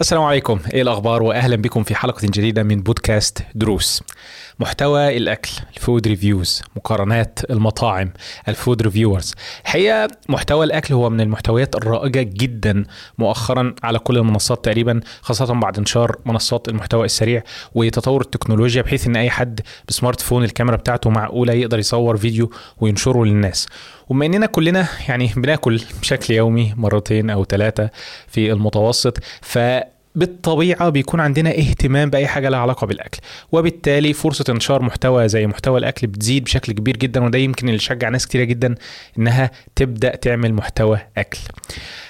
السلام عليكم. إيه الأخبار؟ واهلا بكم في حلقة جديدة من بودكاست دروس. محتوى الأكل ال food reviews مقارنات المطاعم ال food reviewers. الحقيقة محتوى الأكل هو من المحتويات الرائجة جدا مؤخرا على كل المنصات تقريبا خاصة بعد انتشار منصات المحتوى السريع وتطور التكنولوجيا بحيث إن أي حد ب smartphone الكاميرا بتاعته معقولة يقدر يصور فيديو وينشره للناس. وبما إننا كلنا يعني بناكل بشكل يومي مرتين أو ثلاثة في المتوسط ف بالطبيعه بيكون عندنا اهتمام بأي حاجة لها علاقة بالأكل. وبالتالي فرصة انتشار محتوى زي محتوى الأكل بتزيد بشكل كبير جدا وده يمكن اللي شجع ناس كتيرة جدا إنها تبدأ تعمل محتوى أكل.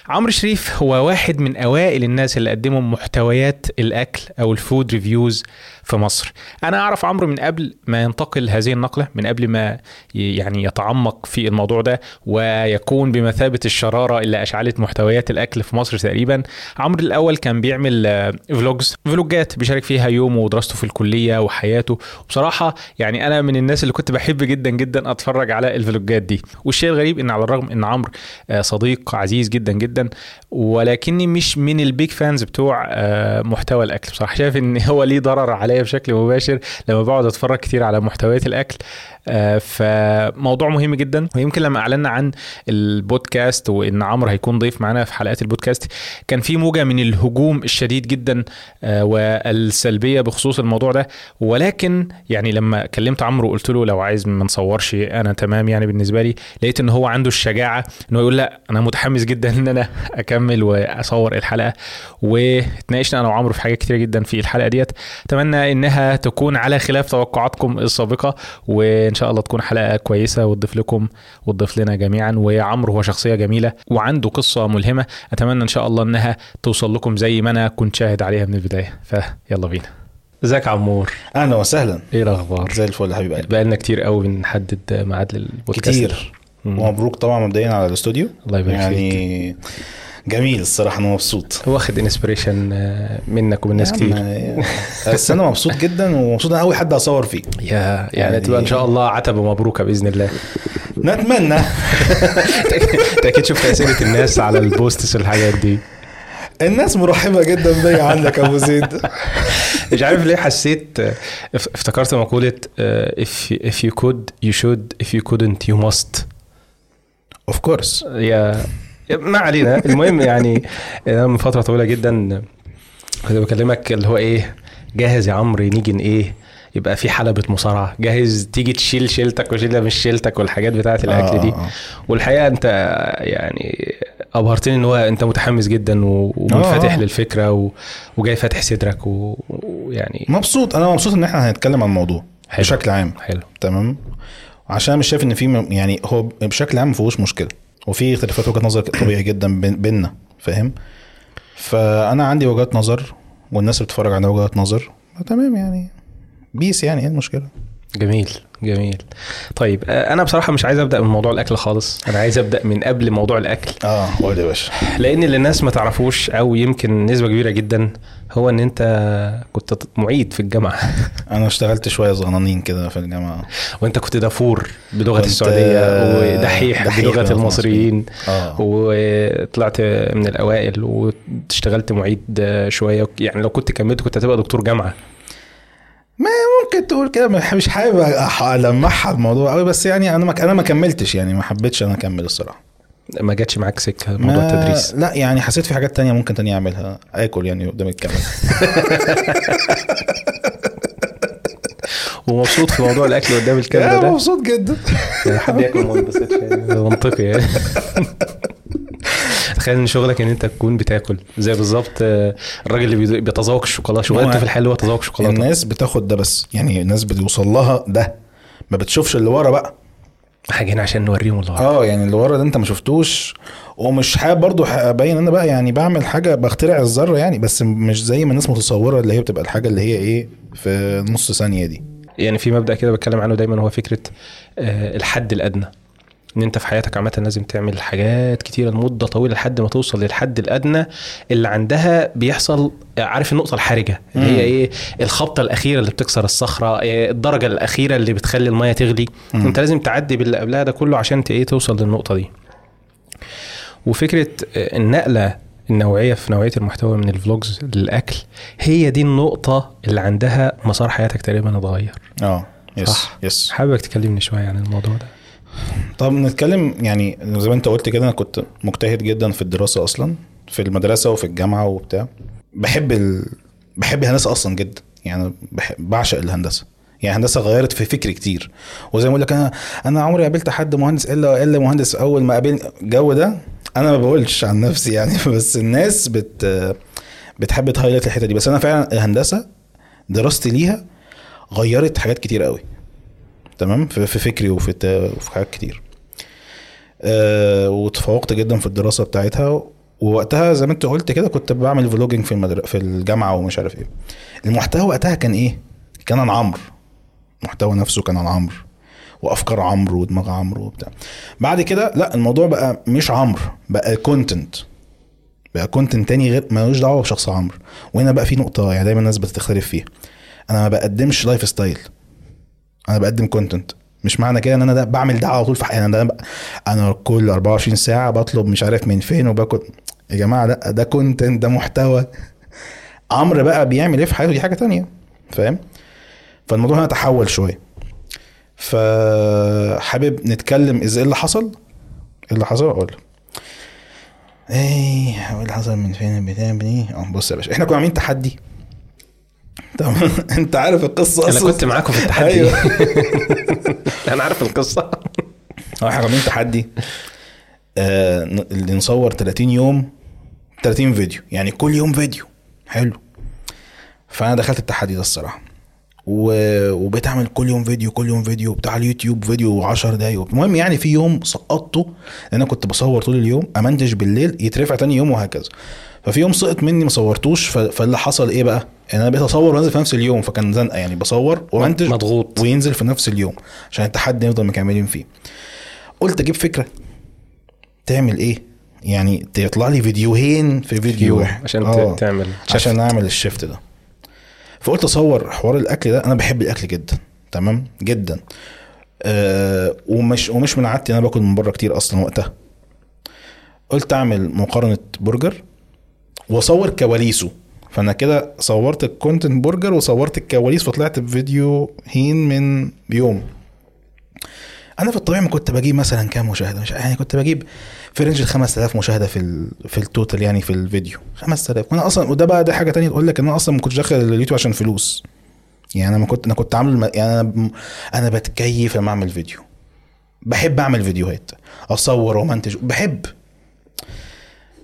عمرو شريف هو واحد من أوائل الناس اللي قدموا محتويات الأكل أو ال food reviews في مصر. أنا أعرف عمرو من قبل ما ينتقل هذه النقلة من قبل ما يعني يتعمق في الموضوع ده ويكون بمثابة الشرارة اللي أشعلت محتويات الأكل في مصر تقريبا. عمرو الأول كان بيعمل vlogs فلوجات بيشارك فيها يومه ودراسته في الكلية وحياته. وبصراحة يعني أنا من الناس اللي كنت بحب جدا جدا أتفرج على الفلوجات دي. والشيء الغريب إن على الرغم إن عمرو صديق عزيز جدا جدا ولكني مش من ال big fans بتوع محتوى الأكل. بصراحة شايف إن هو ليه ضرر عليا بشكل مباشر لما بقعد أتفرج كتير على محتويات الأكل. فموضوع مهم جدا. ويمكن لما أعلنا عن البودكاست وإن عمرو هيكون ضيف معانا في حلقات البودكاست كان في موجة من الهجوم الشديد جدا والسلبية بخصوص الموضوع ده. ولكن يعني لما كلمت عمرو وقلت له لو عايز ما نصورش أنا تمام يعني بالنسبة لي. لقيت إن هو عنده الشجاعة إن هو يقول لا أنا متحمس جدا إن أنا أكمل وأصور الحلقة. واتناقشنا أنا وعمرو في حاجات كتير جدا في الحلقة ديت. أتمنى إنها تكون على خلاف توقعاتكم السابقة وإن شاء الله تكون حلقة كويسة وتضيف لكم وتضيف لنا جميعا. وعمرو هو شخصية جميلة وعنده قصة ملهمة. أتمنى إن شاء الله إنها توصل لكم زي ما أنا كنت شاهد عليها من البداية. فيلا بينا. ازيك عمور؟ أهلا وسهلا. إيه الأخبار؟ زي الفل يا حبيب قلبي. بقالنا كتير قوي بنحدد ميعاد للبودكاست. كتير. ومبروك طبعا مبدئيا على الاستوديو. الله يبارك يعني جميل الصراحة أنا مبسوط. واخد inspiration منك ومن ناس كتير. بس أنا مبسوط جدا ومبسوط أنا أول حد أصور فيه. يا يعني, يعني تبقى إن شاء الله عتبة مبروكه بإذن الله. نتمنى. أنت أكيد شفت أسئلة الناس على ال posts والحاجات دي. الناس مرحبة جدا بيا عندك أبو زيد. مش عارف ليه حسيت افتكرت مقولة if if you could you should if you couldn't you must. Of course. يا ما علينا. المهم يعني أنا من فترة طويلة جدا كنت بكلمك اللي هو إيه جاهز يا عمرو نيجي إيه يبقى في حلبة مصارعة. جاهز تيجي تشيل شيلتك وشيلة مش شيلتك والحاجات بتاعة الأكل آه دي. والحقيقة أنت يعني أبهرتني إن هو أنت متحمس جدا ومنفتح آه للفكرة و... وجاي فاتح صدرك ويعني مبسوط. أنا مبسوط إن إحنا هنتكلم عن الموضوع حلو. بشكل عام. حلو. تمام؟ عشان مش شايف إن في يعني هو بشكل عام ما فيهوش مشكلة. وفي اختلافات وجهات نظر طبيعي جدا بيننا فاهم؟ فأنا عندي وجهات نظر والناس بتتفرج على وجهات نظر تمام يعني بيس يعني إيه المشكلة؟ جميل جميل. طيب أنا بصراحة مش عايز أبدأ من موضوع الأكل خالص. أنا عايز أبدأ من قبل موضوع الأكل. آه قول يا باشا. لأن اللي الناس ما تعرفوش أو يمكن نسبة كبيرة جدا هو إن أنت كنت معيد في الجامعة. أنا اشتغلت شوية صغنانين كده في الجامعة. وأنت كنت دافور بلغة السعودية ودحيح, دحيح بلغة المصريين. آه. وطلعت من الأوائل واشتغلت معيد شوية. يعني لو كنت كملت كنت هتبقى دكتور جامعة. ما ممكن تقول كده مش حابب المعها الموضوع قوي بس يعني أنا ما أنا ما كملتش يعني ما حبيتش أنا أكمل الصراحة. ما جاتش معاك سكة موضوع التدريس؟ لا يعني حسيت في حاجات تانية ممكن تانية أعملها. آكل يعني قدام الكاميرا ومبسوط في موضوع الأكل قدام الكاميرا ده؟ مبسوط جدا. حد ياكل ما ينبسطش يعني. منطقي يعني. تخيل إن شغلك إن أنت تكون بتاكل. زي بالظبط الراجل اللي بيتذوق الشوكولاته شغلانته في الحلوة تذوق شوكولاتة. الناس بتاخد ده بس. يعني الناس بيوصل لها ده. ما بتشوفش اللي ورا بقى. حاجة هنا عشان نوريهم اللي ورا. آه يعني اللي ورا ده أنت ما شفتوش. ومش حابب برضه أبين أنا بقى يعني بعمل حاجة بخترع الذرة يعني. بس مش زي ما الناس متصورة اللي هي بتبقى الحاجة اللي هي إيه في نص ثانية دي. يعني في مبدأ كده بتكلم عنه دايما هو فكرة الحد الأدنى. إن أنت في حياتك عامة لازم تعمل حاجات كتيرة لمدة طويلة لحد ما توصل للحد الأدنى اللي عندها بيحصل عارف النقطة الحرجة اللي هي إيه؟ الخبطة الأخيرة اللي بتكسر الصخرة إيه؟ الدرجة الأخيرة اللي بتخلي المية تغلي. مم. أنت لازم تعدي باللي قبلها ده كله عشان إيه؟ توصل للنقطة دي. وفكرة النقلة النقلة في نوعية المحتوى من ال vlogs للأكل هي دي النقطة اللي عندها مسار حياتك تقريبا اتغير. آه yes صح. yes حاببك تكلمني شوية عن الموضوع ده؟ طب نتكلم يعني زي ما انت قلت كده أنا كنت مجتهد جدا في الدراسة أصلا في المدرسة وفي الجامعة وبتاع. بحب ال... بحب الهندسة أصلا جدا يعني بحب... بعشق الهندسة. يعني الهندسه غيرت في فكري كتير. وزي ما أقول لك أنا أنا عمري قابلت حد مهندس إلا إلا مهندس أول ما قابلني الجو ده أنا ما بقولش عن نفسي يعني بس الناس بت بتحب ت highlight الحتة دي. بس أنا فعلا الهندسة دراستي ليها غيرت حاجات كتير قوي تمام؟ في في فكري وفي وفي حاجات كتير. أه وتفوقت جدا في الدراسة بتاعتها. ووقتها زي ما انت قلت كده كنت بعمل vlogging في المدر... في الجامعة ومش عارف إيه. المحتوى وقتها كان إيه؟ كان عن عمرو المحتوى نفسه كان عن عمرو وأفكار عمرو ودماغ عمرو وبتاع. بعد كده لا الموضوع بقى مش عمرو بقى content بقى content تاني غير ملوش دعوة بشخص عمرو. وهنا بقى في نقطة يعني دايما الناس بتختلف فيها. أنا ما بقدمش life style أنا بقدم content مش معنى كده إن أنا ده بعمل ده على طول في حياتي. أنا ده أنا كل 24 ساعة بطلب مش عارف من فين وباكل. يا جماعة لا ده content ده محتوى. عمرو بقى بيعمل إيه في حياته؟ دي حاجة تانية. فاهم؟ فالموضوع هنا تحول شوية. فحابب نتكلم إزاي اللي حصل؟ إيه اللي حصل؟ أقول. إيه إيه اللي حصل من فين؟ بتاع إيه؟ أه بص يا باشا إحنا كنا عاملين تحدي. تمام. انت عارف القصة أنا كنت معاكم في التحدي. أيوه. أنا عارف القصة. أه إحنا عاملين تحدي. آه ن- اللي نصور 30 يوم 30 فيديو. يعني كل يوم فيديو. حلو. فأنا دخلت التحدي ده الصراحة. و... وبقيت اعمل كل يوم فيديو كل يوم فيديو بتاع اليوتيوب فيديو 10 دقايق. المهم يعني في يوم سقطته لأن أنا كنت بصور طول اليوم أمنتج بالليل يترفع تاني يوم وهكذا. ففي يوم سقط مني ما صورتوش. فاللي حصل إيه بقى؟ ان أنا بقيت أصور وأنزل في نفس اليوم فكان زنقة يعني بصور وامنتج مضغوط. وينزل في نفس اليوم عشان التحدي نفضل مكملين فيه. قلت أجيب فكرة. تعمل إيه؟ يعني تطلع لي فيديوهين في فيديو واحد. عشان آه. تعمل عشان أعمل ال shift ده. فقلت أصور حوار الأكل ده. أنا بحب الأكل جدا تمام؟ جدا. أه ومش ومش من عادتي أنا باكل من بره كتير أصلا وقتها. قلت أعمل مقارنة برجر. واصور كواليسه. فأنا كده صورت ال content برجر وصورت الكواليس وطلعت بفيديوهين من يوم. أنا في الطبيعي ما كنت بجيب مثلا كام مشاهدة؟ مش يعني كنت بجيب في range ال 5000 مشاهدة في ال في ال total يعني في الفيديو. 5000 وأنا أصلا وده بقى ده حاجة تانية تقول لك إن أنا أصلا ما كنتش داخل اليوتيوب عشان فلوس. يعني أنا ما كنت أنا كنت عامل يعني أنا أنا بتكيف لما أعمل فيديو. بحب أعمل فيديوهات. أصور وأمنتج بحب.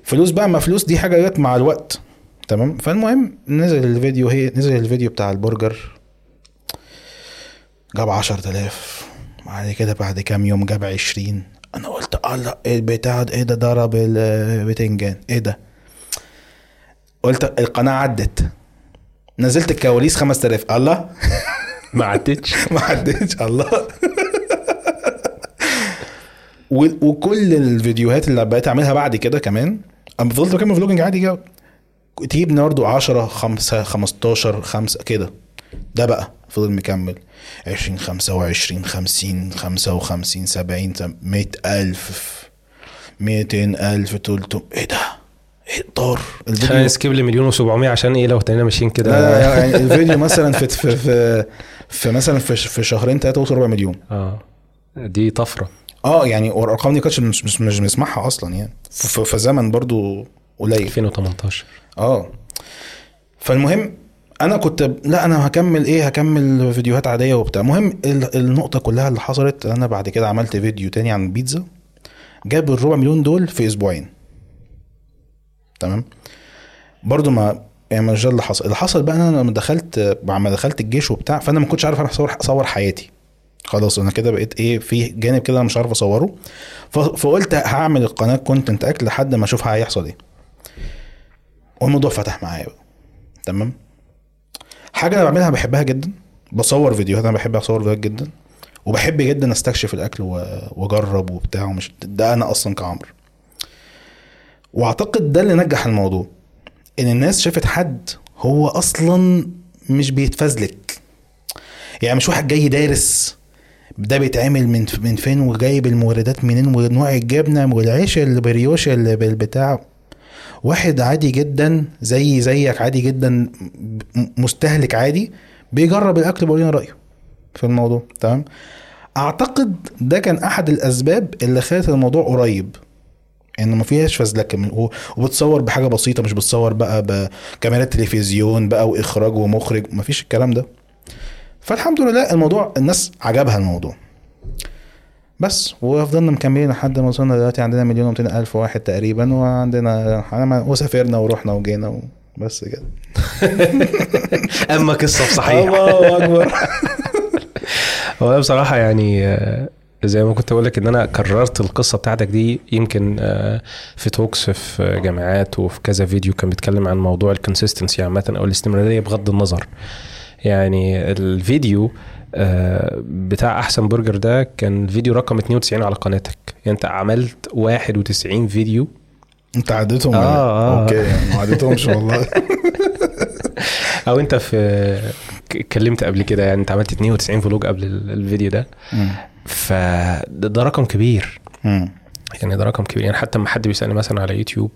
فلوس بقى ما فلوس دي حاجة جت مع الوقت. تمام؟ فالمهم نزل الفيديو هي نزل الفيديو بتاع البرجر. جاب 10000 بعد كده بعد كام يوم جاب 20 أنا قلت الله إيه البتاع إيه ده؟ ضرب البتنجان إيه ده؟ قلت القناة عدت. نزلت الكواليس 5000 الله؟ ما عدتش. ما عدتش. الله. وكل الفيديوهات اللي بقيت أعملها بعد كده كمان أنا فضلت بكمل فلوجنج عادي كده تجيب برضه 10 5 15 5 كده. ده بقى. فضل مكمل. 20 25 50 55 70 100 ألف 200 ألف 300 إيه ده؟ إيه طار خلينا نسكيب لي مليون و700 عشان إيه؟ لو تانينا ماشيين لا كده لا يعني الفيديو مثلا في في في, في مثلا في, في شهرين ثلاثة وصل ربع مليون. آه. دي طفرة. آه يعني والارقام دي كانتش مش مش, مش بنسمعها أصلا يعني. في, زمن برضو قليل. 2018 آه. فالمهم أنا كنت لا أنا هكمل إيه؟ هكمل فيديوهات عادية وبتاع. المهم ال- النقطة كلها اللي حصلت أنا بعد كده عملت فيديو تاني عن البيتزا جاب الربع مليون دول في أسبوعين. تمام؟ برضو ما يعني مش ده اللي حصل. اللي حصل بقى أنا لما دخلت بعد ما دخلت الجيش وبتاع فأنا ما كنتش عارف أروح اصور أصور حياتي. خلاص أنا كده بقيت إيه في جانب كده أنا مش عارف اصوره. فقلت هعمل القناة كونتنت اكل لحد ما أشوف هيحصل إيه. والموضوع فتح معايا تمام؟ حاجة أنا بعملها بحبها جدا. بصور فيديوهات أنا بحب أصور فيديوهات جدا. وبحب جدا أستكشف الأكل وأجرب وبتاع ومش ده أنا أصلا كعمرو وأعتقد ده اللي نجح الموضوع. إن الناس شافت حد هو أصلا مش بيتفزلك. يعني مش واحد جاي دارس ده بيتعمل من من فين؟ وجايب الموردات منين؟ ونوع الجبنة والعيش اللي بريوش اللي بالبتاع. واحد عادي جدا زي زيك عادي جدا مستهلك عادي بيجرب الأكل وبيقول لنا رايه في الموضوع تمام؟ أعتقد ده كان أحد الأسباب اللي خلت الموضوع قريب إن ما فيهاش فزلكه وبتصور بحاجة بسيطة مش بتصور بقى بكاميرات تلفزيون بقى وإخراج ومخرج ما فيش الكلام ده. فالحمد لله الموضوع الناس عجبها الموضوع. بس وفضلنا مكملين لحد ما وصلنا دلوقتي عندنا مليون و ألف واحد تقريبا وعندنا وسافرنا ورحنا وجينا بس كده. أما قصة بصحيح الله أكبر. هو أنا بصراحة يعني آه، زي ما كنت بقول لك إن أنا كررت القصة بتاعتك دي يمكن آه، في talks في جامعات وفي كذا فيديو كان بيتكلم عن موضوع ال consistency عامة أو الاستمرارية بغض النظر. يعني الفيديو آه، بتاع أحسن برجر ده كان الفيديو رقم 92 على قناتك يعني أنت عملت 91 فيديو أنت عديتهم آه، ولا؟ آه. okay يعني ما عديتهمش والله أو أنت في اتكلمت قبل كده يعني أنت عملت 92 vlog قبل ال- الفيديو ده. فده ده رقم كبير مم. يعني ده رقم كبير يعني حتى لما حد بيسألني مثلا على يوتيوب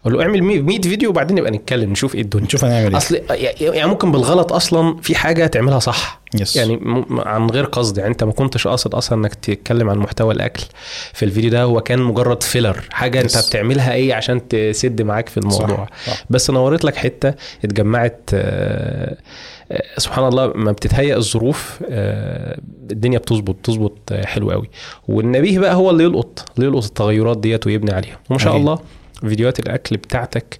أقول له اعمل 100 فيديو وبعدين نبقى نتكلم نشوف إيه الدنيا نشوف هنعمل إيه أصل يعني ممكن بالغلط أصلا في حاجة تعملها صح yes. يعني م- عن غير قصد يعني أنت ما كنتش قاصد أصلا إنك تتكلم عن محتوى الأكل في الفيديو ده هو كان مجرد filler حاجة أنت yes. بتعملها إيه عشان تسد معاك في الموضوع صح. صح. بس نورت لك حتة اتجمعت آه، سبحان الله ما بتتهيأ الظروف آه، الدنيا بتظبط بتظبط آه، حلو قوي. والنبيه بقى هو اللي يلقط اللي يلقط التغيرات ديت ويبني عليها. وما شاء. الله فيديوهات الأكل بتاعتك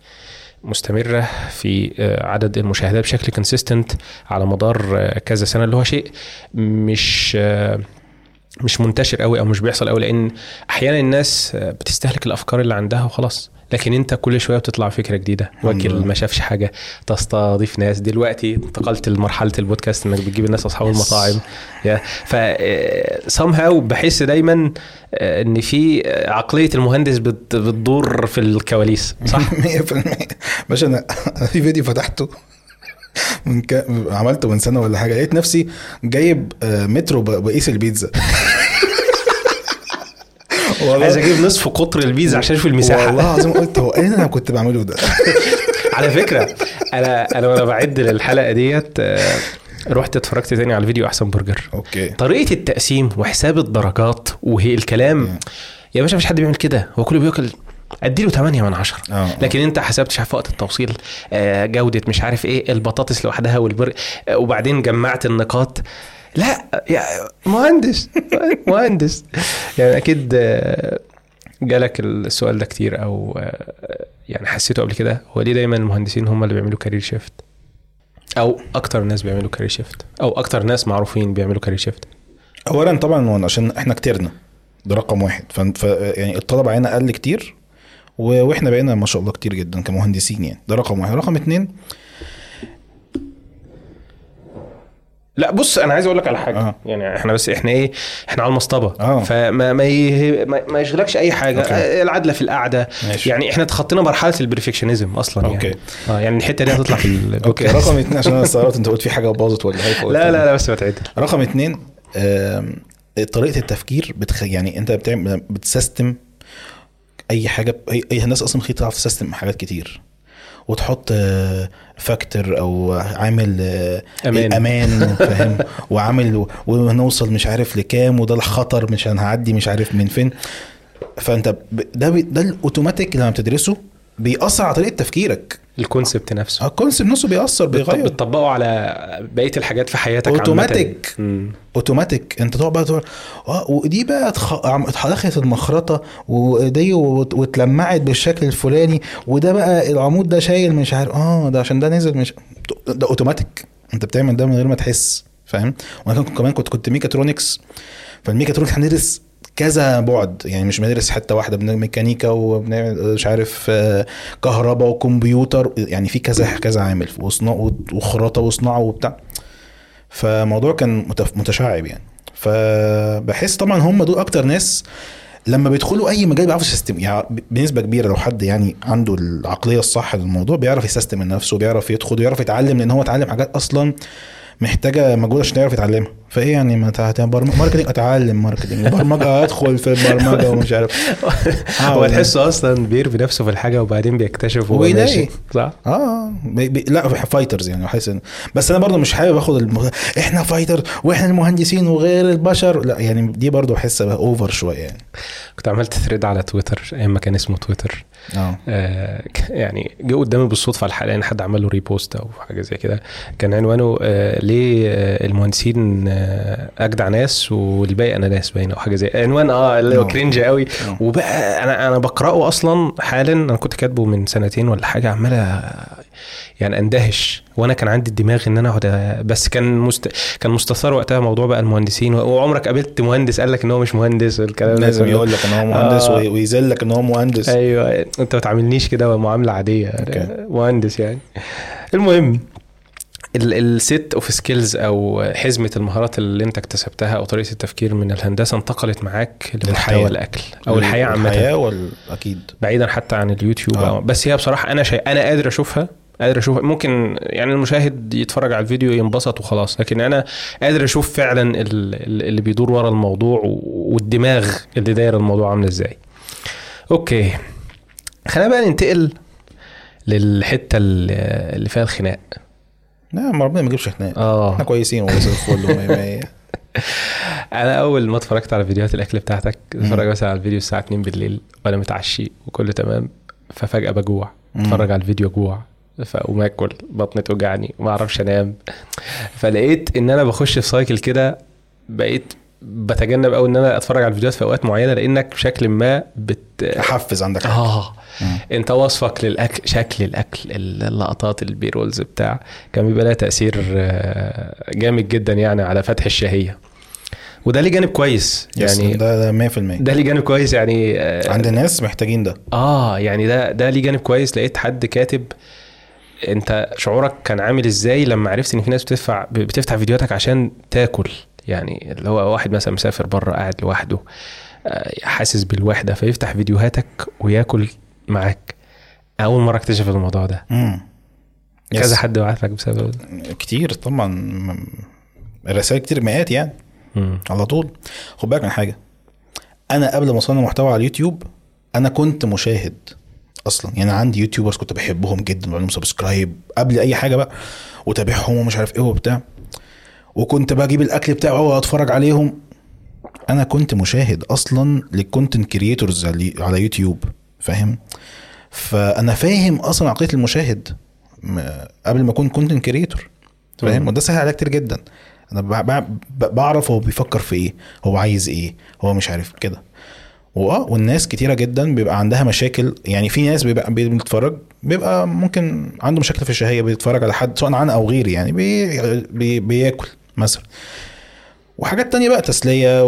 مستمرة في آه، عدد المشاهدات بشكل consistent على مدار كذا سنة اللي هو شيء مش مش منتشر قوي أو مش بيحصل قوي لأن أحيانا الناس بتستهلك الأفكار اللي عندها وخلاص. لكن انت كل شوية بتطلع فكرة جديدة. وكيل لله. ما شافش حاجة. تستضيف ناس. دلوقتي انتقلت لمرحلة البودكاست انك بتجيب الناس اصحاب Yes. المطاعم. يا. ف سام هاو بحس دايما آه، ان في آه، عقلية المهندس بت- بتدور في الكواليس. صح؟ 100% باشا أنا في فيديو فتحته من ك... عملته من سنة ولا حاجة. لقيت نفسي جايب آه، مترو بقيس البيتزا. عايز أجيب نصف قطر البيز عشان أشوف المساحة. والله العظيم قلت هو إيه أنا كنت بعمله ده؟ على فكرة أنا أنا وأنا بعد للحلقة ديت آه، رحت اتفرجت تاني على الفيديو أحسن برجر. okay. طريقة التقسيم وحساب الدرجات وهي الكلام يا باشا مفيش حد بيعمل كده. هو كله بياكل أديله 8 من 10 آه. لكن أنت حسبت عارف وقت التوصيل آه، جودة مش عارف إيه البطاطس لوحدها والبر آه، وبعدين جمعت النقاط. لا يا مهندس مهندس. يعني أكيد آه، جالك السؤال ده كتير أو آه، يعني حسيته قبل كده. هو ليه دايما المهندسين هم اللي بيعملوا career shift أو أكتر ناس بيعملوا career shift أو أكتر ناس معروفين بيعملوا career shift اولا طبعا عشان إحنا كترنا ده رقم واحد. ف... يعني الطلب علينا قل كتير. وإحنا بقينا ما شاء الله كتير جدا كمهندسين يعني ده رقم واحد. رقم اتنين لا بص أنا عايز أقول لك على حاجة آه. يعني إحنا بس إحنا إيه إحنا على المصطبة آه. فما ما, يه... ما, ما يشغلكش أي حاجة okay. آه، العدله في القعدة ماشي. يعني إحنا تخطينا مرحلة ال perfectionism أصلا okay. يعني آه يعني الحتة دي هتطلع في okay رقم اتنين عشان أنا استغربت أنت قلت في حاجة باظت ولا حاجة فقلت لا لا لا بس بتعدل رقم اتنين آم، طريقة التفكير بتخ... يعني أنت بتعمل بت system أي حاجة اي, أي الناس أصلا تعرف ت system حاجات كتير وتحط factor أو عامل آه، أمان. أمان فاهم؟ وعامل ونوصل مش عارف لكام وده الخطر مش هنعدي مش عارف من فين. فأنت ده ده الاوتوماتيك لما بتدرسه بيأثر على طريقة تفكيرك. ال concept نفسه. ال concept نفسه بيأثر بيغير. بتطبقه على بقية الحاجات في حياتك. مم. اوتوماتيك انت تقعد بقى تقول آه ودي بقى تخ... عم- دخلت المخرطة ودي واتلمعت بالشكل الفلاني وده بقى العمود ده شايل مش عارف آه ده عشان ده نزل مش ده اوتوماتيك انت بتعمل ده من غير ما تحس فاهم؟ وأنا كمان كنت كنت mechatronics. فال mechatronics هندرس كذا بعد. يعني مش بندرس حتة واحدة ميكانيكا وبنعمل مش عارف آه، كهرباء وكمبيوتر. يعني في كذا كذا عامل وخراطة وصناعة وبتاع. فموضوع كان متشعب يعني. فبحس طبعا هم دول أكتر ناس لما بيدخلوا أي مجال بيعرفوا ي system يعني بنسبة كبيرة لو حد يعني عنده العقلية الصح للموضوع بيعرف ي system نفسه بيعرف يدخل ويعرف يتعلم لأن هو اتعلم حاجات أصلا محتاجة مجهود عشان يعرف يتعلمها. فإيه يعني ما برم- marketing أتعلم marketing برمجة أدخل في البرمجة ومش عارف. هو آه، تحسه أصلا بيرمي نفسه في الحاجة وبعدين بيكتشف هو. ماشي. صح؟ آه. بي بي لا fighters يعني إن- بس أنا برضو مش حابب آخد الم... إحنا fighter وإحنا المهندسين وغير البشر. لا يعني دي برضو بحس over شوية يعني. كنت عملت thread على تويتر أيام ما كان اسمه تويتر. آه. آه يعني جه قدامي بالصدفة الحلقة ان حد عمل له repost أو حاجة زي كده. كان عنوانه آه ليه آه المهندسين آه أجدع ناس والباقي أي ناس باين أو حاجة زي عنوان آه اللي هو آه. cringe قوي آه. وبقى أنا أنا بقرأه أصلا حالا أنا كنت كاتبه من سنتين ولا حاجة عمال يعني أندهش وأنا كان عندي الدماغ إن أنا أقعد بس كان مست... كان مستثار وقتها موضوع بقى المهندسين وعمرك قابلت مهندس قال لك إن هو مش مهندس الكلام ده لازم. يقول لك إن هو مهندس آه. وي- ويذلك إن هو مهندس أيوه أنت ما تعاملنيش كده معاملة عادية okay. مهندس يعني المهم ال set of skills أو حزمة المهارات اللي أنت اكتسبتها أو طريقة التفكير من الهندسة انتقلت معاك لمحتوى للحياة. الأكل أو الحياة عامة. الحياة وال... أكيد. بعيدا حتى عن اليوتيوب. آه. أو بس هي بصراحة أنا شيء أنا قادر أشوفها قادر أشوف ممكن يعني المشاهد يتفرج على الفيديو ينبسط وخلاص لكن أنا قادر أشوف فعلا ال- ال- اللي بيدور ورا الموضوع والدماغ اللي داير الموضوع عامله إزاي. أوكي. خلينا بقى ننتقل للحتة اللي فيها الخناق. لا ما ربنا ما يجيبش خناق آه. إحنا كويسين والله زي الفل. أنا أول ما اتفرجت على فيديوهات الأكل بتاعتك اتفرج مثلا على الفيديو الساعة 2 بالليل وأنا متعشي وكله تمام ففجأة بجوع. أتفرج على الفيديو جوع فاقوم اكل بطني توجعني ما أعرفش أنام. فلقيت إن أنا بخش في cycle كده بقيت بتجنب قوي إن أنا أتفرج على الفيديوهات في أوقات معينة لأنك بشكل ما بت احفز عندك. آه. مم. أنت وصفك للاكل شكل الأكل اللقطات ال B-rolls بتاع كان بيبقى لها تأثير آه، جامد جدا يعني على فتح الشهية. وده ليه جانب كويس يعني يعني ده ده 100% ده ليه جانب كويس يعني آه، عند الناس محتاجين ده. آه يعني ده ده ليه جانب كويس. لقيت حد كاتب أنت شعورك كان عامل إزاي لما عرفت إن في ناس بتدفع بتفتح فيديوهاتك عشان تاكل؟ يعني اللي هو واحد مثلا مسافر بره قاعد لوحده آه، حاسس بالوحدة فيفتح فيديوهاتك وياكل معاك. أول مرة أكتشف الموضوع ده. مم. yes. كذا حد بعت لك بسبب كتير طبعا م- رسائل كتير مئات يعني. مم. على طول. خد بالك من حاجة. أنا قبل ما أصنع محتوى على اليوتيوب أنا كنت مشاهد أصلا. يعني عندي YouTubers كنت بحبهم جدا لهم subscribe قبل أي حاجة بقى. وتابعهم ومش عارف إيه وبتاع. وكنت بجيب الاكل بتاعه واتفرج عليهم. أنا كنت مشاهد أصلا لل content creators على يوتيوب فاهم؟ فأنا فاهم أصلا عقلية المشاهد قبل ما أكون content creator فاهم؟ مم. وده سهل عليا كتير جدا. أنا بعرف هو بيفكر في إيه هو عايز إيه هو مش عارف كده. واه والناس كتيرة جدا بيبقى عندها مشاكل. يعني في ناس بيبقى بيتفرج بيبقى ممكن عنده مشاكل في الشهية بيتفرج على حد سواء أنا أو غيري يعني بي بي بياكل. مثلا. وحاجات تانية بقى تسلية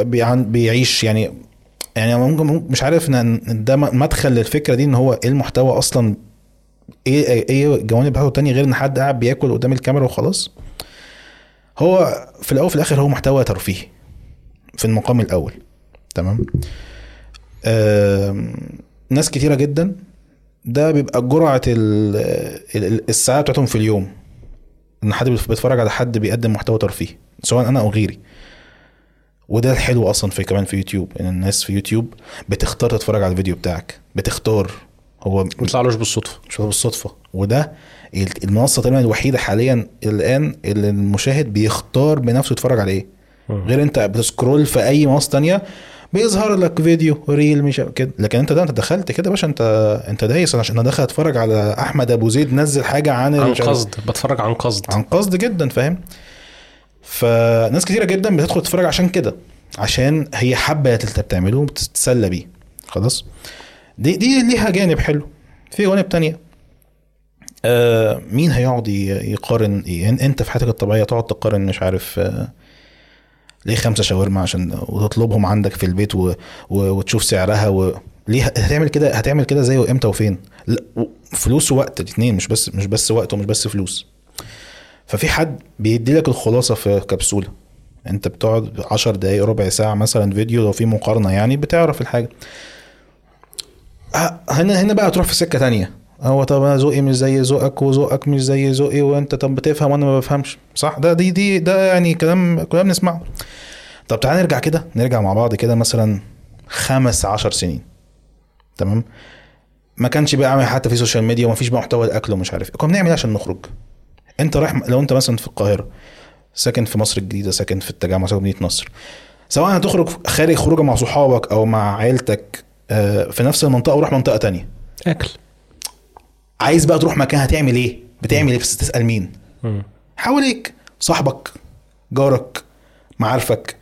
وبيعيش يعني يعني ممكن مش عارف إن ده مدخل للفكرة دي إن هو إيه المحتوى أصلا؟ إيه إيه الجوانب بتاعته التانية غير إن حد قاعد بياكل قدام الكاميرا وخلاص؟ هو في الأول وفي الآخر هو محتوى ترفيهي في المقام الأول. تمام؟ ناس كتيرة جدا ده بيبقى جرعة ال- ال- الساعات بتاعتهم في اليوم. إن حد بيتفرج على حد بيقدم محتوى ترفيهي سواء أنا أو غيري. وده الحلو أصلا في كمان في يوتيوب إن الناس في يوتيوب بتختار تتفرج على الفيديو بتاعك بتختار هو ما يطلعلوش بالصدفة. مش بالصدفة. وده المنصة تقريبا الوحيدة حاليا الآن اللي المشاهد بيختار بنفسه يتفرج على إيه. غير أنت بت scroll في أي منصة تانية بيظهر لك فيديو reel مش كده. لكن انت ده انت دخلت كده باشا انت انت دايس. عشان أنا داخل اتفرج على احمد ابو زيد نزل حاجة عن عن قصد بتفرج عن قصد. عن قصد جدا فاهم؟ فناس كتيرة جدا بتدخل تتفرج عشان كده عشان هي حابة اللي انت بتعمله وبتتسلى بيه. خلاص؟ دي دي ليها جانب حلو. في جوانب تانية. آه مين هيقعد يقارن إيه؟ انت في حياتك الطبيعية تقعد تقارن مش عارف آه ليه خمسة شاورما عشان وتطلبهم عندك في البيت و... و... وتشوف سعرها و... ليه هتعمل كده هتعمل كده زي وامتى وفين؟ لا فلوس ووقت الاثنين مش بس مش بس وقت ومش بس فلوس. ففي حد بيدي لك الخلاصة في كبسولة. انت بتقعد 10 دقايق ربع ساعة مثلا فيديو لو في مقارنة يعني بتعرف الحاجة. آه، هنا هنا بقى تروح في سكة تانية. هو طب أنا ذوقي مش زي ذوقك وذوقك مش زي ذوقي وأنت طب بتفهم وأنا ما بفهمش. صح؟ ده دي دي ده يعني كلام كلنا بنسمعه طب تعالى نرجع كده نرجع مع بعض كده مثلا خمس عشر سنين. تمام؟ ما كانش بقى حتى في social media وما فيش بقى محتوى الأكل ومش عارف. كنا بنعمل إيه عشان نخرج؟ أنت رايح لو أنت مثلا في القاهرة ساكن في مصر الجديدة ساكن في التجمع ساكن في مدينة نصر. سواء هتخرج خارج خروجة مع صحابك أو مع عيلتك آه، في نفس المنطقة وروح منطقة تانية. أكل. عايز بقى تروح مكان هتعمل إيه؟ بتعمل إيه؟ بس تسال مين حواليك صاحبك جارك معارفك.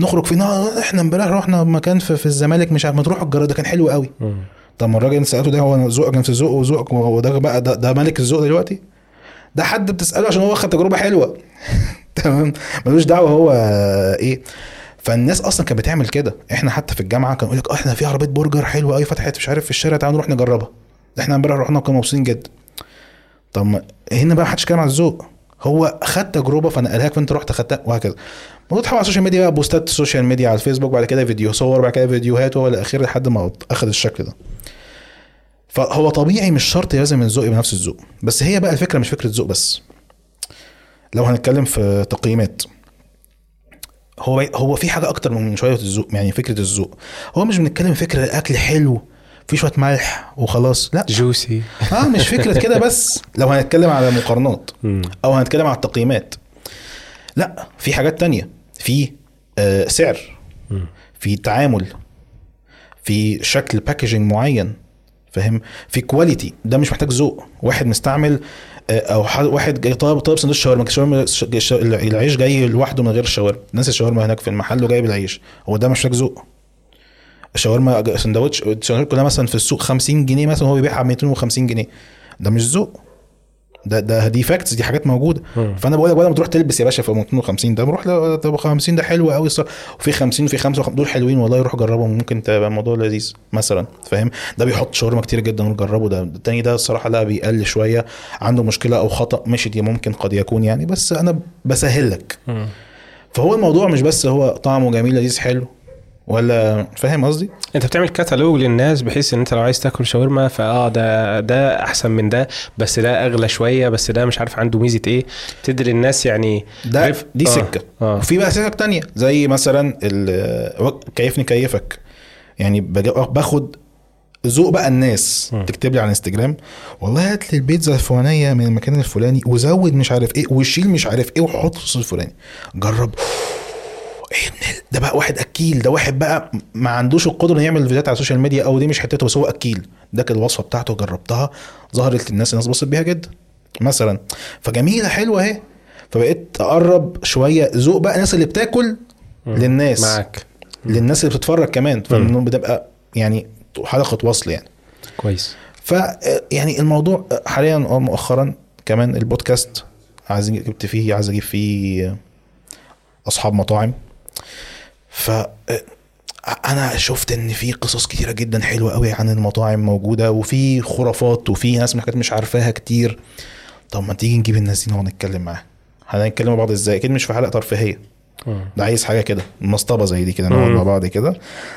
نخرج فين آه، إحنا امبارح رحنا مكان في, في الزمالك مش عارف ما تروح الجار ده كان حلو قوي. طب ما الراجل انت سألته ده هو ذوقك نفس ذوقه وذوقك هو ده بقى ده, ده ملك الذوق دلوقتي؟ ده حد بتسأله عشان هو واخد تجربة حلوة. تمام؟ ملوش دعوة هو إيه. فالناس أصلا كانت بتعمل كده. إحنا حتى في الجامعة كانوا يقول لك آه إحنا في عربية برجر حلوة قوي فتحت مش عارف في الشارع تعالوا نروح نجربها. إحنا امبارح رحنا وكنا مبسوطين جدا. طب هنا بقى محدش كلام على الذوق. هو خد تجربة فنقلها لك فانت رحت خدتها وهكذا. اتحول على السوشيال ميديا بقى بوستات السوشيال ميديا على الفيسبوك بعد كده فيديو صور بعد كده فيديوهات والى اخره لحد ما أخذ الشكل ده. فهو طبيعي مش شرط لازم الذوق يبقى نفس الذوق. بس هي بقى الفكرة مش فكرة ذوق بس. لو هنتكلم في تقييمات هو هو في حاجة أكتر من شوية الذوق يعني فكرة الذوق. هو مش بنتكلم فكرة الأكل حلو في شوية ملح وخلاص. لا. juicy. آه مش فكرة كده بس. لو هنتكلم على مقارنات أو هنتكلم على التقييمات. لا في حاجات تانية. في آه سعر. في تعامل. في شكل packaging معين. فاهم؟ في quality ده مش محتاج ذوق. واحد مستعمل آه، أو واحد جاي طالب طالب سندوتش شاورما العيش جاي لوحده من غير الشاورما. الناس الشاورما هناك في المحل وجايب العيش. هو ده مش محتاج ذوق. الشاورما ج- سندوتش الشاورما كلها مثلا في السوق 50 جنيه مثلا هو بيبيعها ب 250 جنيه. ده مش ذوق. ده ده دي فاكتس دي حاجات موجودة. فأنا بقول لك بدل ما تروح تلبس يا باشا في 250 ده بروح ل- طب 50 ده حلو قوي الصراحة. وفي 50 وفي 5 دول حلوين والله روح جربهم. ممكن تبقى الموضوع لذيذ مثلا فاهم؟ ده بيحط شاورما كتير جدا ونجربه ده التاني ده الصراحة لا بيقل شوية. عنده مشكلة أو خطأ ماشي دي ممكن قد يكون يعني. بس أنا بسهل لك. فهو الموضوع مش بس هو طعمه جميل لذيذ حلو. ولا فاهم قصدي؟ انت بتعمل كتالوج للناس بحيث ان انت لو عايز تاكل شاورما فاه ده ده احسن من ده بس ده اغلى شوية بس ده مش عارف عنده ميزة إيه. تدي للناس يعني ده عارف- دي آه، سكة. آه. وفي بقى سكك تانية زي مثلا كيفني كيفك. يعني باخد ذوق بقى الناس. م. تكتب لي على انستجرام والله هات لي البيتزا الفلانية من المكان الفلاني وزود مش عارف إيه وشيل مش عارف إيه وحط الصوص الفلاني. جرب. إيه ابن ال- ده بقى واحد أكيل ده واحد بقى ما عندوش القدرة إنه يعمل فيديوهات على السوشيال ميديا أو دي مش حتته بس هو أكيل. ده كانت الوصفة بتاعته جربتها ظهرت للناس الناس بصت بيها جدا مثلا. فجميلة حلوة أهي. فبقيت أقرب شوية ذوق بقى الناس اللي بتاكل للناس. معاك. للناس اللي بتتفرج كمان فإنه بتبقى يعني حلقة وصل يعني. كويس. ف يعني الموضوع حاليا أو مؤخرا كمان البودكاست عايز جبت فيه عايز أجيب فيه أصحاب مطاعم. ف أنا شفت إن في قصص كتيرة جدا حلوة قوي عن المطاعم موجودة وفي خرافات وفي ناس حاجات مش عارفاها كتير. طب ما تيجي نجيب الناس دي نقعد نتكلم معاها. هنتكلم مع بعض إزاي؟ أكيد مش في حلقة ترفيهية. ده عايز حاجة كده مصطبة زي دي كده نقعد. مع بعض كده.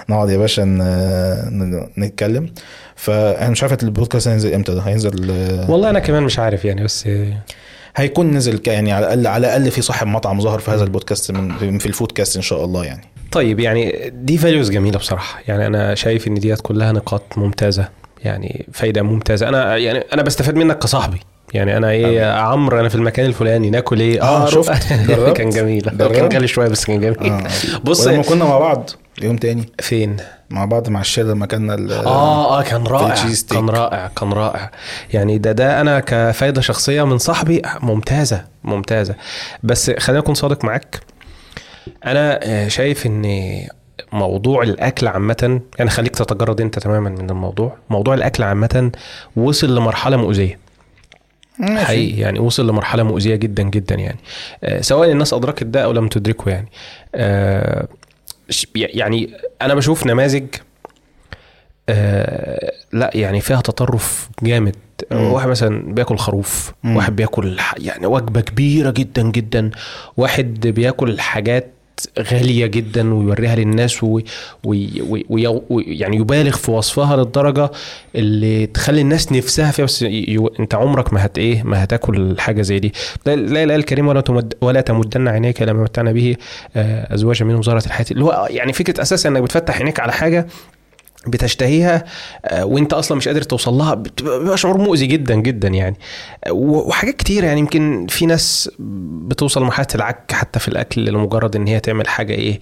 نقعد يا باشا نتكلم. فانا مش عارف البودكاست هينزل إمتى ده؟ هينزل آه، والله أنا كمان مش عارف يعني بس هيكون نزل يعني على الأقل على الأقل في صاحب مطعم ظهر في هذا البودكاست من في الفودكاست إن شاء الله يعني. طيب يعني دي values جميلة بصراحة. يعني أنا شايف إن ديت كلها نقاط ممتازة يعني فايدة ممتازة. أنا يعني أنا بستفاد منك كصاحبي. يعني أنا إيه يا عمرو أنا في المكان الفلاني. ناكل إيه؟ آه، روح. شفت. كان جميل. كان غالي شوية بس كان جميل. آه. بص ولما كنا مع بعض يوم تاني. فين؟ مع بعض مع الشلة لما كنا آه آه كان رائع. كان رائع كان رائع. يعني ده ده أنا كفايدة شخصية من صاحبي ممتازة ممتازة. بس خليني أكون صادق معاك. أنا آه، شايف إن موضوع الأكل عامة يعني خليك تتجرد أنت تماما من الموضوع موضوع الأكل عامة وصل لمرحلة مؤذية ماشي. حقيقي يعني وصل لمرحلة مؤذية جدا جدا يعني آه، سواء الناس أدركت ده أو لم تدركه يعني آه، يعني أنا بشوف نماذج آه، لا يعني فيها تطرف جامد مم. واحد مثلا بياكل خروف مم. واحد بياكل يعني وجبة كبيرة جدا جدا واحد بياكل حاجات غالية جدا ويوريها للناس ويعني وي وي وي وي يعني يبالغ في وصفها للدرجة اللي تخلي الناس نفسها فيها بس. انت عمرك ما هت إيه ما هتاكل حاجة زي دي لا لا الايه الكريمه ولا تمد ولا تمدن عينيك لما متعنا به آه، أزواجا منهم زهره الحياة اللي هو يعني فكرة أساسا إنك بتفتح عينيك على حاجة بتشتهيها آه، وانت أصلا مش قادر توصل لها بيبقى شعور مؤذي جدا جدا يعني. آه، وحاجات كتير يعني يمكن في ناس بتوصل لمرحلة العك حتى في الأكل لمجرد إن هي تعمل حاجة إيه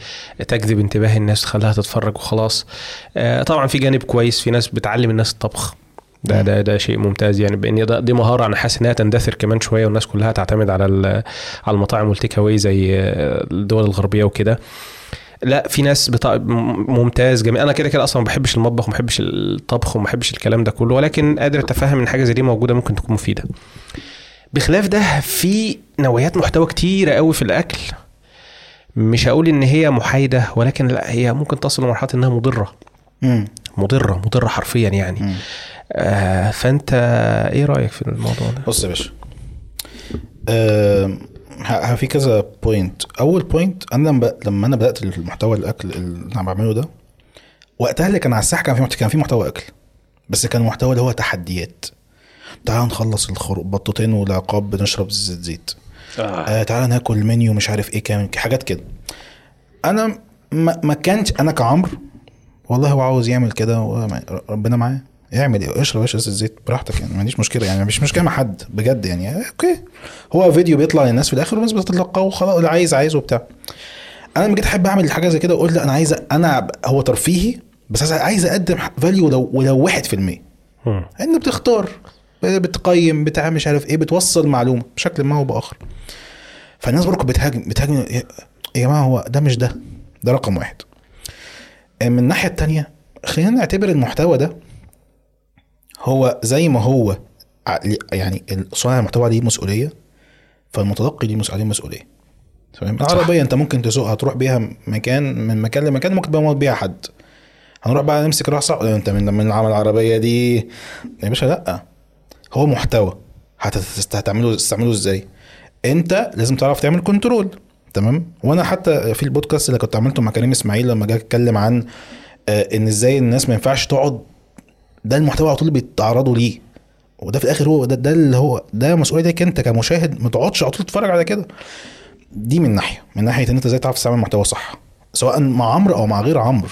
تجذب انتباه الناس تخليها تتفرج وخلاص. آه، طبعا في جانب كويس في ناس بتعلم الناس الطبخ. ده ده ده شيء ممتاز يعني بإن ده دي مهارة أنا حاسس إنها تندثر كمان شوية والناس كلها تعتمد على على المطاعم والتيك زي الدول الغربية وكده. لا في ناس ممتاز جميل. أنا كده كده أصلا ما بحبش المطبخ وما بحبش الطبخ وما بحبش الكلام ده كله ولكن قادر أتفهم إن حاجة زي دي موجودة ممكن تكون مفيدة. بخلاف ده في نوعيات محتوى كتيرة قوي في الأكل. مش هقول إن هي محايدة ولكن لا هي ممكن تصل لمرحلة إنها مضرة. مضرة مضرة حرفيا يعني. آه فأنت إيه رأيك في الموضوع ده؟ بص يا باشا. آه في كذا point أول point أنا لما أنا بدأت المحتوى الأكل اللي أنا بعمله ده وقتها اللي كان على الساحة كان في محتوى كان في محتوى أكل بس كان محتوى اللي هو تحديات. تعال نخلص الخر- بطتين والعقاب بنشرب زيت زيت. آه. تعالى ناكل منيو مش عارف إيه كام حاجات كده. أنا ما, ما كانش أنا كعمرو والله هو عاوز يعمل كده ربنا معاه. اعمل إيه؟ اشرب اشرب الزيت براحتك يعني ما عنديش مشكلة يعني مش مشكلة مع حد بجد يعني. okay. هو فيديو بيطلع للناس في الآخر والناس بتتلقاه وخلاص اللي عايز عايزه وبتاع. أنا لما جيت أحب أعمل حاجة زي كده أقول لا أنا عايز أنا هو ترفيهي بس عايز- أقدم value ولو ولو 1% مم. انت بتختار بتقيم بتاع مش عارف إيه بتوصل معلومة بشكل ما أو بآخر. فالناس برضه بتهاجم بتهاجم يا يا جماعة هو ده مش ده ده رقم واحد. من الناحية التانية خلينا نعتبر المحتوى ده هو زي ما هو يعني صانع المحتوى ليه مسؤولية فالمتلقي ليه عليه مسؤولية. تمام؟ العربية انت ممكن تسوقها تروح بيها مكان من مكان لمكان ممكن تبقى موت بيها حد. هنروح بقى نمسك صح انت من من عمل العربية دي يا باشا لأ. هو محتوى. هتعمله تستعمله إزاي؟ انت لازم تعرف تعمل كنترول تمام؟ وأنا حتى في البودكاست اللي كنت عملته مع كريم اسماعيل لما جه اتكلم عن آه، ان إزاي الناس ما ينفعش تقعد ده المحتوى على طول بيتعرضوا ليه. وده في الآخر هو ده ده اللي هو ده مسؤوليتك انت كمشاهد ما تقعدش على طول تتفرج على كده. دي من ناحية من ناحية إن أنت إزاي تعرف تستعمل محتوى صح سواء مع عمرو أو مع غير عمرو.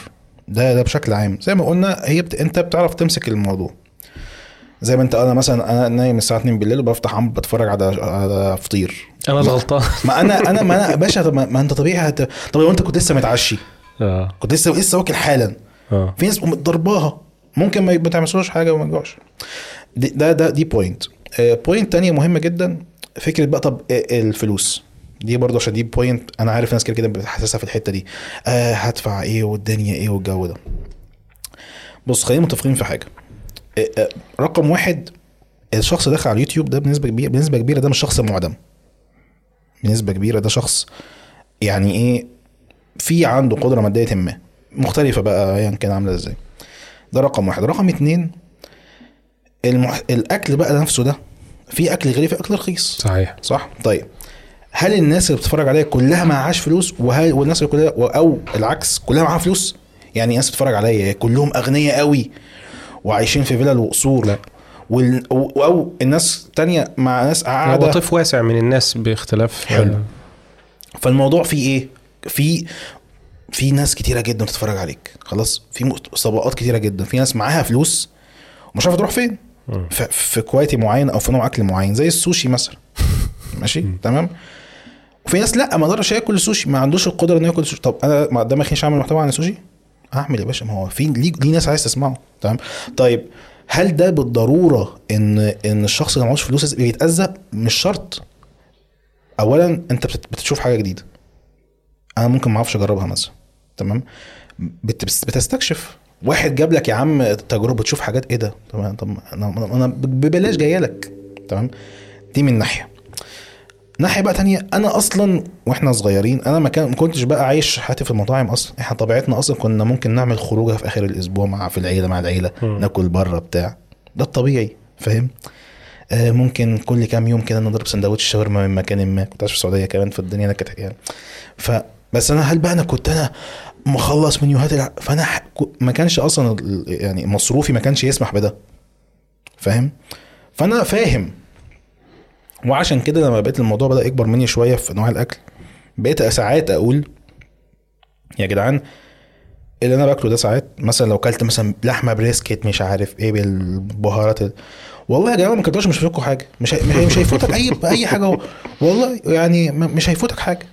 ده ده بشكل عام. زي ما قلنا هي بت... أنت بتعرف تمسك الموضوع. زي ما أنت أنا مثلا أنا نايم الساعة 2 بالليل وبفتح عمرو بتفرج على على فطير. أنا الغلطان ما أنا أنا ما أنا باشا طب ما ما أنت طبيعي هت... طب لو أنت كنت لسه متعشي. آه. كنت لسه لسه واكل حالا. آه. في ناس قامت ضرباها. ممكن ما تعملوش حاجة وما يرجعش. دي- ده ده دي point point تانية مهمة جدا فكرة بقى طب آه، الفلوس. دي برضه عشان دي بوينت أنا عارف ناس كده كده بتحسسها في الحتة دي. آه هدفع إيه والدنيا إيه والجو ده. بص خلينا متفقين في حاجة. آه، آه، رقم واحد الشخص داخل على اليوتيوب ده بنسبة كبيره بنسبة كبيرة ده مش شخص معدم. بنسبة كبيرة ده شخص يعني إيه في عنده قدرة مادية ما. مختلفة بقى ايا كان عاملة إزاي. ده رقم واحد. رقم اتنين المح... الأكل بقى نفسه ده في أكل غالي في أكل رخيص. صحيح. صح؟ طيب هل الناس اللي بتتفرج عليا كلها معهاش فلوس؟ وهل والناس اللي كلها أو العكس كلها معاها فلوس؟ يعني ناس بتتفرج عليا كلهم أغنياء قوي وعايشين في فيلل وقصور لا. وال... أو الناس تانية مع ناس قاعدة. طيف واسع من الناس باختلاف. حلو. فالموضوع فيه إيه؟ في في ناس كتيرة جدا بتتفرج عليك. خلاص في طبقات كتيرة جدا. في ناس معاها فلوس ومش عارفة تروح فين. في quality معين أو في نوع أكل معين زي السوشي مثلا. ماشي؟ تمام؟ وفي ناس لأ ما أقدرش اكل السوشي ما عندوش القدرة إنه ياكل سوشي طب أنا ما قدامي مش اعمل محتوى عن السوشي؟ اعمل يا باشا. ما هو في ليه, ليه ناس عايز تسمعه؟ تمام؟ طيب هل ده بالضرورة ان إن الشخص اللي معهوش فلوس بيتاذى مش شرط. اولا أنت بتشوف حاجة جديدة. أنا ممكن ما أعرفش أجربها مثلا تمام؟ بت- بتستكشف. واحد جاب لك يا عم تجربة تشوف حاجات إيه ده؟ طب أنا أنا ببلاش جاية لك تمام؟ دي من ناحية. ناحية بقى تانية أنا أصلا وإحنا صغيرين أنا ما كان ما كنتش بقى عايش حياتي في المطاعم أصلا. إحنا طبيعتنا أصلا كنا ممكن نعمل خروجة في آخر الأسبوع مع في العيلة مع العيلة مم. ناكل بره بتاع. ده الطبيعي فاهم؟ آه ممكن كل كام يوم كده نضرب سندوتش شاورما من مكان ما. كنت عايش في السعودية كمان في الدنيا نكت يعني ف بس أنا هل بقى أنا كنت أنا مخلص منيوهات الع... فأنا ح... ما كانش أصلا يعني مصروفي ما كانش يسمح بده. فاهم؟ فأنا فاهم. وعشان كده لما بقيت الموضوع بدأ يكبر مني شوية في انواع الأكل بقيت ساعات أقول يا جدعان اللي أنا باكله ده ساعات مثلا لو كلت مثلا لحمة بريسكت مش عارف إيه بالبهارات ال- والله يا جماعة ما كلتوش مش هيفوتكوا حاجة. مش هي- مش هي- مش هيفوتك اي أي حاجة. والله يعني مش هيفوتك حاجة.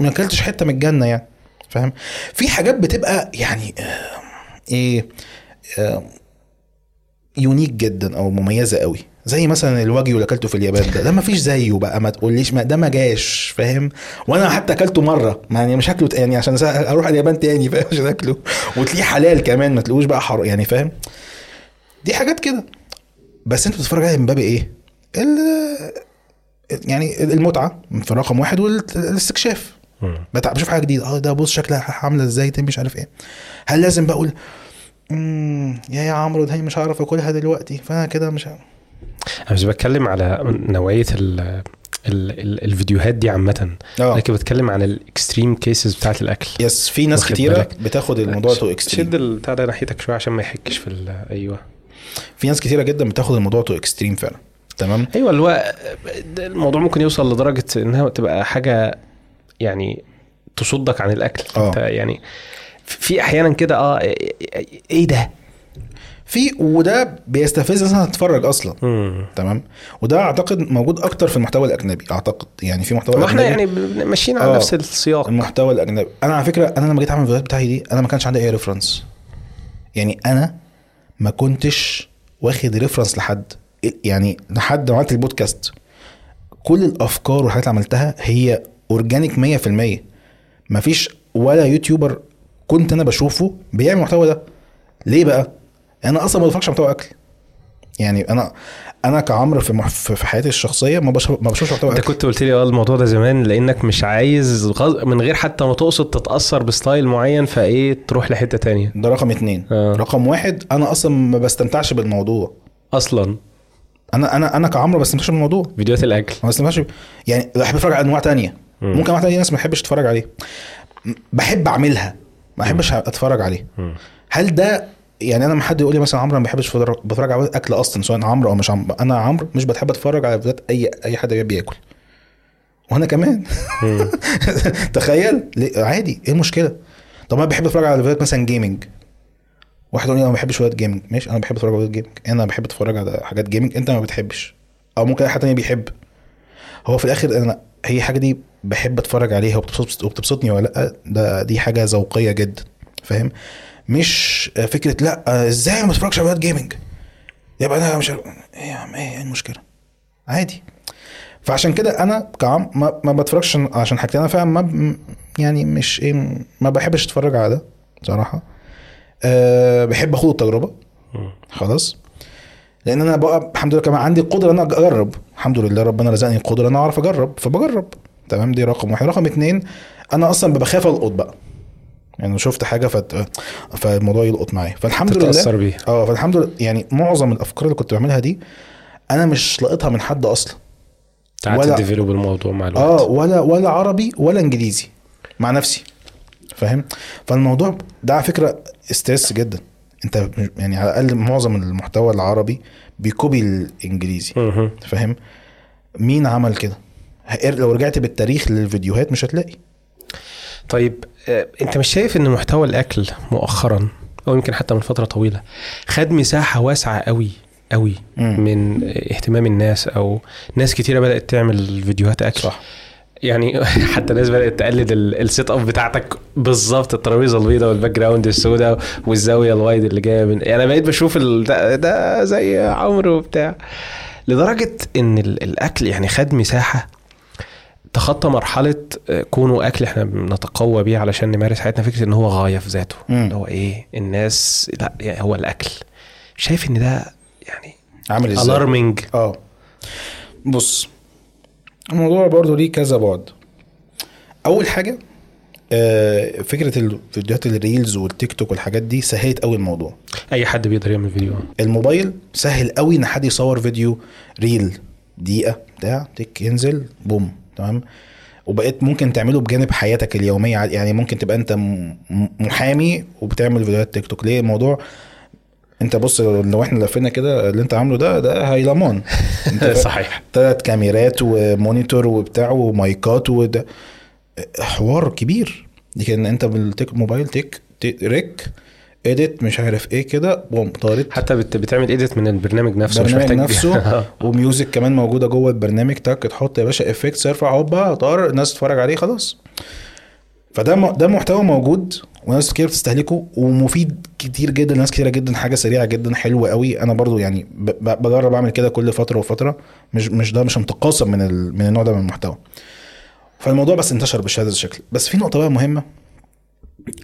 ما اكلتش حتة من الجنة يعني فاهم؟ في حاجات بتبقى يعني آه، إيه آه، يونيك جدا أو مميزة قوي. زي مثلا الواجيو اللي أكلته في اليابان ده. ده ما فيش زيه بقى ما تقوليش ما ده ما جاش فاهم؟ وأنا حتى أكلته مرة يعني مش هاكله تاني عشان أروح اليابان تاني فاهم؟ عشان أكله. وتلاقيه حلال كمان ما تلاقوش بقى حر يعني فاهم؟ دي حاجات كده. بس أنت بتتفرج عليها من باب إيه؟ يعني المتعة في رقم واحد والاستكشاف. بشوف حاجة جديدة. آه ده بص شكلها عاملة إزاي مش عارف إيه. هل لازم بقول يا يا عمرو ده مش هعرف آكلها دلوقتي فأنا كده مش أنا مش بتكلم على نوعية ال ال ال الفيديوهات دي عامة. آه. لكن بتكلم عن ال extreme cases بتاعت الأكل. yes في ناس كتيرة بالك؟ بتاخد الموضوع to شد extreme البتاع ده ناحيتك شوية عشان ما يحكش في أيوه. في ناس كتيرة جدا بتاخد الموضوع to extreme فعلا. تمام؟ أيوه اللي هو الموضوع ممكن يوصل لدرجة إنها تبقى حاجة يعني تصدك عن الأكل. آه. أنت يعني في أحيانا كده آه إيه ده؟ في وده بيستفز الناس انها تتفرج أصلا. مم. تمام؟ وده أعتقد موجود أكتر في المحتوى الأجنبي. أعتقد يعني في محتوى أجنبي يعني ماشيين على آه. نفس السياق. المحتوى الأجنبي. أنا على فكرة أنا لما جيت أعمل الفيديوهات بتاعتي دي أنا ما كانش عندي أي reference يعني أنا ما كنتش واخد reference لحد. يعني لحد ما عملت البودكاست كل الأفكار والحاجات اللي عملتها هي organic 100% مفيش ولا YouTuber كنت أنا بشوفه بيعمل المحتوى ده. ليه بقى؟ أنا أصلا ما بتفرجش محتوى أكل. يعني أنا أنا كعمرو في مح- في حياتي الشخصية ما بشوف ما بشوفش محتوى أنت كنت قلت لي آه الموضوع ده زمان لأنك مش عايز غز... من غير حتى ما تقصد تتأثر بستايل معين فإيه تروح لحتة تانية. ده رقم اتنين. آه. رقم واحد أنا أصلا ما بستمتعش بالموضوع. أصلا. أنا أنا أنا كعمرو ما بستمتعش بالموضوع. فيديوهات الأكل. ما بستمتعش. ب- يعني بحب أتفرج على أنواع تانية. مم. ممكن أنواع تانية ناس ما بحبش أتفرج عليه. بحب أعملها. ما بحبش أتفرج عليه. هل ده يعني أنا لما حد يقول لي مثلا عمرو ما بحبش بتفرج على أكل أصلا سواء عمرو أو مش عمرو أنا عمرو مش بحب أتفرج على فيديوهات اي أي حد بياكل. وأنا كمان. تخيل؟ عادي. إيه المشكلة؟ طب أنا بحب أتفرج على فيديوهات مثلا gaming واحد يقول لي أنا ما بحبش فيديوهات gaming ماشي أنا بحب أتفرج على فيديوهات gaming أنا بحب أتفرج على حاجات gaming أنت ما بتحبش. أو ممكن حد تاني بيحب. هو في الآخر أنا هي حاجة دي بحب أتفرج عليها وبتبسط وبتبسطني ولا لأ؟ ده دي حاجة ذوقية جدا فاهم؟ مش فكرة لأ إزاي ما بتفرجش على فيديوهات gaming يبقى أنا مش إيه يا عم إيه المشكلة؟ عادي. فعشان كده أنا كعم ما, ما بتفرجش عشان حاجتين. أنا فعلا ما يعني مش إيه ما بحبش أتفرج على ده بصراحه أه بحب اخد التجربة. خلاص. لأن أنا بقى الحمد لله كمان عندي القدرة إن أنا أجرب. الحمد لله ربنا رزقني القدرة إن أنا أعرف أجرب فبجرب. تمام؟ دي رقم واحد. رقم اتنين أنا أصلا بخاف ألقط بقى. يعني شفت حاجة فت... فالموضوع يلقط معايا. فالحمد لله تتأثر بيها. آه فالحمد لله يعني معظم الأفكار اللي كنت بعملها دي أنا مش لاقطها من حد أصلا. ولا- ت develop الموضوع مع الوقت. آه ولا ولا عربي ولا إنجليزي مع نفسي. فاهم؟ فالموضوع ده على فكرة stress جدا. انت يعني على الأقل معظم المحتوى العربي بي copy الإنجليزي. فاهم؟ مين عمل كده؟ لو رجعت بالتاريخ للفيديوهات مش هتلاقي. طيب آه، انت مش شايف إن محتوى الأكل مؤخرا أو يمكن حتى من فترة طويلة خد مساحة واسعة قوي قوي مم. من اهتمام الناس أو ناس كتيرة بدأت تعمل فيديوهات أكل؟ صح. يعني حتى ناس بدأت تقلد ال- ال set up بتاعتك بالظبط الترابيزة البيضاء وال background السوداء والزاوية ال wide اللي جاية من يعني أنا بقيت بشوف ال... ده, ده زي عمرو وبتاع. لدرجة إن ال- الأكل يعني خد مساحة تخطى مرحلة آه، كونه أكل إحنا بنتقوى بيه علشان نمارس حياتنا فكرة إن هو غاية في ذاته. اللي هو إيه الناس لأ يعني هو الأكل. شايف إن ده يعني عامل إزاي؟ alarming آه. بص الموضوع برضو ليه كذا بعد. أول حاجة آه، فكرة الفيديوهات ال reels والتيك توك والحاجات دي سهلت قوي الموضوع. أي حد بيقدر يعمل فيديو. الموبايل سهل قوي إن حد يصور فيديو reel دقيقة بتاع تك ينزل بوم تمام؟ وبقيت ممكن تعمله بجانب حياتك اليومية. يعني ممكن تبقى أنت محامي وبتعمل فيديوهات تيك توك. ليه الموضوع؟ انت بص لو إحنا لفينا كده اللي انت عامله ده ده هيلمان صحيح. تلات كاميرات و monitor وبتاع ومايكات وده. حوار كبير. لكن انت بالتيك موبايل تيك تيك- ريك edit مش عارف إيه كده بوم طارت. حتى بت... بتعمل edit من البرنامج نفسه مش البرنامج محتاج نفسه. و music كمان موجودة جوه البرنامج تك تحط يا باشا effect ارفع هوبا طار الناس تتفرج عليه خلاص. فده م- ده محتوى موجود. وناس كتير بتستهلكه ومفيد كتير جدا ناس كتيرة جدا حاجة سريعة جدا حلوة قوي. أنا برضو يعني بجرب أعمل كده كل فترة وفترة. مش مش ده مش انتقاصا من ال- من النوع ده من المحتوى. فالموضوع بس انتشر بهذا الشكل. بس في نقطة بقى مهمة.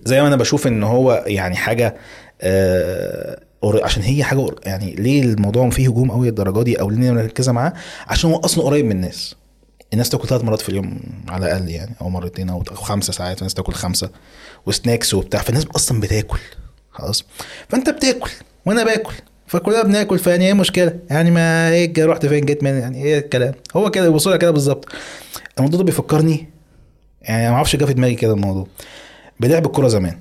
زي ما أنا بشوف إن هو يعني حاجة آه عشان هي حاجة يعني ليه الموضوع فيه هجوم قوي الدرجة دي أو ليه مركزه معاه؟ عشان هو أصلا قريب من الناس. الناس تاكل ثلاث مرات في اليوم على الأقل يعني أو مرتين أو خمسة ساعات الناس تاكل خمسة وسناكس وبتاع فالناس أصلا بتاكل خلاص. فأنت بتاكل وأنا باكل فكلنا بناكل فيعني إيه مشكله يعني ما إيه رحت فين؟ جيت من يعني إيه الكلام؟ هو كده بيبصوا كده بالظبط. الموضوع ده بيفكرني يعني ما أعرفش جه في دماغي كده الموضوع. بلعب الكورة زمان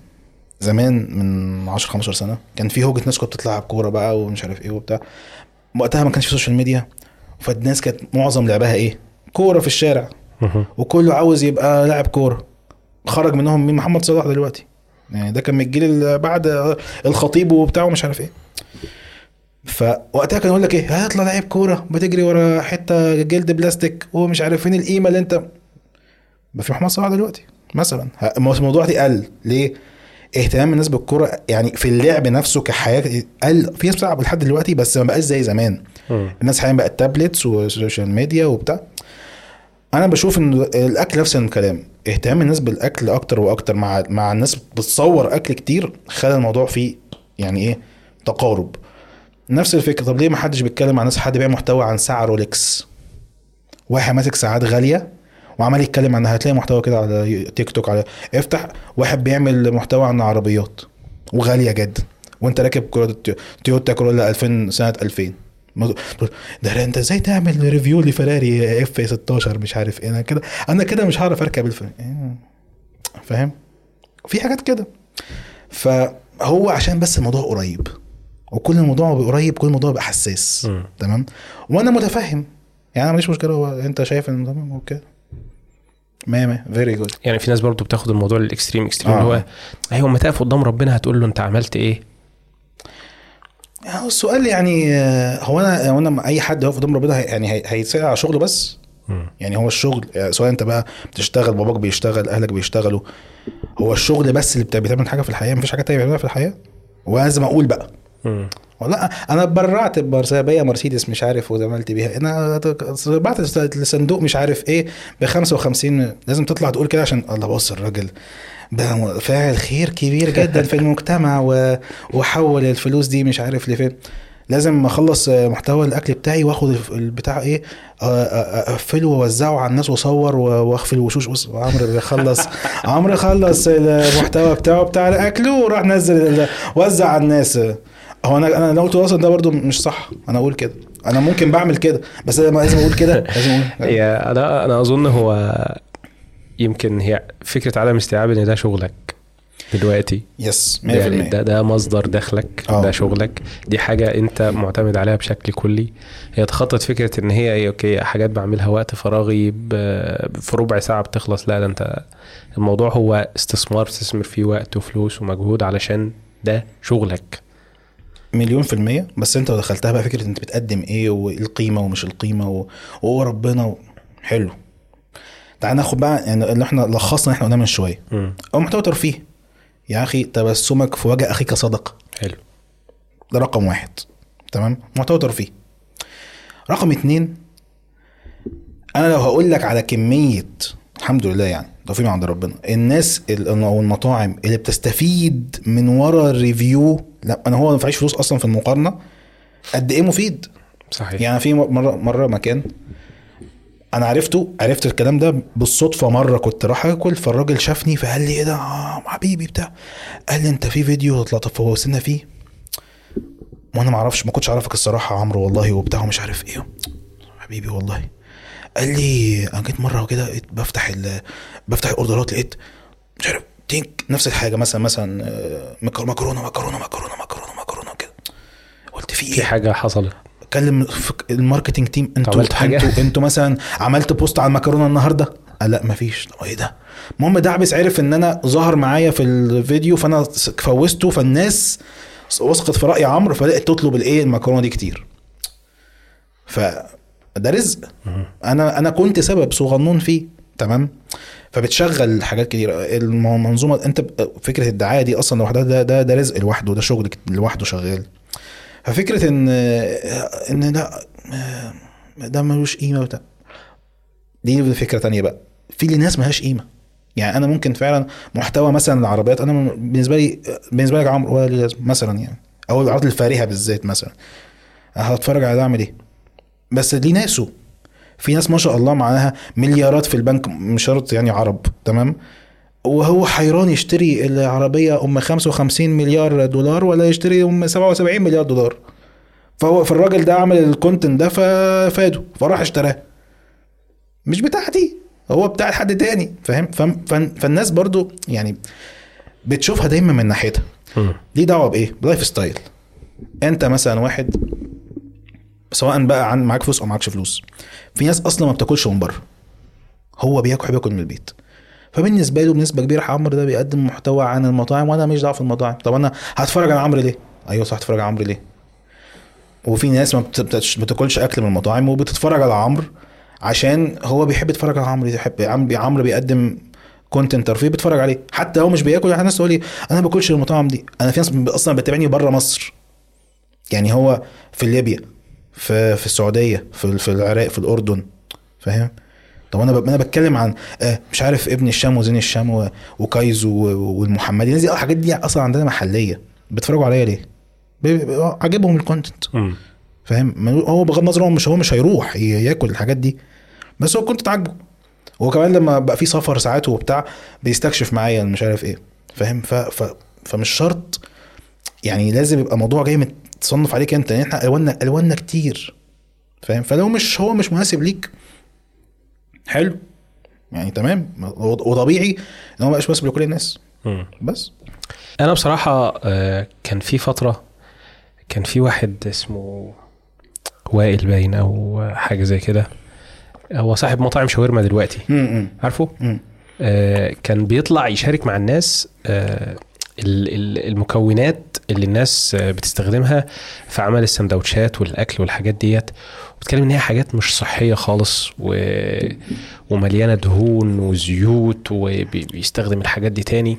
زمان من 10 15 سنة كان في هوجة ناس كانت بتلعب كورة بقى ومش عارف إيه وبتاع. وقتها ما كانش في سوشيال ميديا فالناس كانت معظم لعبها إيه؟ كورة في الشارع. وكله عاوز يبقى لاعب كورة. خرج منهم مين؟ محمد صلاح دلوقتي. يعني ده كان من الجيل اللي بعد الخطيب وبتاع ومش عارف إيه. فوقتها كان يقول لك إيه؟ هيطلع لعيب كورة. بتجري ورا حتة جلد بلاستيك. ومش عارف فين القيمة اللي أنت ما في محمد صلاح دلوقتي مثلا. الموضوع دي قل. ليه؟ اهتمام الناس بالكورة يعني في اللعب نفسه كحياة قل. في ناس بتلعب لحد دلوقتي بس ما بقاش زي زمان. الناس حاليا بقت tablets و social media وبتاع. أنا بشوف ان الاكل نفس الكلام. اهتمام الناس بالاكل أكتر وأكتر. مع مع الناس بتصور اكل كتير خلى الموضوع فيه يعني إيه تقارب. نفس الفكرة. طب ليه ما حدش بيتكلم عن ناس حد بيعمل محتوى عن ساعة رولكس واحد ماسك ساعات غالية وعمال يتكلم عنها. هتلاقي محتوى كده على تيك توك على افتح واحد بيعمل محتوى عن عربيات وغالية جدا. وانت راكب تويوتا كورولا 2000 سنة 2000 ما- تقول ده انت إزاي تعمل review لفراري F 16 مش عارف إيه؟ أنا كده أنا كده مش هعرف اركب الف فاهم؟ في حاجات كده. فهو عشان بس الموضوع قريب. وكل الموضوع بيبقى قريب كل الموضوع بيبقى حساس. تمام؟ وأنا متفهم. يعني أنا ماليش مشكلة. هو انت شايف ان تمام okay. ما ما very good يعني في ناس برضو بتاخد الموضوع لل extreme. extreme آه. اللي هو أيوه اما تقف قدام ربنا هتقول له انت عملت إيه؟ هو السؤال يعني آه، هو أنا هو أنا أي حد يقف قدام ربنا يعني هي- هيتسال على شغله بس؟ يعني هو الشغل يعني سواء أنت بقى بتشتغل باباك بيشتغل أهلك بيشتغلوا هو الشغل بس اللي بت- بتعمل حاجة في الحياة؟ مفيش حاجة تانية بتعملها في الحياة؟ ولازم أقول بقى. والله أنا اتبرعت بمرسيدس مرسيدس مش عارف وعملت بيها. أنا بعت لصندوق مش عارف إيه ب 55 لازم تطلع تقول كده عشان الله بص الراجل. بقى فاعل خير كبير جدا في المجتمع. وحول الفلوس دي مش عارف لفين لازم أخلص محتوى الأكل بتاعي وآخد البتاع إيه أقفله وأوزعه على الناس وأصور واخفي الوشوش. بص عمرو بيخلص عمرو خلص المحتوى بتاعه بتاع الأكل وراح نزل وزع على الناس. هو أنا أنا لو قلت أصلا ده برضو مش صح. أنا أقول كده. أنا ممكن بعمل كده بس أنا لازم أقول كده. لازم أقول أنا أنا أظن هو يمكن هي فكرة عدم استيعاب إن ده شغلك دلوقتي. yes 100% يعني ده ده مصدر دخلك آه. ده شغلك. دي حاجة أنت معتمد عليها بشكل كلي. هي تخطت فكرة إن هي إيه، okay حاجات بعملها وقت فراغي في ربع ساعة بتخلص. لا ده أنت الموضوع هو استثمار بتستثمر فيه وقت وفلوس ومجهود علشان ده شغلك. مليون في المية. بس أنت لو دخلتها بقى فكرة أنت بتقدم إيه وايه القيمة ومش القيمة و- وهو ربنا و... حلو. تعال ناخد بقى يعني اللي إحنا لخصنا إحنا قلناه من شوية. مم. أو محتوى ترفيه. يا أخي تبسمك في وجه أخيك صدقة حلو. ده رقم واحد. تمام؟ محتوى ترفيه. رقم اتنين أنا لو هقول لك على كمية الحمد لله يعني توفيق عند ربنا الناس ال- أو المطاعم اللي بتستفيد من ورا الريفيو لا أنا هو ما دفعش فلوس أصلا في المقارنة قد إيه مفيد؟ صحيح. يعني في مره مرة مكان أنا عرفته عرفت الكلام ده بالصدفة مرة كنت رايح آكل فالراجل شافني فقال لي إيه ده؟ آه حبيبي بتاع. قال لي أنت في فيديو طلعت فوزنا فيه؟ وأنا ما أعرفش ما كنتش أعرفك الصراحة يا عمرو والله وبتاع ومش عارف إيه. حبيبي والله. قال لي أنا جيت مرة كده لقيت بفتح ال... بفتح الأوردرات لقيت مش عارف تينك نفس الحاجة مثلا مثلا آه، مكر- مكرونة مكرونة مكرونة مكرونة مكرونة كده. قلت في في إيه؟ حاجة حصلت. كلم ال marketing team. أنتوا؟ أنتوا أنتوا مثلا عملت boost على المكرونة النهارده؟ قال لا مفيش. طب إيه ده؟ المهم دعبس عرف إن أنا ظهر معايا في الفيديو فأنا فوزته فالناس وثقت في رأي عمرو فبدات تطلب الإيه؟ المكرونة دي كتير. ف ده رزق. أنا أنا كنت سبب صغنون فيه. تمام؟ فبتشغل حاجات كتير. المنظومه أنت فكرة الدعاية دي أصلا لوحدها ده ده ده رزق لوحده ده شغل لوحده شغال. ففكرة إن إن لا ده ملوش قيمة وبتاع دي فكرة تانية بقى. في ناس ملهاش قيمة. يعني أنا ممكن فعلا محتوى مثلا العربيات أنا بالنسبة لي بالنسبة لك عمرو ولا لي لازمة مثلا يعني. أو العربيات الفارهة بالذات مثلا. هتفرج على ده أعمل إيه؟ بس دي ناسه. في ناس ما شاء الله معاها مليارات في البنك مش شرط يعني عرب تمام؟ وهو حيران يشتري العربية M 55 مليار دولار ولا يشتري M 77 مليار دولار. فهو فالراجل ده عمل ال content ده ففاده فراح اشتراه. مش بتاعتي هو بتاع حد تاني فاهم؟ فالناس برضو يعني بتشوفها دايما من ناحيتها. ليه دعوة بإيه؟ ب lifestyle أنت مثلا واحد سواء بقى عن معاك فلوس أو معاكش فلوس في ناس أصلا ما بتاكلش من بره. هو بياكل بياكل من البيت. فبالنسبة له بنسبة كبيرة عمرو ده بيقدم محتوى عن المطاعم وأنا مش دعوة في المطاعم. طب أنا هتفرج على عمرو ليه؟ أيوه صح هتفرج على عمرو ليه؟ وفي ناس ما بتاكلش أكل من المطاعم وبتتفرج على عمرو عشان هو بيحب يتفرج على عمرو يحب عم- عمرو بيقدم كونتنت ترفيه بيتفرج عليه. حتى هو مش بياكل يعني ناس تقول لي أنا ما باكلش المطاعم دي. أنا في ناس أصلا بتتابعني بره مصر. يعني هو في ليبيا في في السعودية في في العراق في الأردن فاهم؟ طب أنا ب- أنا بتكلم عن آه، مش عارف ابن الشام وزين الشام وكايزو والمحمدي الناس دي آه، الحاجات دي أصلا عندنا محلية. بيتفرجوا عليا ليه؟ آه، عاجبهم ال content فاهم؟ هو بغض النظر هو مش هو مش هيروح ياكل الحاجات دي. بس هو ال content عاجبه. وكمان لما بقى في سفر ساعات وبتاع بيستكشف معايا مش عارف إيه. فاهم؟ ف... ف... فمش شرط. يعني لازم يبقى موضوع جاي متصنف عليك أنت يعني إحنا الواننا الواننا كتير. فاهم؟ فلو مش هو مش مناسب ليك حلو. يعني تمام. وطبيعي إن هو مبقاش مناسب لكل الناس. بس. أنا بصراحة آه، كان في فترة كان في واحد اسمه وائل باين أو حاجة زي كده. هو صاحب مطاعم شاورما دلوقتي. م- عارفه؟ م. آه، كان بيطلع يشارك مع الناس آه، ال- ال- المكونات اللي الناس بتستخدمها في عمل السندوتشات والأكل والحاجات ديت. وبتكلم إن هي حاجات مش صحية خالص و... ومليانة دهون وزيوت وبيستخدم الحاجات دي تاني.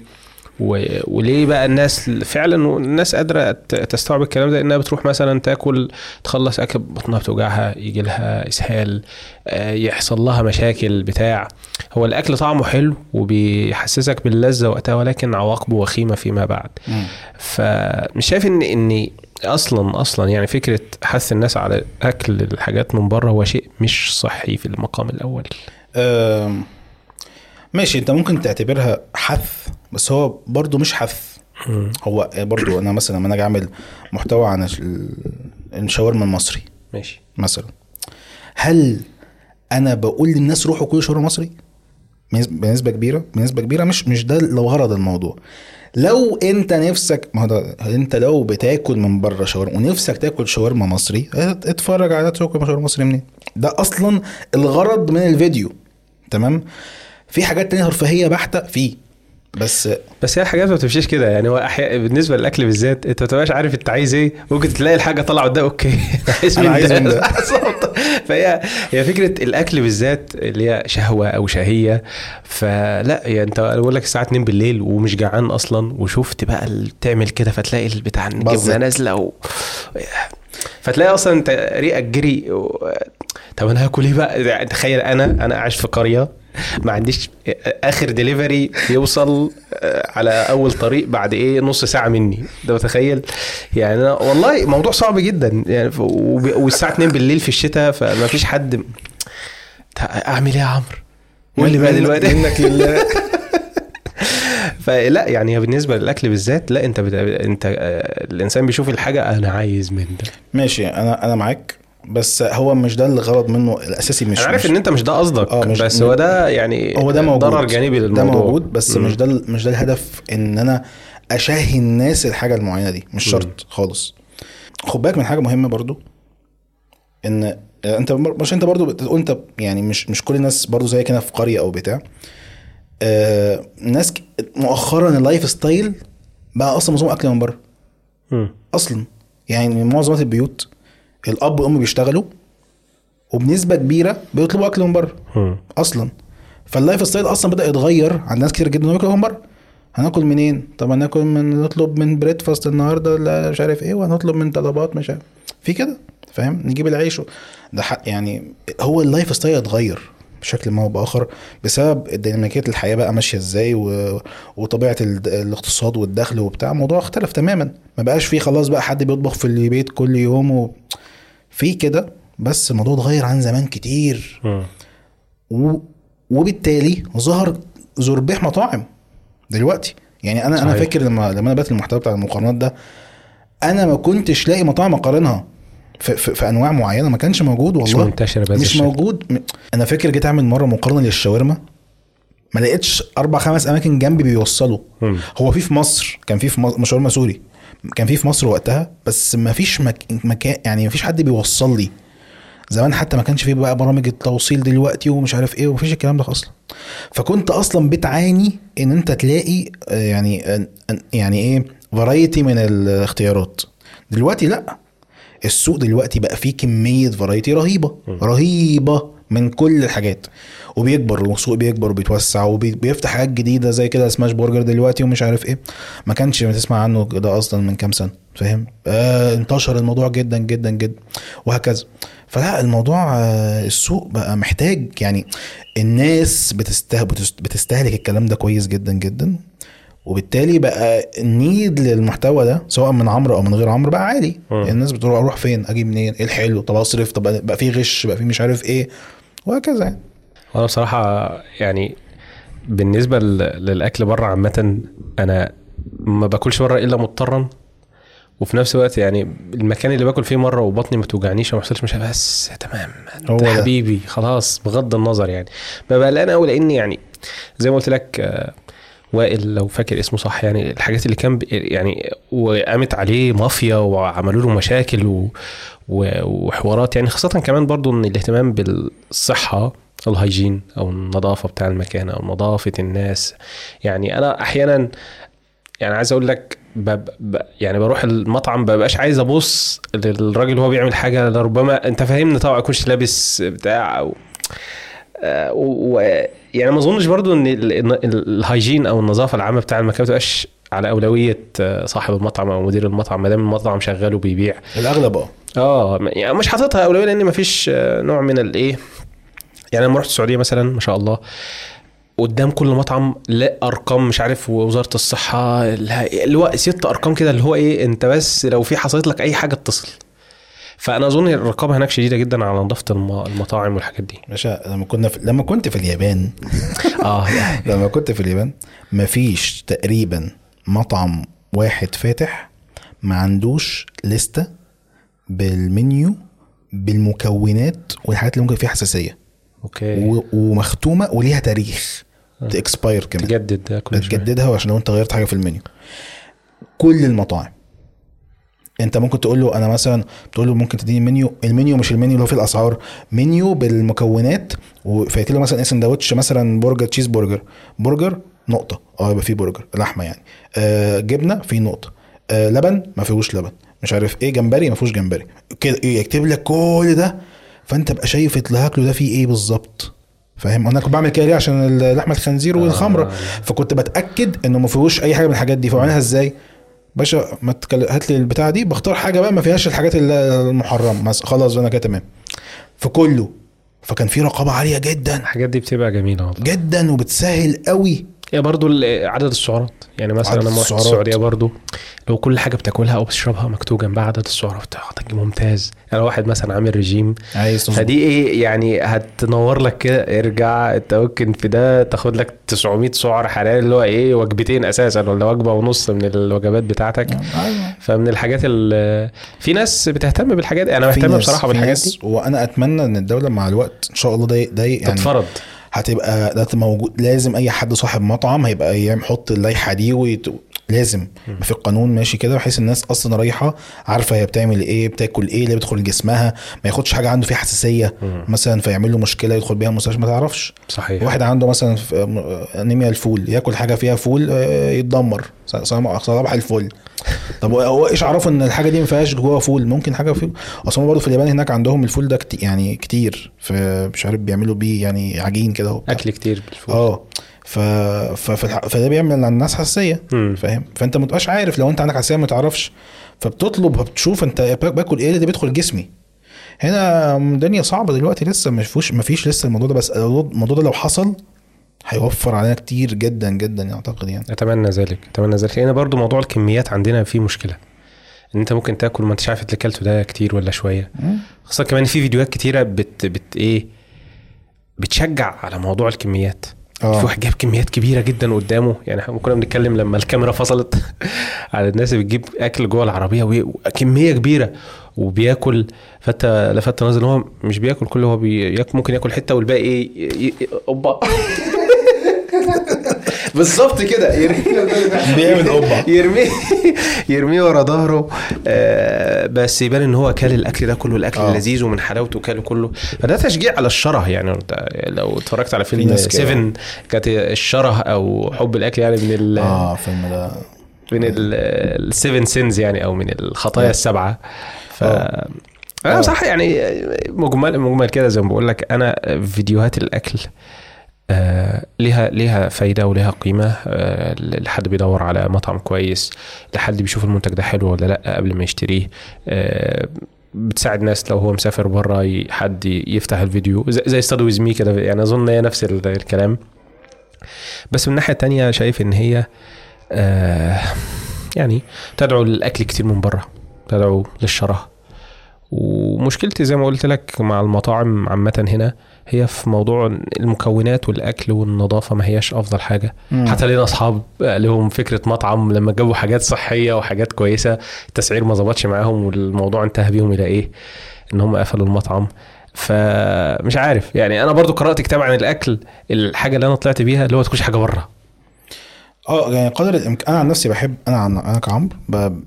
و... وليه بقى الناس فعلا الناس قادرة تستوعب الكلام ده؟ إنها بتروح مثلا تاكل تخلص أكل بطنها بتوجعها يجي لها إسهال آه، يحصل لها مشاكل بتاع. هو الأكل طعمه حلو وبيحسسك باللذة وقتها ولكن عواقبه وخيمة فيما بعد. م. فمش شايف ان إن أصلا أصلا يعني فكرة حث الناس على أكل الحاجات من بره هو شيء مش صحي في المقام الأول. ماشي أنت ممكن تعتبرها حث بس هو برضو مش حث. هو برضو أنا مثلا لما أنا أجي أعمل محتوى عن ال- الشاورما المصري ماشي. مثلا هل أنا بقول للناس روحوا كلوا شاورما مصري؟ بنسبه كبيرة بنسبة كبيرة. مش مش ده لو غرض الموضوع. لو انت نفسك ما ده انت لو بتاكل من بره شاورما ونفسك تاكل شاورما مصري ات- اتفرج على تاكل شاورما مصري منين؟ ده أصلا الغرض من الفيديو. تمام؟ في حاجات تانية رفاهيه بحتة فيه بس بس هي الحاجات ما بتمشيش كده يعني هو أحيانا بالنسبة للأكل بالذات أنت ما بتبقاش عارف انت عايز إيه ممكن تلاقي الحاجة طالعة قدام أوكي عايز من عايز ده. بالظبط. فهي هي فكرة الأكل بالذات اللي هي شهوة أو شهية فلا يعني أنت بقول لك الساعة 2 بالليل ومش جعان أصلا وشفت بقى تعمل كده فتلاقي البتاع الجبنة. نازلة و... فتلاقي أصلا أنت ريقك جري و... طب أنا هاكل إيه بقى يعني تخيل أنا أنا عايش في قرية ما عنديش آخر ديليفري يوصل آه، على أول طريق بعد إيه نص ساعة مني. ده متخيل؟ يعني أنا والله موضوع صعب جدا. يعني والساعة 2 بالليل في الشتاء فما فيش حد أعمل إيه يا عمرو؟ قول لي بقى دلوقتي. منك لله. فلا يعني بالنسبة للأكل بالذات لا أنت بت... أنت آه، الإنسان بيشوف الحاجة أنا عايز من ده. ماشي أنا أنا معاك. بس هو مش ده الغرض منه الأساسي مش أنا عارف مش إن أنت مش ده قصدك آه، مش- بس هو ده يعني هو ده موجود ضرر جانبي ده للموضوع. موجود بس مم. مش ده مش ده الهدف إن أنا اشهي الناس الحاجة المعينة دي مش شرط خالص. خد بالك من حاجة مهمة برضو إن أنت مش أنت برضو بتقول أنت يعني مش مش كل الناس برضو زي كده في قرية أو بتاع. آه ناس مؤخرا ال lifestyle بقى أصلا معظم أكل من بره. أصلا. يعني معظم البيوت. الأب والأم بيشتغلوا وبنسبة كبيرة بيطلبوا أكل من بره. أصلا. فال lifestyle أصلا بدأ يتغير عند ناس كتير جدا. انهم ياكلوا من بره. هناكل منين؟ طب هناكل من نطلب من Breadfast النهارده لا مش عارف إيه وهنطلب من طلبات مش عارف. في كده فاهم؟ نجيب العيش و... ده حق يعني هو ال lifestyle اتغير بشكل ما أو بآخر بسبب ديناميكيه الحياة بقى ماشية إزاي و... وطبيعة ال... الاقتصاد والدخل وبتاع. الموضوع اختلف تماما. ما بقاش فيه خلاص بقى حد بيطبخ في البيت كل يوم و... في كده بس الموضوع اتغير عن زمان كتير. و... وبالتالي ظهر زربيح مطاعم دلوقتي يعني أنا أنا صحيح. فاكر لما لما أنا بدات المحتوى بتاع المقارنات ده أنا ما كنتش لاقي مطاعم أقارنها في, في, في أنواع معينة ما كانش موجود مش والله منتشره بهذا مش الشكل. موجود أنا فاكر جيت أعمل مرة مقارنة للشاورما ما لقيتش أربع خمس أماكن جنبي بيوصلوا. هو في في مصر كان في في مصر شاورما سوري كان في في مصر وقتها بس ما فيش مك... مكان يعني ما فيش حد بيوصل لي. زمان حتى ما كانش فيه بقى برامج التوصيل دلوقتي ومش عارف إيه ومفيش الكلام ده أصلا. فكنت أصلا بتعاني إن أنت تلاقي آه، يعني آه، يعني إيه variety من الاختيارات. دلوقتي لأ. السوق دلوقتي بقى فيه كمية variety رهيبة. رهيبة. من كل الحاجات. وبيكبر والسوق بيكبر وبيتوسع وبيفتح حاجات جديدة زي كده smash burger دلوقتي ومش عارف إيه. ما كانش بتسمع عنه ده أصلا من كام سنة فاهم؟ آه انتشر الموضوع جدا جدا جدا وهكذا. فلا الموضوع آه السوق بقى محتاج يعني الناس بتسته بتست- بتستهلك الكلام ده كويس جدا جدا. وبالتالي بقى النيد للمحتوى ده سواء من عمرو أو من غير عمرو بقى عالي. الناس بتروح أروح فين؟ أجيب منين؟ إيه الحلو؟ طب أصرف؟ طب بقى في غش بقى في مش عارف إيه. وهكذا يعني. أنا بصراحة يعني بالنسبة للأكل بره عامة أنا ما باكلش بره إلا مضطرا. وفي نفس الوقت يعني المكان اللي باكل فيه مرة وبطني ما توجعنيش وما يحصلش مش بس تمام هو انت. حبيبي خلاص بغض النظر يعني. ببقى قلقان قوي لأن يعني زي ما قلت لك آه، وائل لو فاكر اسمه صح يعني الحاجات اللي كان يعني وقامت عليه مافيا وعملوا له مشاكل وحوارات يعني خاصة كمان برضو إن الاهتمام بالصحة الهيجين أو النظافة بتاع المكان أو نظافة الناس. يعني أنا أحيانا يعني عايز أقول لك بب... ب... يعني بروح المطعم ببقاش عايز أبص للراجل وهو بيعمل حاجة لربما أنت فاهمني طبعا يكونش لابس بتاع آه، و... و... يعني ما اظنش برضو ان ال... ال- الهيجين أو النظافة العامة بتاع المكان ما تبقاش على أولوية آه، صاحب المطعم أو مدير المطعم ما دام المطعم شغال وبيبيع. الأغلب آه. آه يعني مش حاططها أولوية لأن مفيش آه، نوع من الايه يعني لما رحت السعودية مثلا ما شاء الله قدام كل مطعم لا أرقام مش عارف وزاره الصحة اللي هو ست أرقام كده اللي هو إيه أنت بس لو في حصلت لك أي حاجة اتصل. فأنا أظن الرقابة هناك شديدة جدا على نظافة الم- المطاعم والحاجات دي. باشا لما كنا في... لما كنت في اليابان. آه. لما كنت في اليابان مفيش تقريبا مطعم واحد فاتح ما عندوش لستة بالمنيو بالمكونات والحاجات اللي ممكن فيها حساسية. okay. و... ومختومة وليها تاريخ. ت expire كمان. تجدد كل شوية. بتجددها عشان لو انت غيرت حاجة في المنيو. كل المطاعم. انت ممكن تقول له أنا مثلا تقول له ممكن تديني menu ال menu مش المنيو اللي هو فيه الاسعار منيو بالمكونات وفايت له مثلا سندوتش مثلا برجر تشيز برجر برجر نقطة. آه يبقى فيه برجر لحمة يعني. آه جبنة فيه نقطة. آه لبن ما فيهوش لبن. مش عارف إيه جمبري ما فيهوش جمبري. كده يكتب لك كل ده فانت بقى شايف اللي هاكله ده فيه إيه بالظبط. فاهم؟ أنا كنت بعمل كده ليه؟ عشان لحم الخنزير والخمرة. فكنت بتأكد انه ما فيهوش اي حاجة من الحاجات دي. فبعملها إزاي؟ باشا ما تكل... هات لي البتاعة دي بختار حاجة بقى ما فيهاش الحاجات ال- المحرمة. مثلا خلاص أنا كده تمام. في كله. فكان في رقابة عالية جدا. الحاجات دي بتبقى جميلة والله. جدا وبتسهل قوي. هي برضو عدد السعرات يعني مثلا لما رحت. السعودية برضو لو كل حاجة بتاكلها أو بتشربها مكتوب جنبها عدد السعرات بتاعتك ممتاز أنا واحد مثلا عامل رجيم عايز. فدي إيه يعني هتنور لك كده ارجع انت ممكن في ده تاخد لك 900 سعر حراري اللي هو إيه وجبتين أساسا ولا وجبة ونص من الوجبات بتاعتك أيوة. فمن الحاجات ال في ناس بتهتم بالحاجات دي. أنا بهتم بصراحة بالحاجات دي وأنا أتمنى إن الدولة مع الوقت إن شاء الله ده ده يعني تتفرض هتبقى ده موجود لازم أي حد صاحب مطعم هيبقى يحط اللائحة دي ويت... لازم يبقى في القانون ماشي كده بحيث الناس أصلا رايحة عارفة هي بتعمل إيه بتاكل إيه اللي بيدخل جسمها ما ياخدش حاجة عنده فيها حساسية مثلا فيعمل له مشكلة يدخل بيها المستشفى ما تعرفش. صحيح. واحد عنده مثلا في- أنيميا الفول ياكل حاجة فيها فول آه، يتدمر صباح الفل. طب هو إيش عرفوا إن الحاجة دي ما فيهاش جواها فول؟ ممكن حاجة فيه أصلا برضه في اليابان هناك عندهم الفول ده كتير يعني كتير فمش عارف بيعملوا بيه يعني عجين كده. أكل كتير بالفول. آه. ف... ف... فده بيعمل على الناس حساسية. فاهم؟ فأنت ما تبقاش عارف لو أنت عندك حساسية ما تعرفش فبتطلب بتشوف أنت با- باكل إيه اللي بيدخل جسمي. هنا الدنيا صعبة دلوقتي لسه ما فيش ما فيش لسه الموضوع ده بس الموضوع ده لو حصل هيوفر علينا كتير جدا جدا أعتقد يعني. أتمنى ذلك أتمنى ذلك. هنا برضو موضوع الكميات عندنا فيه مشكلة. إن أنت ممكن تاكل ما انتش عارف اللي أكلته ده كتير ولا شوية. خاصة كمان في فيديوهات كتيرة بت بت إيه بتشجع على موضوع الكميات. آه. في واحد جاب كميات كبيرة جدا قدامه. يعني إحنا كنا بنتكلم لما الكاميرا فصلت على الناس اللي بتجيب أكل جوه العربية وكميه كبيرة وبياكل. فأنت لفت نظر إن هو مش بياكل كله هو بياكل ممكن ياكل حتة والباقي إيه ي- ي- أوبا. بالظبط كده بيعمل قبة. يرميه يرميه ورا ظهره آه، بس يبان إن هو كل الأكل ده كله الأكل آه. اللذيذ ومن حلاوته كله كله فده تشجيع على الشره يعني لو اتفرجت على فيلم ناس كده. 7 كانت الشره أو حب الأكل يعني من ال آه الفيلم ده من السيفن سينز يعني أو من الخطايا آه. السبعة ف. أنا. بصراحة يعني مجمل مجمل كده زي ما بقول لك أنا فيديوهات الأكل آه ليها ليها فايدة وليها قيمة. آه لحد بيدور على مطعم كويس لحد بيشوف المنتج ده حلو ولا لأ قبل ما يشتريه. آه بتساعد ناس لو هو مسافر بره حد يفتح الفيديو. زي, زي ستاد ويز مي كده يعني أظن هي نفس ال- الكلام. بس من الناحيه التانية شايف إن هي يعني تدعو للأكل كتير من بره تدعو للشراهه ومشكلتي زي ما قلت لك مع المطاعم عامة هنا هي في موضوع المكونات والأكل والنظافة ما هياش أفضل حاجة. مم. حتى لنا أصحاب لهم فكرة مطعم لما جابوا حاجات صحية وحاجات كويسة التسعير ما ظبطش معاهم والموضوع انتهى بيهم إلى إيه؟ إن هم قفلوا المطعم. فمش عارف يعني أنا برضو قرأت كتاب عن الأكل الحاجة اللي أنا طلعت بيها اللي هو تكونش حاجة بره آه يعني قدر الامكان أنا عن نفسي بحب أنا عن أنا كعمرو ب... ب-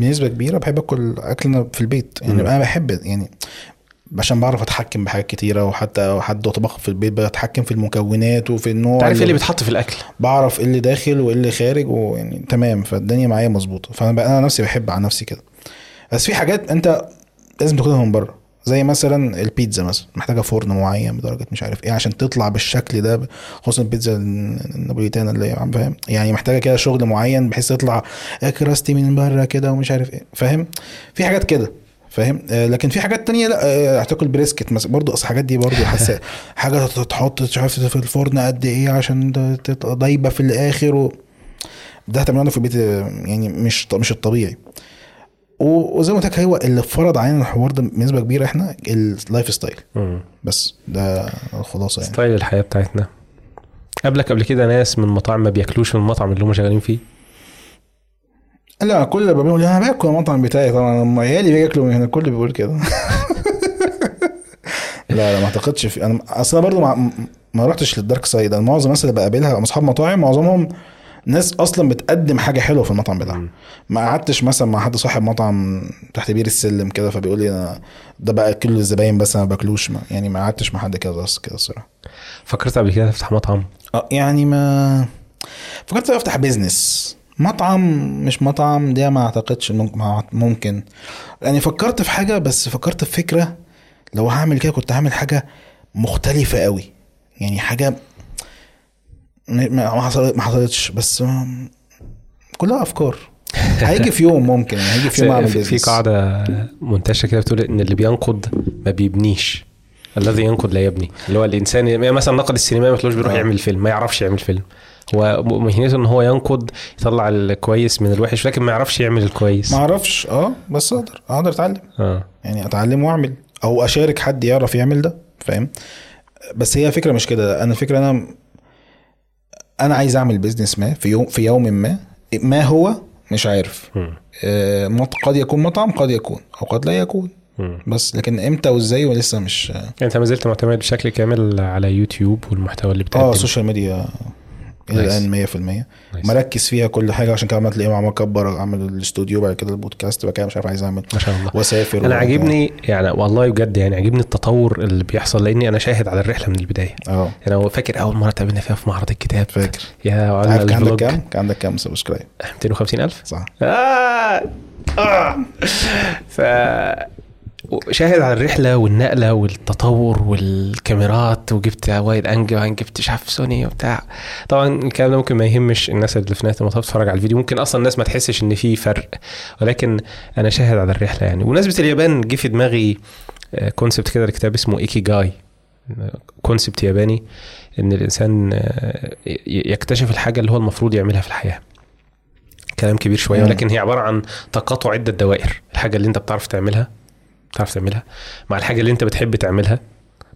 بنسبة كبيرة بحب اكل أكلنا في البيت. يعني مم. أنا بحب يعني عشان بعرف أتحكم بحاجات كتيرة وحتى حد طبخ في البيت بتحكم في المكونات وفي النوع تعرف إيه اللي بيتحط في الأكل؟ بعرف إيه اللي داخل وإيه اللي خارج ويعني تمام فالدنيا معايا مظبوطة. فأنا أنا نفسي بحب عن نفسي كده. بس في حاجات أنت لازم تاخدها من بره. زي مثلا البيتزا مثلا محتاجة فرن معين بدرجة مش عارف إيه عشان تطلع بالشكل ده خصوصا البيتزا النابوليتانا اللي هي فاهم؟ يعني محتاجة كده شغل معين بحيث تطلع كراستي من بره كده ومش عارف إيه فاهم؟ في حاجات كده فاهم؟ آه لكن في حاجات تانية لا آه هتاكل brisket مثلا برضه أصل الحاجات دي برضه حساسه حاجة تحط مش عارف في الفرن قد إيه عشان تبقى دايبة في الآخر و... ده هتعمله في البيت آه، يعني مش مش الطبيعي. وزي ما قلت لك هو اللي فرض علينا الحوار ده بنسبة كبيرة إحنا ال lifestyle. بس ده الخلاصة يعني. style الحياة بتاعتنا. قبلك قبل كده ناس من مطاعم ما بياكلوش من المطعم اللي هم شغالين فيه؟ لا كل اللي بقول أنا باكل المطعم بتاعي طبعا. لما عيالي بياكلوا من هنا الكل بيقول كده. لا لا ما أعتقدش في أنا أصلا برضو ما, ما رحتش لل dark side أنا معظم الناس اللي بقابلها أصحاب مطاعم معظمهم ناس أصلا بتقدم حاجة حلوة في المطعم بتاعها. ما قعدتش مثلا مع حد صاحب مطعم تحت بير السلم كده فبيقول لي أنا ده بقى كل الزباين بس أنا ما باكلوش. ما يعني ما قعدتش مع حد كده بس كده الصراحة. فكرت قبل كده تفتح مطعم؟ آه يعني ما فكرت أفتح بيزنس مطعم مش مطعم ده ما أعتقدش ممكن. يعني فكرت في حاجة بس فكرت في فكرة لو هعمل كده كنت هعمل حاجة مختلفة قوي. يعني حاجة ما حصلت- ما حصلتش بس كلها أفكار. هيجي في يوم ممكن هيجي في يوم أعمل في, قاعدة منتشرة كده بتقول إن اللي بينقد ما بيبنيش. الذي ينقد لا يبني. اللي هو الإنسان يعني مثلا نقد السينما ما تلاقوش بيروح آه. يعمل فيلم ما يعرفش يعمل فيلم. هو مهنته إن هو ينقد يطلع الكويس من الوحش لكن ما يعرفش يعمل الكويس. ما أعرفش آه بس أقدر أقدر أتعلم. آه. يعني أتعلم وأعمل أو أشارك حد يعرف يعمل ده فاهم؟ بس هي فكرة مش كده. أنا فكره أنا أنا عايز أعمل بيزنس ما في يوم في يوم ما ما هو مش عارف. آه، قد يكون مطعم قد يكون أو قد لا يكون مم. بس لكن إمتى وإزاي ولسه مش أنت ما زلت معتمد بشكل كامل على يوتيوب والمحتوى اللي آه بتقدمه السوشيال ميديا إلى. الآن 100% nice. مركز فيها كل حاجة عشان كده عمال تلاقيه عمال اكبر أعمل الاستوديو بعد كده البودكاست بعد كده مش عارف عايز أعمل ما شاء الله وأسافر أنا. عاجبني يعني والله بجد يعني عاجبني التطور اللي بيحصل لأني أنا شاهد على الرحلة من البداية آه يعني هو فاكر أول مرة اتقابلنا فيها في معرض الكتاب فاكر يا عارف كان عندك كام؟ كان عندك كام subscribe 250 ألف صح آه. آه. ف شاهد على الرحلة والنقلة والتطور والكاميرات وجبت wide angle جبت مش عارف سوني وبتاع. طبعا الكلام ده ممكن ما يهمش الناس اللي في نهاية المطاف تتفرج على الفيديو. ممكن أصلا الناس ما تحسش إن في فرق. ولكن أنا شاهد على الرحلة يعني. وبمناسبه اليابان جه في دماغي concept كده الكتاب اسمه ikigai كونسبت ياباني إن الإنسان آه، يكتشف الحاجة اللي هو المفروض يعملها في الحياة. كلام كبير شوية. ولكن هي عبارة عن تقاطع عدة دوائر. الحاجة اللي أنت بتعرف تعملها بتعرف تعملها. مع الحاجة اللي انت بتحب تعملها.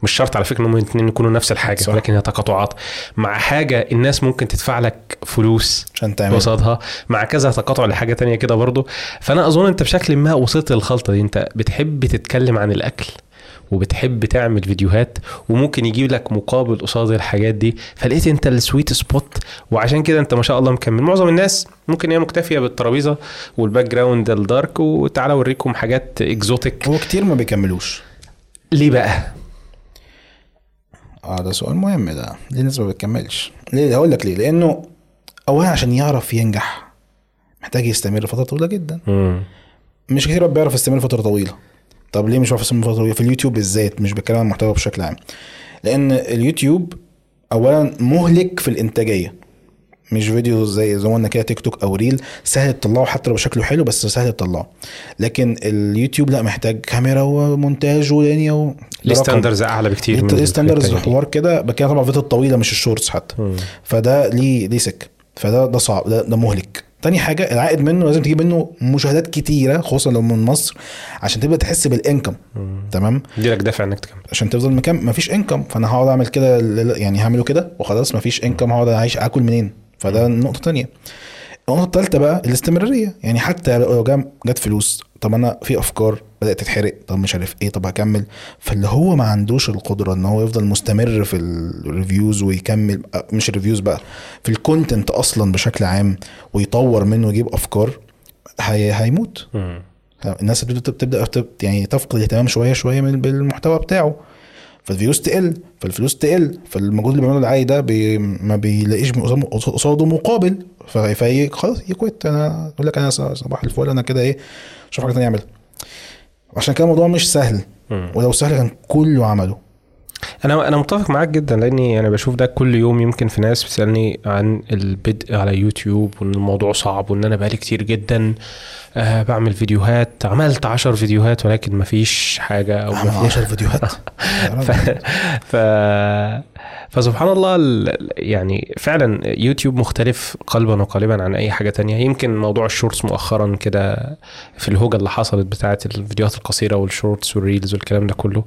مش شرط على فكرة انهم الاثنين يكونوا نفس الحاجة صح. ولكن هي تقاطعات. مع حاجة الناس ممكن تدفع لك فلوس عشان تعمل قصادها. مع كذا تقاطع لحاجة تانية كده برضو. فأنا أظن أنت بشكل ما وصلت للخلطة دي. أنت بتحب تتكلم عن الأكل. وبتحب تعمل فيديوهات وممكن يجيب لك مقابل قصاد الحاجات دي فلقيت انت ال sweet spot وعشان كده انت ما شاء الله مكمل. معظم الناس ممكن هي مكتفية بالترابيزة وال background ال dark وتعالى اوريكم حاجات exotic هو كتير ما بيكملوش. ليه بقى؟ آه ده سؤال مهم ده. ليه الناس ما بتكملش؟ ليه؟ هقول لك ليه. لأنه اولا عشان يعرف ينجح. محتاج يستمر فترة طويلة جدا. مم. مش كتير بيعرف يستمر فترة طويلة. طب ليه مش فتره طويله في اليوتيوب بالذات مش بتكلم عن المحتوى بشكل عام. لأن اليوتيوب اولا مهلك في الإنتاجية. مش فيديو زي زي ما قلنا كده تيك توك أو reel سهل تطلعه حتى لو شكله حلو بس سهل تطلعه. لكن اليوتيوب لا محتاج كاميرا ومونتاج ولينيا و... ليه. ستاندرز أعلى بكتير ليه ستاندرز. حوار كده؟ بكده طبعا الفيديو الطويله مش ال shorts حتى. مم. فده ليه ليه سكة؟ فده ده صعب ده, ده مهلك. تاني حاجة العائد منه لازم تجيب منه مشاهدات كتيرة خصوصا لو من مصر عشان تبدأ تحس بالإنكم. تمام؟ دي لك دافع إنك تكمل. عشان تفضل مكان مفيش إنكم. فأنا هقعد أعمل كده يعني هعمله كده وخلاص مفيش إنكم. هقعد أعيش آكل منين؟ فده نقطة تانية. النقطة الثالثه بقى الاستمرارية. يعني حتى لو جت فلوس طب أنا في أفكار بدأت تتحرق طب مش عارف إيه طب هكمل. فاللي هو ما عندوش القدرة إن هو يفضل مستمر في الريفيوز ويكمل مش ال reviews بقى في ال content أصلا بشكل عام ويطور منه ويجيب أفكار هي هيموت. الناس بتبدأ يعني تفقد الاهتمام شوية شوية من بالمحتوى بتاعه. فال views تقل فالفلوس تقل فالمجهود اللي بيعمله العادي ده بي ما بيلاقيش قصاده- مقابل. ف- في خلاص ي quit أنا يقول لك أنا صباح الفل أنا كده إيه شوف حاجة تانية اعملها عشان كده الموضوع مش سهل. ولو سهل كان كله عمله. أنا أنا متفق معاك جدا لأني أنا بشوف ده كل يوم يمكن في ناس بتسألني عن البدء على يوتيوب وإن الموضوع صعب وإن أنا بقالي كتير جدا. آه بعمل فيديوهات. عملت عشر فيديوهات ولكن مفيش حاجة أو عمل مفيش 10 فيديوهات؟ ف... ف... فسبحان الله ال- يعني فعلا يوتيوب مختلف قلبا وقالبا عن أي حاجة تانية. يمكن موضوع ال shorts مؤخرا كده في الهوجة اللي حصلت بتاعه الفيديوهات القصيرة وال shorts وال reels والكلام ده كله.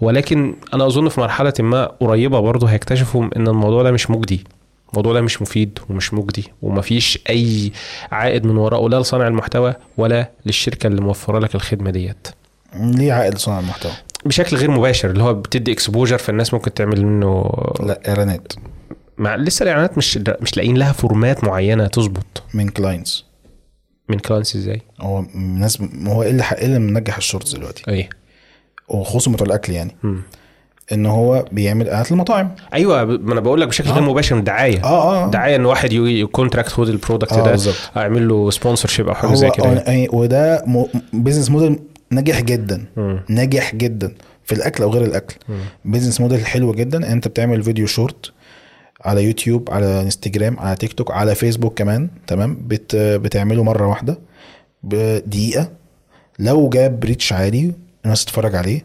ولكن أنا أظن في مرحلة ما قريبة برضه هيكتشفوا إن الموضوع ده مش مجدي. الموضوع ده مش مفيد ومش مجدي ومفيش أي عائد من وراءه لا لصانع المحتوى ولا للشركة اللي موفرة لك الخدمة ديت. ليه عائد صنع المحتوى؟ بشكل غير مباشر اللي هو بتدي exposure فالناس ممكن تعمل منه لا إعلانات. مع لسه الإعلانات مش مش لاقيين لها format معينة تظبط. من كلاينتس من كلاينتس إزاي؟ هو الناس هو إيه اللي إيه اللي منجح ال shorts دلوقتي؟ إيه؟ وخصوصا بتوع الأكل يعني. مم. إن هو بيعمل اعلانات للمطاعم. أيوه ما أنا بقول لك بشكل غير آه. مباشر من دعاية. آه آه دعاية إن واحد ي contract خد ال product آه ده بالظبط. أعمل له sponsorship أو حاجة زي كده يعني. آه، وده business model ناجح جدا. مم. ناجح جدا. في الأكل أو غير الأكل. مم. business model حلو جدا. أنت بتعمل فيديو شورت على يوتيوب على انستجرام على تيك توك على فيسبوك كمان تمام؟ بت بتعمله مرة واحدة بدقيقه لو جاب reach عالي الناس تتفرج عليه.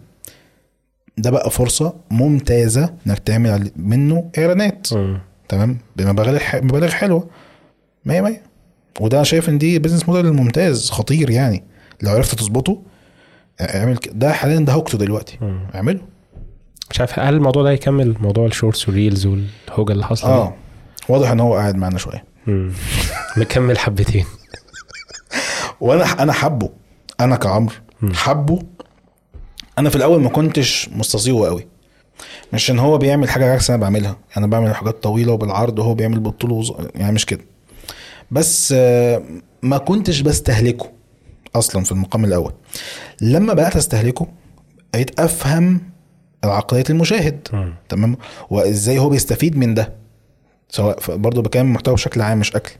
ده بقى فرصة ممتازة إنك تعمل منه إعلانات. مم. تمام؟ بمبالغ مبالغ حلوة. 100 100 وده شايف إن دي بزنس موديل ممتاز خطير يعني. لو عرفت تظبطه اعمل. ده حاليا ده هوجته دلوقتي. اعمله. مش عارف هل الموضوع ده يكمل موضوع ال shorts وال reels والهوجة اللي حاصلة دي؟ آه. واضح إن هو قاعد معانا شوية. مكمل حبتين. وأنا أنا حبه أنا كعمرو حبه أنا في الأول ما كنتش مستصيغه قوي. مش إن هو بيعمل حاجة عكس أنا بعملها. أنا بعمل حاجات طويلة وبالعرض وهو بيعمل بالطول وز... يعني مش كده. بس آه، ما كنتش بستهلكه أصلا في المقام الأول. لما بدأت أستهلكه بقيت أفهم عقلية المشاهد. مم. تمام؟ وإزاي هو بيستفيد من ده. سواء برضه بكلم محتوى بشكل عام مش أكل.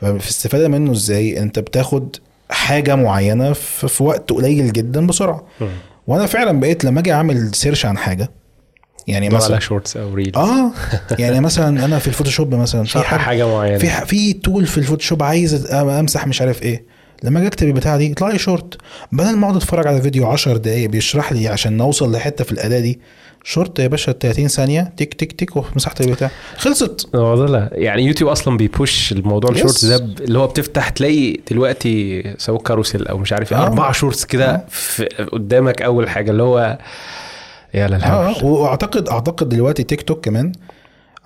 ففي الاستفاده منه إزاي؟ أنت بتاخد حاجة معينة في, وقت قليل جدا بسرعة. مم. وأنا فعلا بقيت لما أجي أعمل search عن حاجة يعني مثلا مثلا shorts أو reels آه يعني مثلا أنا في الفوتوشوب مثلا في حاجة معينة. في ح- في tool في الفوتوشوب عايز أمسح مش عارف إيه. لما أجي أكتب البتاعة دي يطلع لي شورت بدل ما أقعد أتفرج على فيديو 10 دقايق بيشرح لي عشان نوصل لحتة في الأداة دي شورت يا باشا 30 ثانية. تك تك تك ومسحت البتاع. خلصت. لا. يعني يوتيوب أصلا بي push الموضوع Yes. ال shorts ده اللي هو بتفتح تلاقي دلوقتي سواء carousel أو مش عارف إيه آه. أربع shorts كده في- قدامك أول حاجة اللي هو يا للهبل وأعتقد أعتقد دلوقتي تيك توك كمان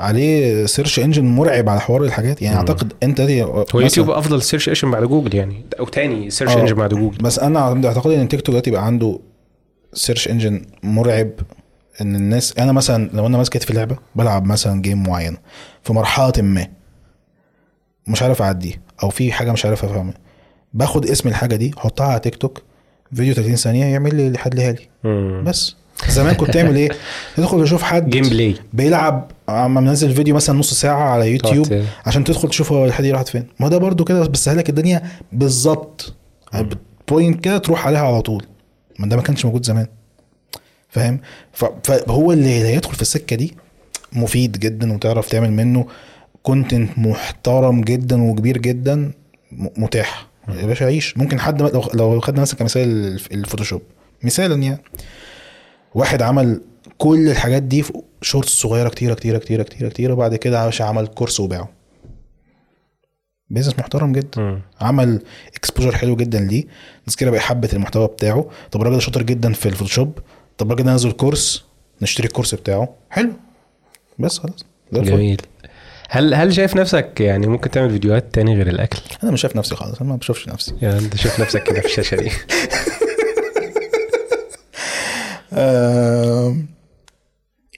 عليه search engine مرعب على حوار الحاجات. يعني أعتقد أنت دي هو يوتيوب أفضل search engine بعد جوجل يعني. أو تاني search آه. engine بعد جوجل. بس أنا أعتقد إن تيك توك دلوقتي بقى عنده search engine مرعب. إن الناس أنا مثلا لو أنا ماسك في لعبه بلعب مثلا game معينة في مرحلة ما مش عارف أعديه أو في حاجة مش عارف أفهمها باخد اسم الحاجة دي أحطها على تيك توك فيديو 30 ثانية يعمل لي يحلها لي. بس. زمان كنت تعمل إيه؟ تدخل تشوف حد gameplay بيلعب عم منزل فيديو مثلا نص ساعة على يوتيوب عشان تدخل تشوف هو الحد دي راحت فين. ما ده برضو كده بتسهلك الدنيا بالظبط. point كده تروح عليها على طول. ما ده ما كانش موجود زمان. فاهم؟ فهو اللي هيدخل في السكة دي مفيد جدا وتعرف تعمل منه content محترم جدا وكبير جدا م- متاح. يا باشا عيش. ممكن حد لو لو خدنا مثلا كمثال الف- الفوتوشوب. مثالا يعني واحد عمل كل الحاجات دي في shorts صغيرة كتيرة كتيرة كتيرة كتيرة كتيرة وبعد كده باشا عمل كورس وباعه. business محترم جدا. مم. عمل exposure حلو جدا ليه. الناس كده بقى حبت المحتوى بتاعه. طب الراجل شاطر جدا في الفوتوشوب. طب الراجل ده نزل كورس نشتري الكورس بتاعه. حلو. بس خلاص. جميل. هل هل شايف نفسك يعني ممكن تعمل فيديوهات تاني غير الأكل؟ أنا مش شايف نفسي خالص أنا ما بشوفش نفسي. يعني أنت شايف نفسك كده في الشاشة دي.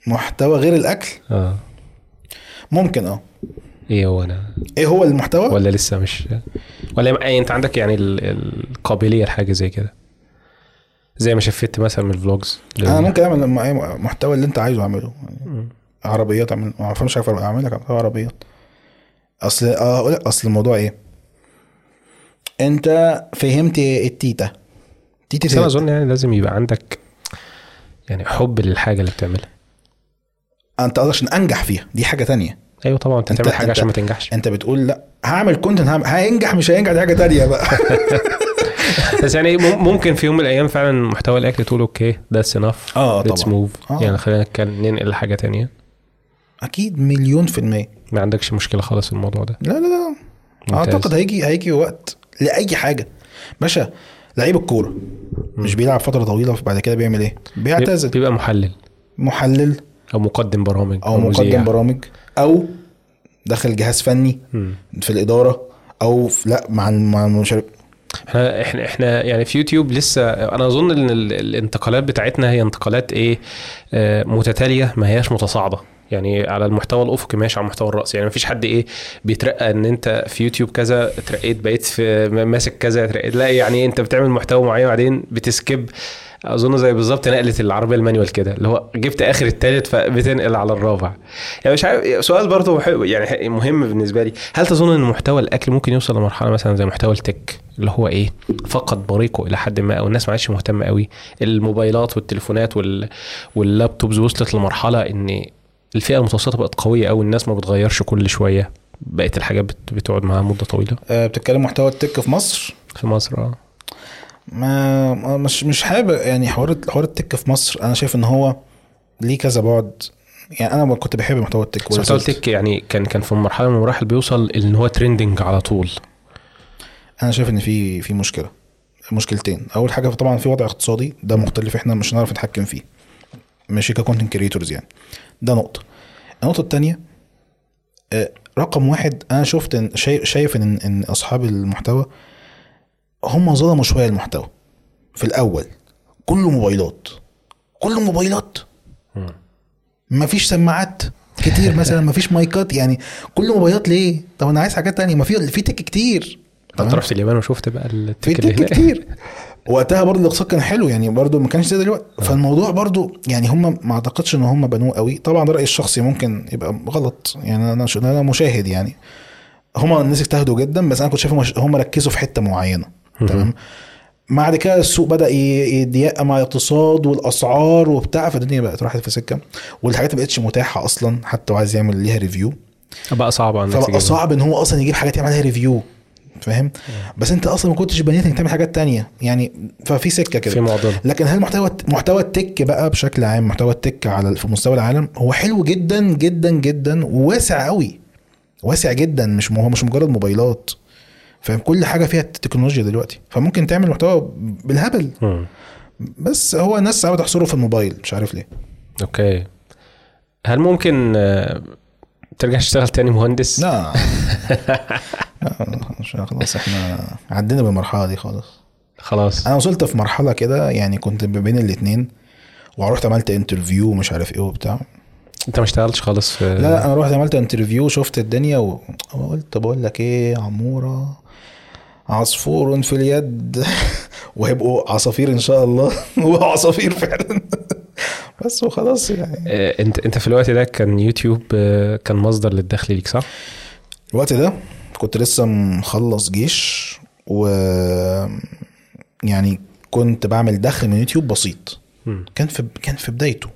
محتوى غير الأكل؟ آه. ممكن آه. إيه هو أنا؟ إيه هو المحتوى؟ ولا لسه مش؟ ولا أنت عندك يعني ال- القابلية لحاجة زي كده؟ زي ما شفت مثلا من الفلوجز أنا ممكن أعمل محتوى اللي أنت عايزه أعمله. يعني عربيات اعمل ما أعرفش اعمل لك عربيات. اصل آه أقول لك أصل الموضوع إيه. أنت فهمت التيتا. تيتا بس أنا أظن يعني لازم يبقى عندك يعني حب للحاجة اللي بتعملها. أنت قصدك عشان أنجح فيها. دي حاجة تانية. أيوه طبعا أنت تعمل حاجة عشان ما تنجحش. أنت بتقول لأ هعمل content هينجح مش هينجح؟ دي حاجة تانية بقى. بس يعني مم- ممكن في يوم من الأيام فعلا محتوى الأكل تقول okay that's enough آه طبعا. move آه. يعني خلينا ننقل لحاجه تانية. أكيد مليون في المية. ما عندكش مشكلة خالص في الموضوع ده؟ لا لا لا. ممتاز. أعتقد هيجي هيجي وقت لأي حاجة. باشا لعيب الكورة. مش بيلعب فترة طويلة بعد كده بيعمل إيه؟ بيعتزل. بيبقى محلل. محلل. أو مقدم برامج أو مذيع. مقدم برامج. أو داخل جهاز فني مم. في الإدارة. أو في لا مع مع المشارك إحنا إحنا إحنا يعني في يوتيوب لسه أنا اظن ان ال- الانتقالات بتاعتنا هي انتقالات إيه آه، متتالية ما هياش متصاعدة. يعني على المحتوى الأفقي ماشي على المحتوى الرأسي. يعني ما فيش حد إيه بيترقى ان انت في يوتيوب كذا اترقيت بقيت في ماسك كذا اترقيت لا يعني انت بتعمل محتوى معين وبعدين بت skip أظن زي بالظبط نقلة العربيه ال manual كده اللي هو جبت آخر التالت فبتنقل على الرابع. يعني مش عارف سؤال برضه حلو- يعني مهم بالنسبة لي. هل تظن إن محتوى الأكل ممكن يوصل لمرحلة مثلا زي محتوى ال tech اللي هو إيه فقد بريقه إلى حد ما أو الناس ما عادش مهتمة قوي الموبايلات والتليفونات وال... وال laptops وصلت لمرحلة إن الفئة المتوسطة بقت قوية قوي الناس ما بتغيرش كل شوية؟ بقت الحاجات بت... بتقعد معاها مدة طويلة؟ آه، بتتكلم محتوى التك في مصر؟ في مصر آه. ما مش مش حابب يعني حوار حوار التك في مصر أنا شايف إن هو ليه كذا بعد. يعني أنا كنت بحب محتوى التك محتوى. التك يعني كان كان في مرحلة من المراحل بيوصل إن هو ترندنج على طول. أنا شايف إن في في مشكلة مشكلتين. أول حاجة طبعا في وضع اقتصادي ده مختلف إحنا مش هنعرف نتحكم فيه. ماشي ك content creators يعني. ده نقطة. النقطة الثانية رقم واحد أنا شفت شايف إن إن أصحاب المحتوى هم ظلموا شوية المحتوى. في الأول كله موبايلات كله موبايلات. مفيش سماعات كتير مثلا مفيش مايكات يعني كله موبايلات ليه؟ طب أنا عايز حاجات تانية ما في في tech كتير. انت رحت اليابان وشفت بقى في ال tech tech اللي هناك كتير. وقتها برضه الاقتصاد كان حلو يعني برضه ما كانش زي دلوقتي. فالموضوع برضه يعني هم ما أعتقدش إن هم بنوه قوي. طبعا ده رأيي الشخصي ممكن يبقى غلط. يعني أنا أنا مشاهد يعني. هم الناس اجتهدوا جدا بس أنا كنت شايف هم- هم ركزوا في حتة معينة. تمام؟ بعد كده السوق بدأ يضيق مع الاقتصاد والأسعار وبتاع فالدنيا بقت راحت في سكة. والحاجات ما بقتش متاحة أصلا حتى لو عايز يعمل ليها ريفيو بقى صعب على فبقى. صعب إن هو أصلا يجيب حاجات يعمل عليها review فاهم؟ بس أنت أصلا ما كنتش بنيت إنك تعمل حاجات تانية. يعني ففي سكة في كده معضلة. لكن هل محتوى محتوى ال tech بقى بشكل عام محتوى ال tech على في مستوى العالم هو حلو جدا جدا جدا وواسع قوي. واسع جدا مش هو مش مجرد موبايلات. فاهم؟ كل حاجة فيها تكنولوجيا دلوقتي. فممكن تعمل محتوى بالهبل. مم. بس هو الناس ساعات بتحصره في الموبايل مش عارف ليه. okay. هل ممكن آه، ترجع تشتغل تاني مهندس؟ لا. خلاص إحنا عدينا بالمرحلة دي خالص. خلاص. أنا وصلت في مرحلة كده يعني كنت بين الاثنين ورحت عملت interview ومش عارف إيه وبتاع. أنت ما اشتغلتش خالص في لا لا أنا رحت عملت interview شفت الدنيا وقلت بقول لك إيه عمورة عصفور في اليد. وهيبقوا عصافير إن شاء الله. وعصافير فعلا. بس وخلاص يعني. آه، انت أنت في الوقت ده كان يوتيوب آه، كان مصدر للدخل ليك صح؟ الوقت ده كنت لسه مخلص جيش و يعني كنت بعمل دخل من يوتيوب بسيط. كان في كان في بدايته.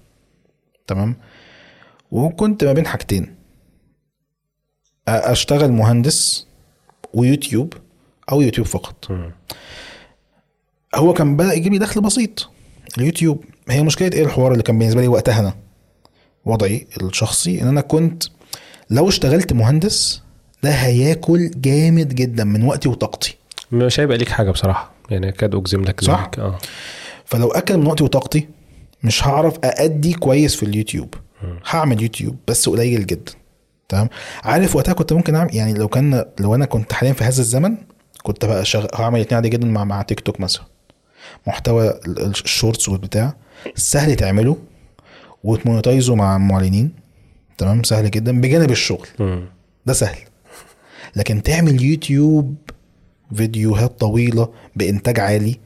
تمام؟ وكنت ما بين حاجتين. أشتغل مهندس ويوتيوب أو يوتيوب فقط. هو كان بدأ يجيب لي دخل بسيط. اليوتيوب هي مشكلة إيه الحوار اللي كان بالنسبة لي وقتها أنا؟ وضعي الشخصي إن أنا كنت لو اشتغلت مهندس ده هياكل جامد جدا من وقتي وطاقتي. مش هيبقى ليك حاجة بصراحة. يعني اكاد أجزم لك صح؟ ذلك. آه. فلو أكل من وقتي وطاقتي مش هعرف أأدي كويس في اليوتيوب. هعمل يوتيوب بس قليل جدا. تمام؟ عارف وقتها كنت ممكن أعمل يعني لو كان لو أنا كنت حاليا في هذا الزمن كنت بقى شغ... هعمل اتنين عادي جدا مع مع تيك توك مثلا. محتوى ال- ال- ال shorts والبتاع سهل تعمله وت monetize ه مع معلنين تمام؟ سهل جدا بجانب الشغل. ده سهل. لكن تعمل يوتيوب فيديوهات طويلة بإنتاج عالي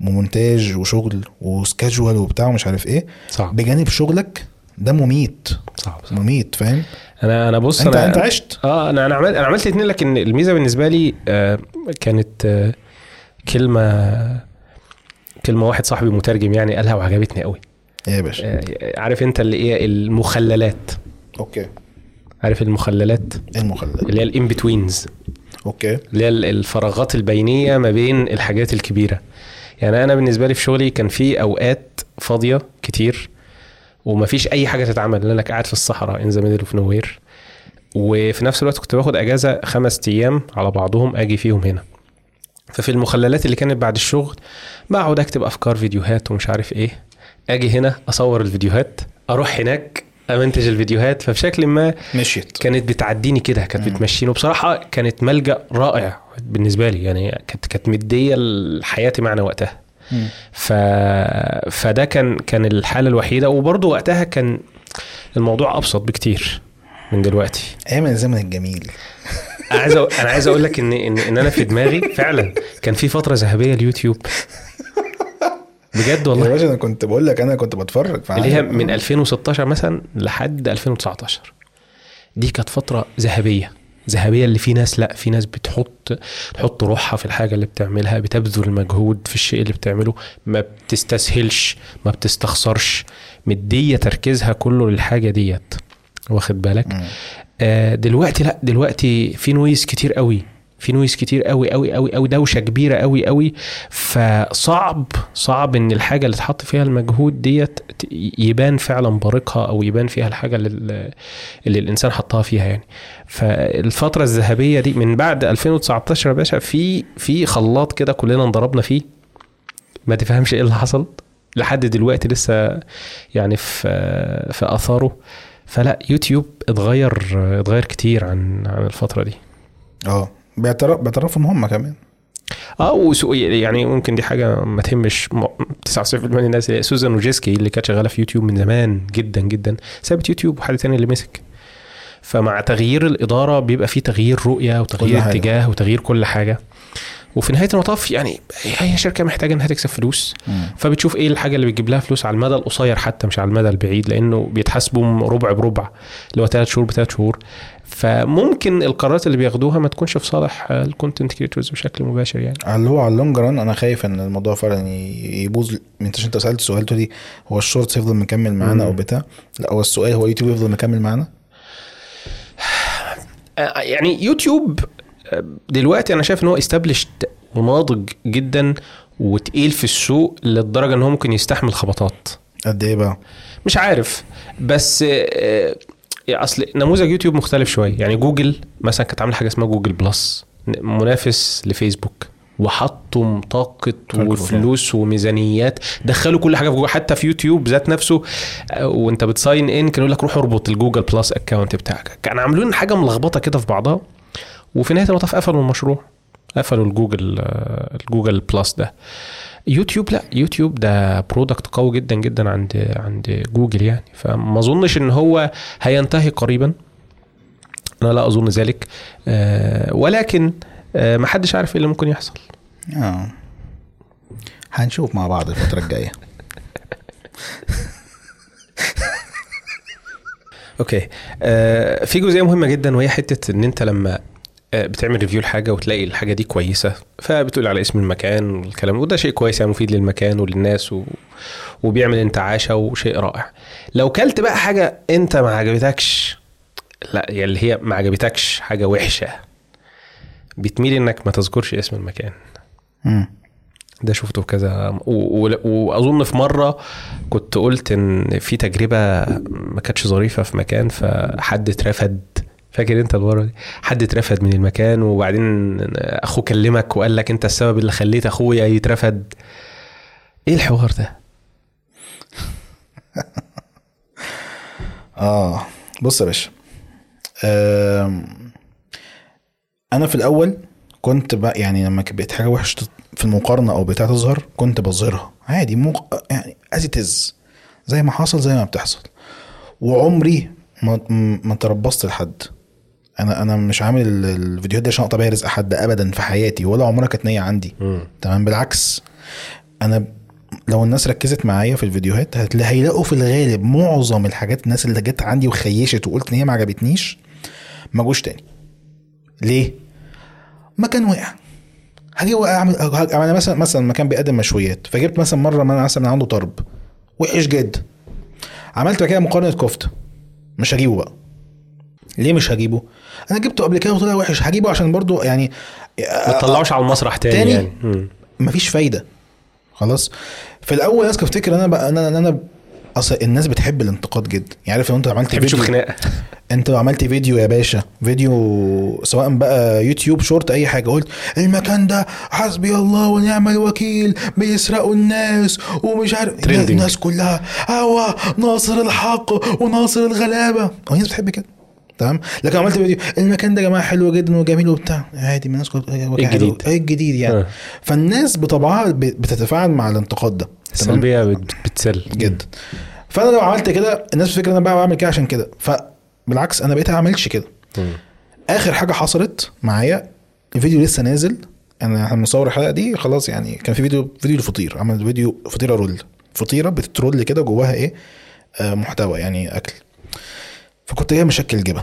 ومونتاج وشغل وسكاجوال وبتاع ومش عارف إيه صعب. بجانب شغلك ده مميت. صعب صعب. مميت فاهم؟ أنا أنا بص انت أنا أنت عشت. آه أنا أنا عملت أنا عملت اتنين لكن الميزة بالنسبة لي آه كانت آه كلمة كلمة واحد صاحبي مترجم يعني قالها وعجبتني قوي. يا باشا؟ آه عارف أنت اللي إيه؟ المخللات. أوكي. عارف المخللات؟ إيه المخلل اللي هي ال in-betweens okay. اللي هي الفراغات البينية ما بين الحاجات الكبيرة. يعني أنا بالنسبة لي في شغلي كان في أوقات فاضية كتير ومفيش أي حاجة تتعمل لأن أنا قاعد في الصحراء in the middle of nowhere وفي نفس الوقت كنت باخد أجازة خمس أيام على بعضهم أجي فيهم هنا. ففي المخللات اللي كانت بعد الشغل بقعد أكتب أفكار فيديوهات ومش عارف إيه. أجي هنا أصور الفيديوهات أروح هناك أمنتج الفيديوهات. فبشكل ما مشيت. كانت بتعديني كده كانت بتمشيني. وبصراحة كانت ملجأ رائع بالنسبة لي يعني كانت كانت مدية لحياتي معنى وقتها. ف... فده كان كان الحالة الوحيدة. وبرضه وقتها كان الموضوع أبسط بكتير من دلوقتي. أيام الزمن الجميل. عايز أ... أنا عايز أقول لك ان ان إن أنا في دماغي فعلا كان في فترة ذهبية اليوتيوب. بجد يا والله باشا أنا كنت بقول لك أنا كنت بتفرج اللي هي من 2016 مثلا لحد 2019 دي كانت فترة ذهبية. ذهبية اللي في ناس لا في ناس بتحط تحط روحها في الحاجة اللي بتعملها بتبذل مجهود في الشيء اللي بتعمله ما بتستسهلش ما بتستخسرش. مدية تركيزها كله للحاجة ديت. واخد بالك. آه دلوقتي لا دلوقتي في نويز كتير قوي. في نويز كتير قوي قوي قوي قوي دوشة كبيرة قوي قوي. فصعب صعب إن الحاجة اللي اتحط فيها المجهود ديت يبان فعلا بارقها أو يبان فيها الحاجة اللي, اللي الإنسان حطها فيها يعني. فالفترة الذهبية دي من بعد 2019 يا باشا في في خلاط كده كلنا انضربنا فيه. ما تفهمش إيه اللي حصل. لحد دلوقتي لسه يعني في في آثاره. فلا يوتيوب اتغير اتغير كتير عن عن الفترة دي. آه. بيعترف بيعترفوا إن هم كمان. آه وسو يعني ممكن دي حاجة ما تهمش. م- 99% من الناس سوزان وجيسكي اللي كانت شغالة في يوتيوب من زمان جدا جدا سابت يوتيوب وحد تاني اللي مسك. فمع تغيير الإدارة بيبقى في تغيير رؤية وتغيير حاجة. اتجاه وتغيير كل حاجة. وفي نهاية المطاف يعني هي شركة محتاجة إنها تكسب فلوس. فبتشوف إيه الحاجة اللي بتجيب لها فلوس على المدى القصير حتى مش على المدى البعيد لأنه بيتحاسبوا ربع بربع اللي هو ثلاث شهور بثلاث شهور. فممكن القرارات اللي بياخدوها ما تكونش في صالح ال content creators بشكل مباشر يعني. على اللي هو على ال long run أنا خايف إن الموضوع فعلا يبوظ. أنت أنت سألت السؤال لي هو ال shorts يفضل مكمل معانا أو بتاع؟ لا هو السؤال هو اليوتيوب يفضل مكمل معانا؟ آه، يعني يوتيوب آه، دلوقتي أنا شايف إن هو established وناضج جدا وتقيل في السوق للدرجة إن هو ممكن يستحمل خبطات. قد إيه بقى؟ مش عارف بس آه، أصل نموذج يوتيوب مختلف شوية يعني جوجل مثلا كانت عاملة حاجة اسمها جوجل بلس منافس لفيسبوك. وحطوا طاقة وفلوس وميزانيات. دخلوا كل حاجة في جوجل. حتى في يوتيوب ذات نفسه آه، وانت بت sign in كانوا يقول لك روح اربط الجوجل بلس account بتاعك. كانوا عاملين حاجة ملخبطة كده في بعضها. وفي نهاية المطاف قفلوا المشروع. قفلوا الجوجل آه، الجوجل بلس ده. يوتيوب لا يوتيوب ده product قوي جدا جدا عند عند جوجل يعني. فما أظنش إن هو هينتهي قريبا. أنا لا أظن ذلك. آه، ولكن آه، ما حدش عارف إيه اللي ممكن يحصل. آه. هنشوف مع بعض الفترة الجاية. okay. آه، في جزئية مهمة جدا وهي حتة إن أنت لما بتعمل ريفيو لحاجة وتلاقي الحاجة دي كويسة فبتقول على اسم المكان والكلام وده شيء كويس يعني مفيد للمكان وللناس و... وبيعمل انتعاشة وشيء رائع لو كلت بقى حاجة انت ما عجبتكش لا يعني اللي هي ما عجبتكش حاجة وحشة بتميل انك ما تذكرش اسم المكان مم. ده شفته في كذا. وأظن في مرة كنت قلت إن في تجربة ما كانتش ظريفة في مكان فحد اترفد فاكر انت المره دي؟ حد اترفد من المكان وبعدين أخوه كلمك وقال لك انت السبب اللي خليت أخويا يترفد؟ إيه الحوار ده؟ آه بص يا باشا أنا في الأول كنت بقى يعني لما بقت حاجة وحشة في المقارنة أو بتاع تظهر كنت بظهرها. عادي موق... يعني از زي ما حصل زي ما بتحصل. وعمري ما ما تربصت لحد. أنا أنا مش عامل ال- الفيديوهات دي عشان أقطع بيها رزق حد ابدا في حياتي ولا عمرها كانت نية عندي. تمام؟ بالعكس أنا لو الناس ركزت معايا في الفيديوهات هتلاقي هيلاقوا في الغالب معظم الحاجات الناس اللي جت عندي وخيشت وقلت إن هي ما عجبتنيش ما جوش تاني. ليه؟ مكان وقع هاجي وقع أعمل أنا مثلا مثلا مكان بيقدم مشويات فجبت مثلا مرة ما مثلا من عنده طرب وحش جدا عملت كده مقارنة كفتة. مش هجيبه بقى. ليه مش هجيبه؟ أنا جبته قبل كده وطلع وحش. هجيبه عشان برضو يعني ما تطلعوش على المسرح تاني, تاني؟ يعني. مفيش فايدة. خلاص؟ في الأول الناس بتفتكر أنا بقى أنا أنا أصل الناس بتحب الانتقاد جدا يعني عارف لو أنت عملت فيديو خناقه أنت لو عملت فيديو يا باشا فيديو سواء بقى يوتيوب شورت أي حاجة قلت المكان ده حسبي الله ونعم الوكيل بيسرقوا الناس ومش عارف. الناس كلها هو ناصر الحق وناصر الغلابة. هو الناس بتحب كده؟ تمام؟ لكن عملت فيديو. المكان ده يا جماعة حلو جدا وجميل وبتاع. عادي من الناس حلو. الجديد؟ إيه الجديد يعني. آه. فالناس بطبعها بتتفاعل مع الانتقاد ده. السلبيه بت- بتسل. جدا. فأنا لو عملت كده الناس بتفكر إن أنا بقى بعمل كده عشان كده. فبالعكس أنا بقيت أعملش كده. آخر حاجة حصلت معايا الفيديو لسه نازل. أنا إحنا بنصور الحلقة دي خلاص يعني كان في فيديو فيديو الفطير عمل فيديو فطيرة رول. فطيرة بتترول كده جواها إيه؟ آه محتوى يعني أكل. فكنت جايب مشكل جبن.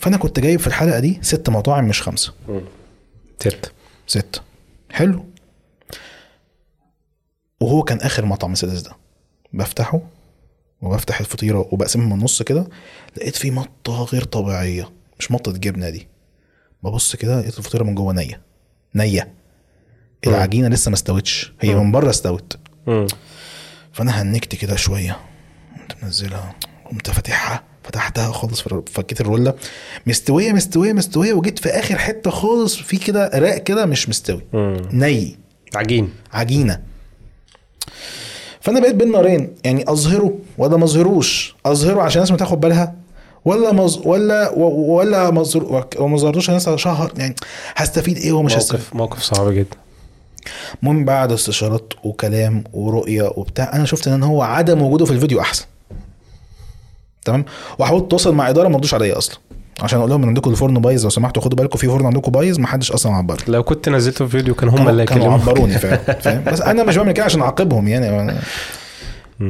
فأنا كنت جايب في الحلقة دي ست مطاعم مش خمسة. ست. ستة حلو. وهو كان آخر مطعم السادس ده بفتحه وبفتح الفطيرة وبقسمها من النص كده لقيت فيه مطة غير طبيعية مش مطة جبنة دي. ببص كده لقيت الفطيرة من جوه نية. نية. العجينة لسه ما استوتش. هي من بره استوت. فأنا هنكت كده شوية. قمت منزلها. قمت فاتحها. فتحتها خالص فكيت الروله مستوية مستوية مستوية وجيت في آخر حتة خالص في كده راق كده مش مستوي. ني. عجين. عجينة. فأنا بقيت بين نارين. يعني أظهره ولا ما أظهروش. أظهره عشان الناس ما تاخد بالها ولا مز... ولا و- ولا مظهر وما ظهرتوش الناس شهر. يعني هستفيد إيه ومش هستفيد؟ موقف موقف صعب جدا. المهم بعد استشارات وكلام ورؤية وبتاع أنا شفت إن هو عدم وجوده في الفيديو أحسن. تمام؟ وحاولت اتواصل مع إدارة ما ردوش عليا أصلا. عشان أقول لهم إن عندكم الفرن بايظ لو سمحتوا خدوا بالكم في فرن عندكم بايظ ما حدش أصلا عبر لو كنت نزلته في فيديو كان هم اللي كانوا عبروني فعلا فاهم؟ بس أنا مش بعمل كده عشان أعاقبهم يعني.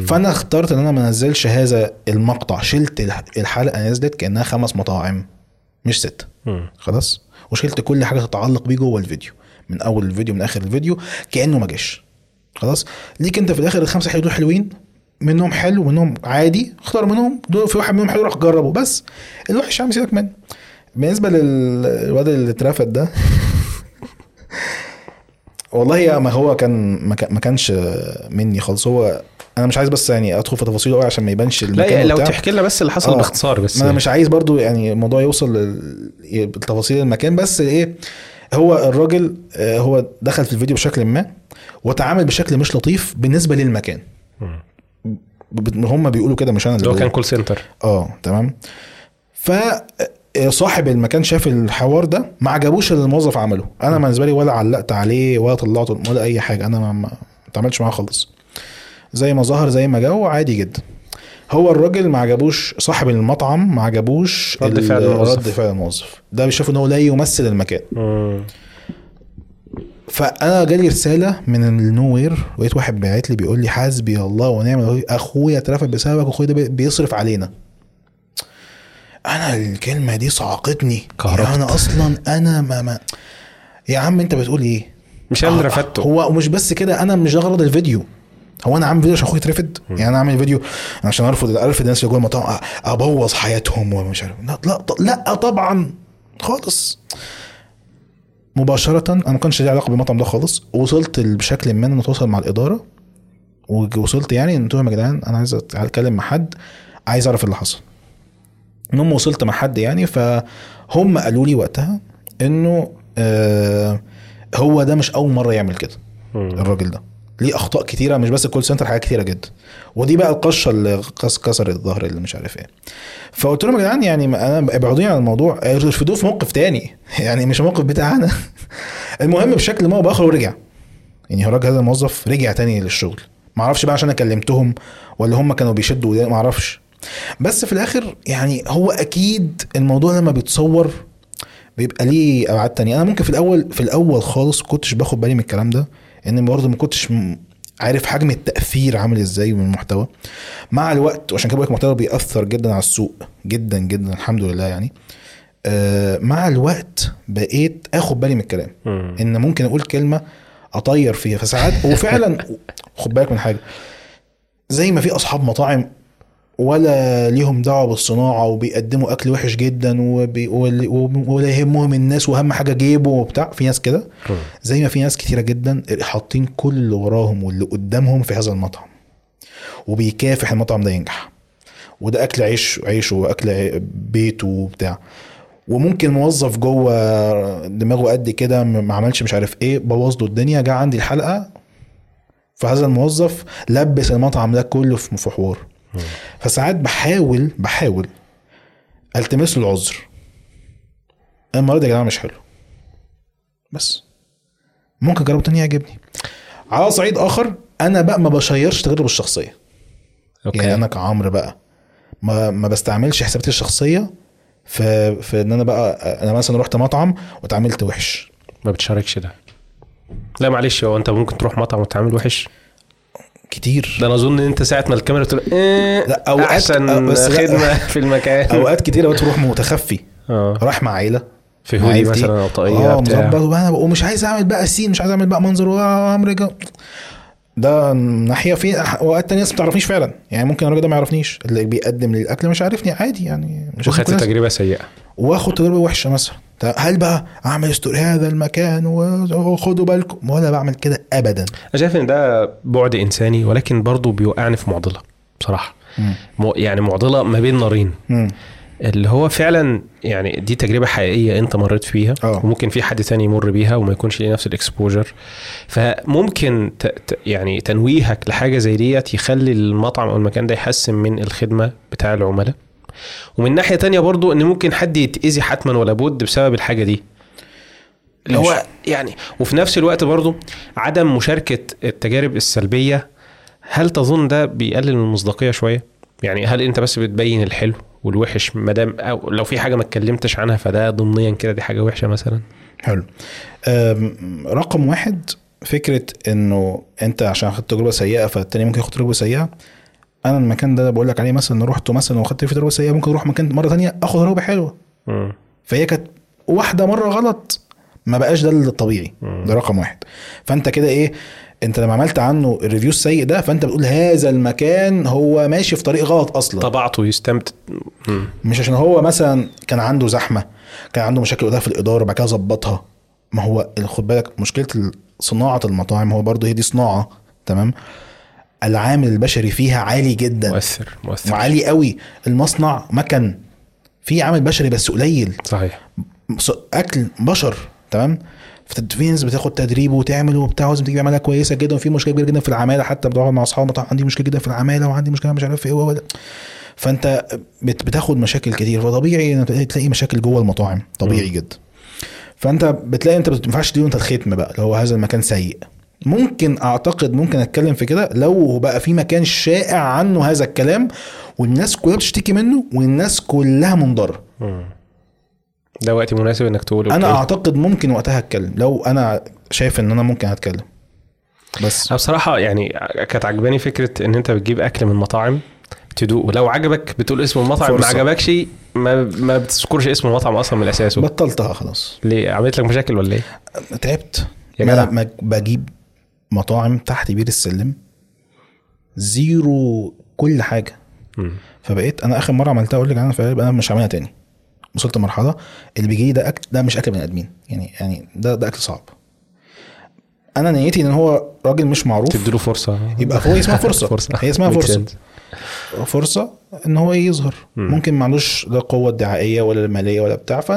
فأنا اخترت إن أنا ما أنزلش هذا المقطع. شلت الح- الحلقة نزلت كأنها خمس مطاعم مش ست. مم. خلاص؟ وشلت كل حاجة تتعلق بيه جوه الفيديو. من أول الفيديو من آخر الفيديو كأنه ما جاش. خلاص؟ ليك أنت في الآخر الخمسة حلوين منهم حلو ومنهم عادي اختار منهم دول في واحد منهم حلو روح جربه. بس الوحش يا عم سيبك منه بالنسبة للواد اللي اترفد ده. والله يا ما هو كان ما كان- ما كانش مني خالص. هو أنا مش عايز بس يعني أدخل في تفاصيله قوي عشان ما يبانش لا يعني لو. تحكي لنا بس اللي حصل آه. باختصار بس ما أنا مش عايز برضو يعني الموضوع يوصل لتفاصيل المكان. بس إيه هو الراجل آه، هو دخل في الفيديو بشكل ما وتعامل بشكل مش لطيف بالنسبة للمكان. هم بيقولوا كده مش أنا اللي هو كان. كول سنتر آه تمام. ف آه، صاحب المكان شاف الحوار ده ما عجبوش اللي الموظف عمله. أنا بالنسبة لي ولا علقت عليه ولا طلعته ولا أي حاجة. أنا ما اتعاملتش معاه خالص. زي ما ظهر زي ما جه عادي جدا. هو الراجل ما عجبوش صاحب المطعم ما عجبوش رد فعل الموظف. رد فعل الموظف. ده بيشوف إن هو لا يمثل المكان. مم. فأنا جالي رسالة من ال nowhere لقيت واحد باعت لي بيقول لي حسبي الله ونعم الوكيل أخويا اترفد بسببك وأخويا ده بي- بيصرف علينا. أنا الكلمة دي صعقتني. كهربت. يعني أنا أصلا أنا ما, ما يا عم أنت بتقول إيه؟ مش أنا اللي رفدته هو ومش بس كده أنا مش ده غرض الفيديو. هو أنا عامل فيديو عشان أخويا يترفد يعني أنا عامل فيديو عشان أرفض ارفض الناس اللي جوه المطاعم أبوظ حياتهم ومش عارف. لا لا لا طبعا. خالص. مباشرة أنا ما كانش لي علاقة بالمطعم ده خالص. وصلت بشكل ما إن أتواصل مع الإدارة. ووصلت يعني إن قلت لهم يا جدعان أنا عايز اتكلم مع حد عايز أعرف اللي حصل. المهم وصلت مع حد يعني فهم قالوا لي وقتها إنه آه هو ده مش أول مرة يعمل كده. الراجل ده. ليه أخطاء كتيرة مش بس الكول سنتر حاجات كتيرة جدا. ودي بقى القشة اللي قص كسر الظهر اللي مش عارف إيه. فقلت لهم يا جدعان يعني أنا ابعدوني عن الموضوع. ارفدوه في موقف تاني. يعني مش الموقف بتاعنا. المهم بشكل ما باخر هو رجع يعني الراجل هذا الموظف رجع تاني للشغل. ما أعرفش بقى عشان أنا كلمتهم ولا هم كانوا بيشدوا ما أعرفش. بس في الآخر يعني هو أكيد الموضوع لما بيتصور بيبقى ليه أبعاد تانية. أنا ممكن في الأول في الأول خالص كنتش باخد بالي من الكلام ده. ان برضه ما كنتش عارف حجم التأثير عامل إزاي من المحتوى. مع الوقت وعشان كده بقول لك المحتوى بيأثر جدا على السوق. جدا جدا الحمد لله يعني. آه مع الوقت بقيت آخد بالي من الكلام. إن ممكن أقول كلمة أطير فيها. فساعات وفعلا خد بالك من حاجة. زي ما في أصحاب مطاعم ولا ليهم دعوة بالصناعة وبيقدموا أكل وحش جدا وبي ولا- يهمهم الناس واهم حاجة جيبه وبتاع. في ناس كده. زي ما في ناس كتيرة جدا حاطين كل اللي وراهم واللي قدامهم في هذا المطعم. وبيكافح المطعم ده ينجح. وده أكل عيش عيشه وأكل بيته وبتاع. وممكن موظف جوه دماغه قد كده ما عملش مش عارف إيه بوظ له الدنيا جه عندي الحلقة. فهذا الموظف لبس المطعم ده كله في حوار. فساعات بحاول بحاول ألتمس له العذر. المره دي يا جماعة مش حلو. بس. ممكن أجربه تاني يعجبني. على صعيد آخر أنا بقى ما بشيرش تجربه الشخصية. أوكي. يعني أنا كعمرو بقى ما ما بستعملش حساباتي الشخصية في في إن أنا بقى أنا مثلا رحت مطعم واتعاملت وحش. ما بتشاركش ده. لا معلش هو أنت ممكن تروح مطعم وتعمل وحش؟ كتير. ده أنا أظن إن أنت ساعة ما الكاميرا تقول إيه لا، أوقات- أحسن بس لا. خدمة في المكان. أوقات كتير بقى تروح متخفي. آه. رايح مع عيلة في هودي. مثلا أو طاقية آه مظبط. ومش عايز أعمل بقى سين مش عايز أعمل بقى منظر وعمرو جا ده ناحية في أوقات تانية ناس ما بتعرفنيش فعلا. يعني ممكن الراجل ده ما يعرفنيش. اللي بيقدم لي الاكل مش عارفني عادي يعني. مش وخدت تجربة سيئة. واخد تجربة وحشة مثلا. هل بقى أعمل ستوري هذا المكان وخدوا بالكم؟ ولا بعمل كده ابدا. أنا شايف إن ده بعد إنساني ولكن برضه بيوقعني في معضلة بصراحة. مو- يعني معضلة ما بين نارين. اللي هو فعلا يعني دي تجربة حقيقية أنت مريت فيها آه. وممكن في حد تاني يمر بيها وما يكونش ليه نفس الاكسبوجر فممكن ت... ت... يعني تنويهك لحاجة زي ديت يخلي المطعم أو المكان ده يحسن من الخدمة بتاع العملاء. ومن ناحية تانية برضو إن ممكن حد يتأذي حتما ولا بد بسبب الحاجة دي. اللي هو. يعني وفي نفس الوقت برضو عدم مشاركة التجارب السلبية هل تظن ده بيقلل من المصداقية شوية؟ يعني هل أنت بس بتبين الحلو والوحش ما دام أو لو في حاجة ما اتكلمتش عنها فده ضمنيا كده دي حاجة وحشة مثلا؟ حلو. رقم واحد فكرة إنه أنت عشان خدت تجربة سيئة فالتاني ممكن ياخد تجربة سيئة أنا المكان ده بقول لك عليه مثلا رحته مثلا وخدت فيه تجربه سيئة ممكن أروح مكان مرة تانية أخد تجربه حلوة. فهي كانت واحدة مرة غلط ما بقاش ده الطبيعي. ده رقم واحد. فأنت كده إيه؟ أنت لما عملت عنه الريفيو السيء ده فأنت بتقول هذا المكان هو ماشي في طريق غلط أصلا. طبعته يستمتع مم. مش عشان هو مثلا كان عنده زحمة كان عنده مشاكل قدام في الإدارة بعد كده ظبطها. ما هو خد بالك مشكلة صناعة المطاعم هو برضه هي دي صناعة تمام؟ العامل البشري فيها عالي جدا. مؤثر مؤثر. وعالي قوي. المصنع مكن في عامل بشري بس قليل. صحيح. أكل بشر تمام؟ في ناس بتاخد تدريب وتعمل وبتاع لازم تيجي عملها كويسة جدا وفي مشكلة كبيرة جدا في العمالة حتى بتقعد مع اصحاب المطاعم عندي مشكلة جدا في العمالة وعندي مشكلة مش عارف إيه فأنت بت- بتاخد مشاكل كتير. فطبيعي تلاقي مشاكل جوه المطاعم. طبيعي جدا. فأنت بتلاقي أنت ما ينفعش تديله أنت الختم بقى لو هذا المكان سيء. ممكن أعتقد ممكن أتكلم في كده لو بقى في مكان شائع عنه هذا الكلام والناس كلها بتشتكي منه والناس كلها متضررة. ده وقت مناسب إنك تقول أنا okay. أعتقد ممكن وقتها أتكلم لو أنا شايف إن أنا ممكن أتكلم بس أنا بصراحة يعني كانت عجباني فكرة إن أنت بتجيب أكل من مطاعم تدوق ولو عجبك بتقول اسم المطعم ما. عجبكش ما ما بتذكرش اسم المطعم أصلا من اساسه بطلتها خلاص ليه عملت لك مشاكل ولا إيه تعبت يا جدع. ما بجيب مطاعم تحت بير السلم zero كل حاجة. مم. فبقيت أنا آخر مرة عملتها أقول لك أنا فعلا أنا مش هعملها تاني. وصلت لمرحله اللي بيجي لي ده أكل ده مش أكل بني آدمين. يعني يعني ده ده أكل صعب. أنا نيتي إن هو راجل مش معروف. تديله فرصة. يبقى هو اسمها فرصة. فرصة. هي اسمها فرصة. فرصة إن هو يظهر. مم. ممكن ما عندوش لا القوه الدعائية ولا المالية ولا بتاع. ف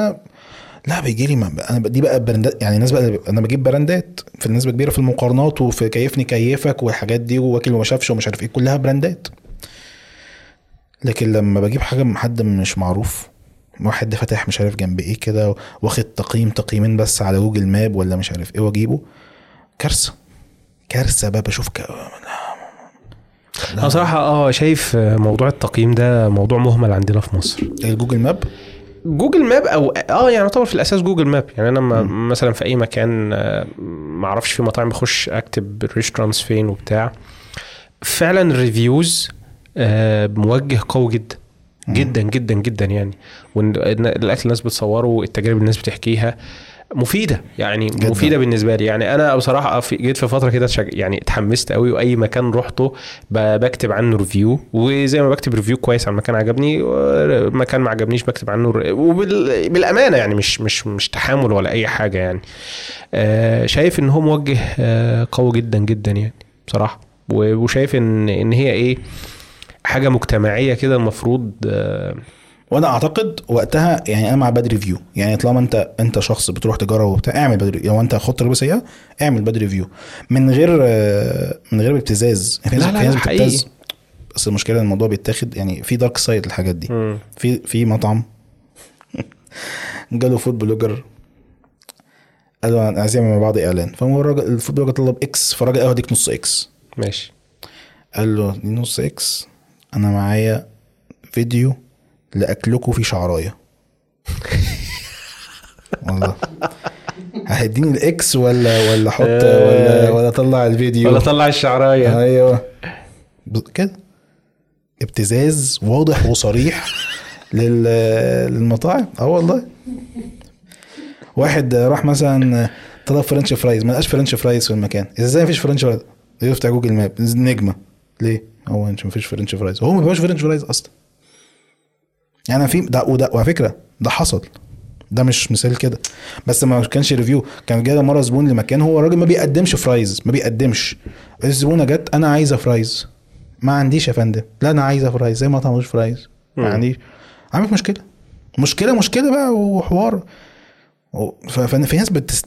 لا بيجي لي أنا دي بقى brandات يعني الناس بقى أنا بجيب brandات في نسبة كبيرة في المقارنات وفي كيفني كيفك والحاجات دي واكل وما شافش ومش عارف إيه كلها brandات. لكن لما بجيب حاجة من حد مش معروف واحد فاتح مش عارف جنب إيه كده واخد تقييم تقييمين بس على جوجل ماب ولا مش عارف إيه واجيبه كارثة. كارثة بقى بشوف ك... أنا بصراحه آه شايف موضوع التقييم ده موضوع مهمل عندنا في مصر. الجوجل ماب؟ جوجل ماب أو آه يعني يعتبر في الأساس جوجل ماب. يعني أنا ما مثلا في أي مكان آه، ما أعرفش في مطاعم بخش أكتب restaurants فين وبتاع. فعلا ال reviews آه، موجهة قوي جدا. جدا جدا جدا يعني. وان إن الأكل الناس بتصوره التجارب الناس بتحكيها. مفيدة يعني جداً. مفيدة بالنسبة لي يعني أنا بصراحة في جيت في فترة كده. يعني اتحمست قوي وأي مكان رحته بكتب عنه review وزي ما بكتب review كويس عن مكان عجبني مكان ما عجبنيش بكتب عنه ر- وبال... بالأمانة يعني مش مش مش تحامل ولا أي حاجة يعني آه شايف إن هو موجه آه قوي جدا جدا يعني بصراحة وشايف إن إن هي إيه حاجة مجتمعية كده المفروض آه وأنا اعتقد وقتها يعني أنا مع bad review يعني طالما انت انت شخص بتروح تجرب وبتاع اعمل bad review لو انت خدت تجربه سيئة اعمل bad review من غير من غير ابتزاز. في ناس لا، لا، في ناس. بتبتز. بس المشكلة إن الموضوع بيتاخد يعني في dark side الحاجات دي. في في مطعم جاله food blogger قال له أنا عايزين مع بعض إعلان. فهو الراجل ال food blogger طلب X فالراجل قال هديك نص X ماشي. قال له نص X أنا معايا فيديو لأكلكوا فيه شعراية. والله. هيديني ال X ولا ولا أحط ولا ولا أطلع الفيديو. ولا طلع الشعراية. أيوه. كده. ابتزاز واضح وصريح لل للمطاعم. آه والله. واحد راح مثلا طلب french fries. ما لقاش french fries في المكان. إزاي مفيش french fries. يفتح جوجل ماب. نجمة. ليه؟ هو أنت مفيش french fries. هو ما فيهوش french fries أصلا. يعني في ده وده وعلى فكرة ده حصل. ده مش مثال كده. بس ما كانش review كان جاي مرة زبون لمكان هو الراجل ما بيقدمش fries ما بيقدمش. الزبونة جت أنا عايزة fries ما عنديش يا فندم. لا أنا عايزة fries زي ما طعموش fries ما. عنديش. عملت مشكلة. مشكلة مشكلة بقى وحوار. و- ف- ففي ناس بت...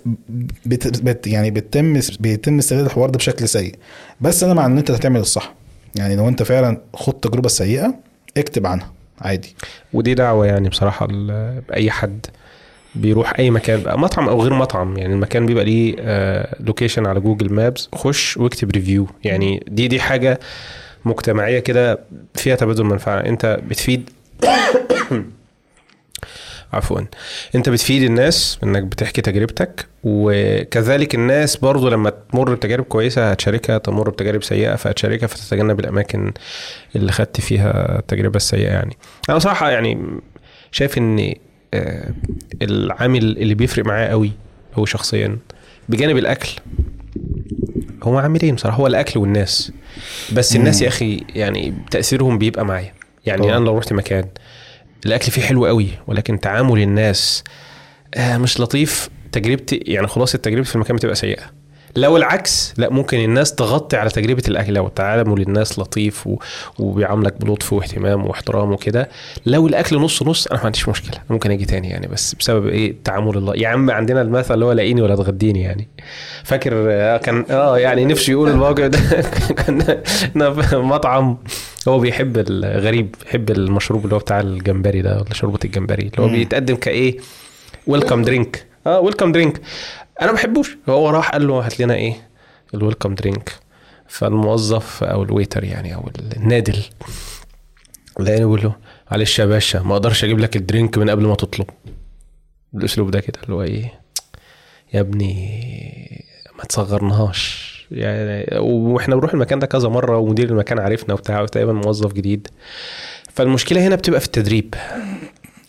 بت... بت... يعني بتتم بيتم استغلال الحوار ده بشكل سيء. بس أنا مع إن أنت هتعمل الصح. يعني لو أنت فعلا خد تجربة سيئة اكتب عنها. عادي. ودي دعوة يعني بصراحة ل- باي حد بيروح أي مكان بقى مطعم أو غير مطعم يعني المكان بيبقى ليه location على جوجل مابس، خش واكتب review يعني دي دي حاجة مجتمعية كده فيها تبادل منفعة. أنت بتفيد عفوا. انت بتفيد الناس انك بتحكي تجربتك وكذلك الناس برضو لما تمر بتجارب كويسة هتشاركها تمر بتجارب سيئة فهتشاركها فتتجنب الأماكن اللي خدت فيها التجربة السيئة يعني. أنا بصراحة يعني شايف إن آه، العامل اللي بيفرق معاه قوي هو شخصيا. بجانب الأكل هو عاملين بصراحة هو الأكل والناس. بس الناس. يا أخي يعني تأثيرهم بيبقى معايا. يعني طبعا. أنا لو رحت مكان الأكل فيه حلو قوي ولكن تعامل الناس آه مش لطيف. تجربتي يعني خلاصه تجربتي في المكان بتبقى سيئة. لو العكس لا ممكن الناس تغطي على تجربة الأكل. لو تعامل الناس لطيف و... وبيعاملك بلطف واهتمام واحترام وكده لو الأكل نص نص أنا ما عنديش مشكلة. ممكن أجي تاني يعني بس بسبب إيه؟ التعامل الله. يا عم عندنا المثل اللي هو لاقيني ولا تغديني يعني. فاكر آه، كان آه يعني نفسه يقول الموقف ده. في مطعم. هو بيحب الغريب بيحب المشروب اللي هو بتاع الجمبري ده ولا شوربة الجمبري اللي هو مم. بيتقدم كإيه؟ ويلكم درينك آه ويلكم درينك أنا ما بحبوش. هو راح قال له هات لنا إيه؟ ال welcome drink فالموظف أو ال waiter يعني أو النادل لقيني بقول له معلش يا باشا ما أقدرش أجيب لك ال drink من قبل ما تطلب. بالاسلوب ده كده اللي هو إيه؟ يا ابني ما تصغرناهاش. يعني وإحنا بنروح المكان ده كذا مرة ومدير المكان عارفنا وبتاع تقريبا موظف جديد. فالمشكلة هنا بتبقى في التدريب.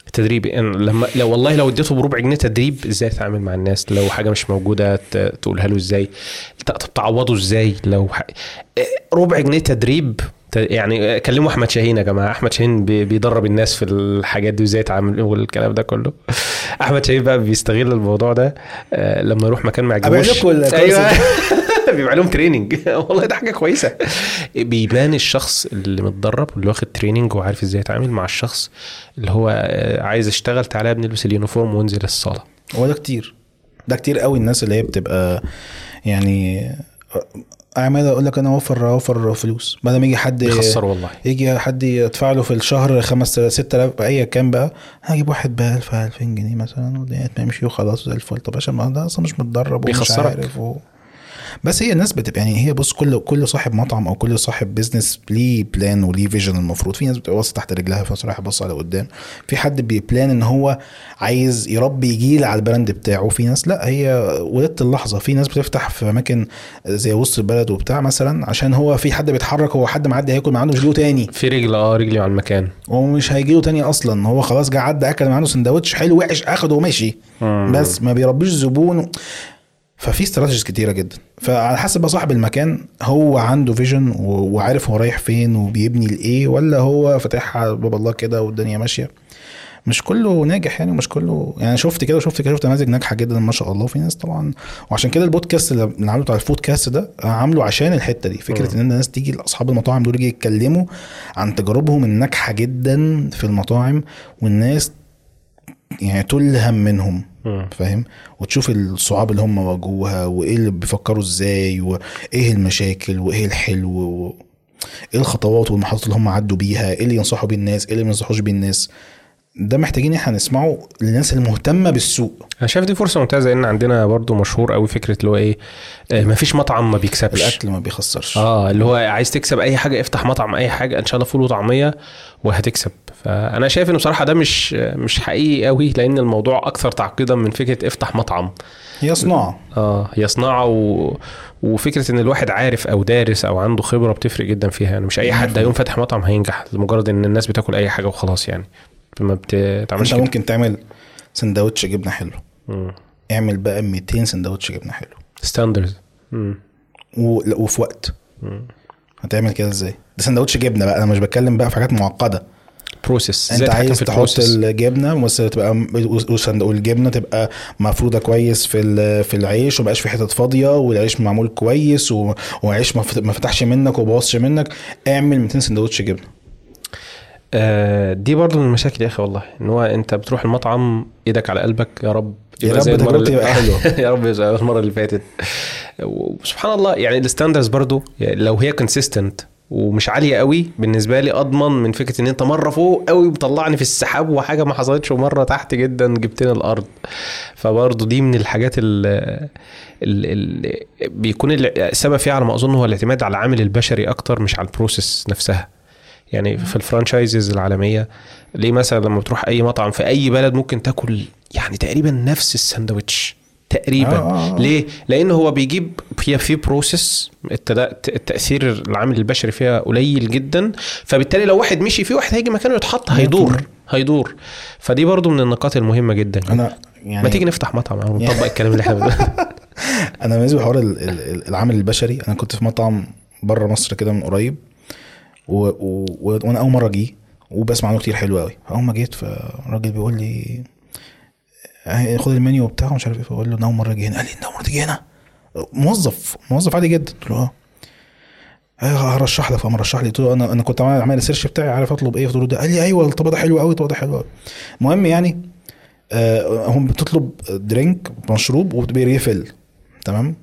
التدريب إن لما لو والله لو اديته بربع جنيه تدريب إزاي تتعامل مع الناس؟ لو حاجة مش موجودة تقولها له إزاي؟ تعوضه إزاي؟ لو. ربع جنيه تدريب يعني كلموا أحمد شاهين يا جماعة. أحمد شاهين بي- بيدرب الناس في الحاجات دي وإزاي يتعامل والكلام ده كله. أحمد شاهين بقى بيستغل الموضوع ده آه، لما يروح مكان ما يعجبوش أيوه. بيبقى لهم training والله ده حاجة كويسة. بيبان الشخص اللي متدرب واللي واخد training وعارف إزاي يتعامل مع الشخص اللي هو آه، عايز اشتغل تعالى البس ال uniform وانزل الصالة. هو ده كتير. ده كتير قوي الناس اللي هي بتبقى يعني عمال أقول لك أنا اوفر اوفر فلوس. بدل ما يجي حد بيخسر والله. يجي حد يدفع له في الشهر 5 6000 أي كام بقى؟ هجيب واحد ب 1000 2000 جنيه مثلا والدنيا تمشي وخلاص زي الفل. طب عشان ما ده أصلا مش متدرب ومش بيخسرك. عارف و... بس هي الناس بتبقى يعني هي بص كل كل صاحب مطعم أو كل صاحب business ليه plan وليه vision المفروض. في ناس بتبقى باصه تحت رجلها في ناس رايحة باصة على قدام. في حد بيبلان إن هو عايز يربي جيل على ال brand بتاعه. في ناس لا هي ولدت اللحظة. في ناس بتفتح في أماكن زي وسط البلد وبتاع مثلا عشان هو في حد بيتحرك هو حد معدي هياكل معاه مش جيله تاني. في رجل آه رجلي على المكان. هو مش هيجيله تاني أصلا. هو خلاص جه عدى أكل معاه سندوتش حلو وحش أخده ومشي. بس ما بيربيش زبون. ففي strategies كتيرة جدا. فعلى حسب بقى صاحب المكان هو عنده vision وعارف هو رايح فين وبيبني لإيه ولا هو فاتحها باب الله كده والدنيا ماشية. مش كله ناجح يعني مش كله يعني شفت كده وشفت كده شفت نماذج ناجحة جدا ما شاء الله. في ناس طبعا وعشان كده البودكاست اللي عامله بتاع الفودكاست ده عامله عشان الحتة دي. فكرة إن الناس تيجي اصحاب المطاعم دول يجي يتكلموا عن تجاربهم الناجحة جدا في المطاعم والناس يعني تلهم منهم. فاهم؟ وتشوف الصعاب اللي هم واجهوها وإيه اللي بيفكروا إزاي وإيه المشاكل وإيه الحلو و... إيه الخطوات والمحطات اللي هم عدوا بيها إيه اللي ينصحوا بيه الناس إيه اللي ما ينصحوش بيه الناس. ده محتاجين إحنا نسمعه للناس المهتمة بالسوق. أنا شايف دي فرصة ممتازة ان عندنا برضو مشهور قوي فكرة اللي هو إيه آه، مفيش مطعم ما بيكسبش. الأكل ما بيخسرش. آه اللي هو عايز تكسب أي حاجة افتح مطعم أي حاجة إن شاء الله فول وطعمية وهتكسب. فأنا شايف ان بصراحة ده مش مش حقيقي قوي لأن الموضوع أكثر تعقيدا من فكرة افتح مطعم. هي صناعه آه هي صناعه و... وفكرة إن الواحد عارف أو دارس أو عنده خبرة بتفرق جدا فيها. يعني مش أي حد هيقوم فاتح مطعم هينجح لمجرد إن الناس بتاكل أي حاجة وخلاص يعني. ما بتعملش أنت كده. ممكن تعمل سندوتش جبنة حلو. مم. اعمل بقى 200 سندوتش جبنة حلو. Standards. و... وفي وقت. مم. هتعمل كده إزاي؟ ده سندوتش جبنة بقى أنا مش بتكلم بقى في حاجات معقدة. Process أنت عايز تحط الجبنة بس تبقى والجبنة تبقى مفروده كويس في في العيش ومبقاش في حتت فاضية والعيش معمول كويس وعيش ما فت- ما فتحش منك وبوظش منك. اعمل 200 سندوتش جبنة. آه دي برضو من المشاكل يا أخي والله إن هو أنت بتروح المطعم إيدك على قلبك يا رب يا رب تجربتي اللي- تبقى حلوة. يا رب زي المرة اللي فاتت. وسبحان الله يعني ال standards برضو يعني لو هي consistent ومش عالية قوي بالنسبة لي أضمن من فكرة إن أنت مرة فوق قوي مطلعني في السحاب وحاجة ما حصلتش ومرة تحت جدا جبتني الأرض. فبرضو دي من الحاجات اللي بيكون السبب فيها على ما أظن هو الاعتماد على العامل البشري أكتر مش على ال process نفسها. يعني في ال franchises العالمية ليه مثلا لما بتروح أي مطعم في أي بلد ممكن تاكل يعني تقريبا نفس الساندوتش تقريبا. آه، آه، آه. ليه؟ لأن هو بيجيب هي في process التأثير العامل البشري فيها قليل جدا. فبالتالي لو واحد مشي في واحد هيجي مكانه يتحط هيدور هيدور. فدي برضو من النقاط المهمة جدا. أنا يعني ما تيجي نفتح مطعم؟ أو نطبق الكلام اللي إحنا بنقوله. أنا بالنسبة لحوار ال- العامل البشري أنا كنت في مطعم بره مصر كده من قريب و... و... وأنا أول مرة أجي وبسمع عنه كتير حلو قوي فأول ما جيت فالراجل بيقول لي خد المنيو بتاعه مش عارف إيه. فبقول له أول مرة أجي هنا. قال لي أول مرة تيجي هنا؟ موظف موظف عادي جدا. قلت له آه. آه، هرشح لك. فقام رشح لي. قلت له أنا أنا كنت عامل السيرش بتاعي عارف أطلب إيه؟ قلت له ده. قال لي أيوه الطبق ده حلو قوي الطبق ده حلو قوي المهم يعني آه، هم بتطلب drink مشروب وبي refill تمام؟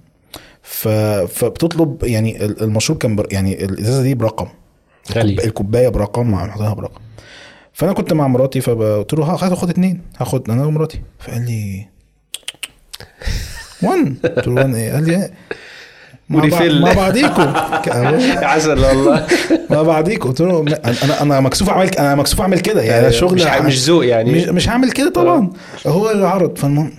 ف... فبتطلب يعني ال- المشروب كان بر... يعني الإزازة دي برقم. غالي. الكوب- الكوباية برقم مع برقم. فأنا كنت مع مراتي فقلت له هاخد خد اتنين. هاخد أنا ومراتي. فقال لي one. قلت له one إيه؟ قال لي إيه؟ مع, بع... و refill. مع بعضيكم عسل والله. مع بعضيكم قلت له أنا أنا مكسوف أعمل أنا مكسوف أعمل كده. يعني مش شغل مش ذوق يعني. مش مش هعمل كده طبعا. هو اللي عرض. فالمهم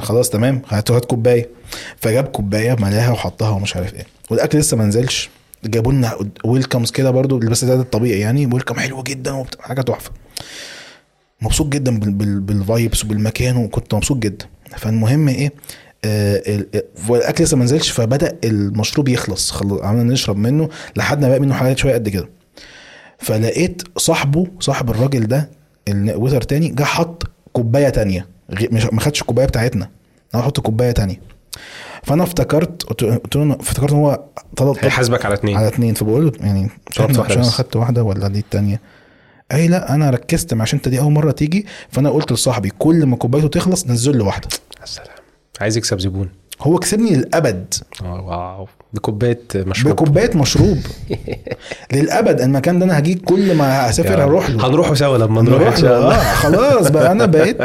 خلاص تمام. هات هات كوباية. فجاب كوباية ملاها وحطها ومش عارف إيه. والأكل لسه ما نزلش. جابوا لنا welcomes كده برضو بس ده الطبيعي يعني welcome حلو جدا حاجة تحفة. مبسوط جدا بال- بال- بال vibes وبالمكان وكنت مبسوط جدا. فالمهم إيه آه آه، والأكل لسه ما نزلش فبدأ المشروب يخلص خل- عملنا نشرب منه لحد ما بقى منه حاجات شوية قد كده. فلقيت صاحبه صاحب الراجل ده الويتر تاني جه حط كوباية تانية مش ما خدش الكوباية بتاعتنا أنا حط كوباية تانية. فأنا افتكرت قلت له افتكرت إن هو طلب هيحاسبك على اتنين. على اتنين. فبقول له يعني شربت واحدة عشان أنا بس. خدت واحدة ولا دي التانية؟ اي لا أنا ركزت مع- عشان أنت دي أول مرة تيجي. فأنا قلت لصاحبي كل ما كوبايته تخلص نزل له واحدة. السلام عايز يكسب زبون هو كسبني للأبد. آه واو. بكوباية مشروب. بكوباية مشروب. للأبد المكان ده أنا هجيك كل ما اسافر هروح له. هنروحوا سوا لما نروح إن شاء له الله. آه خلاص بقى أنا بقيت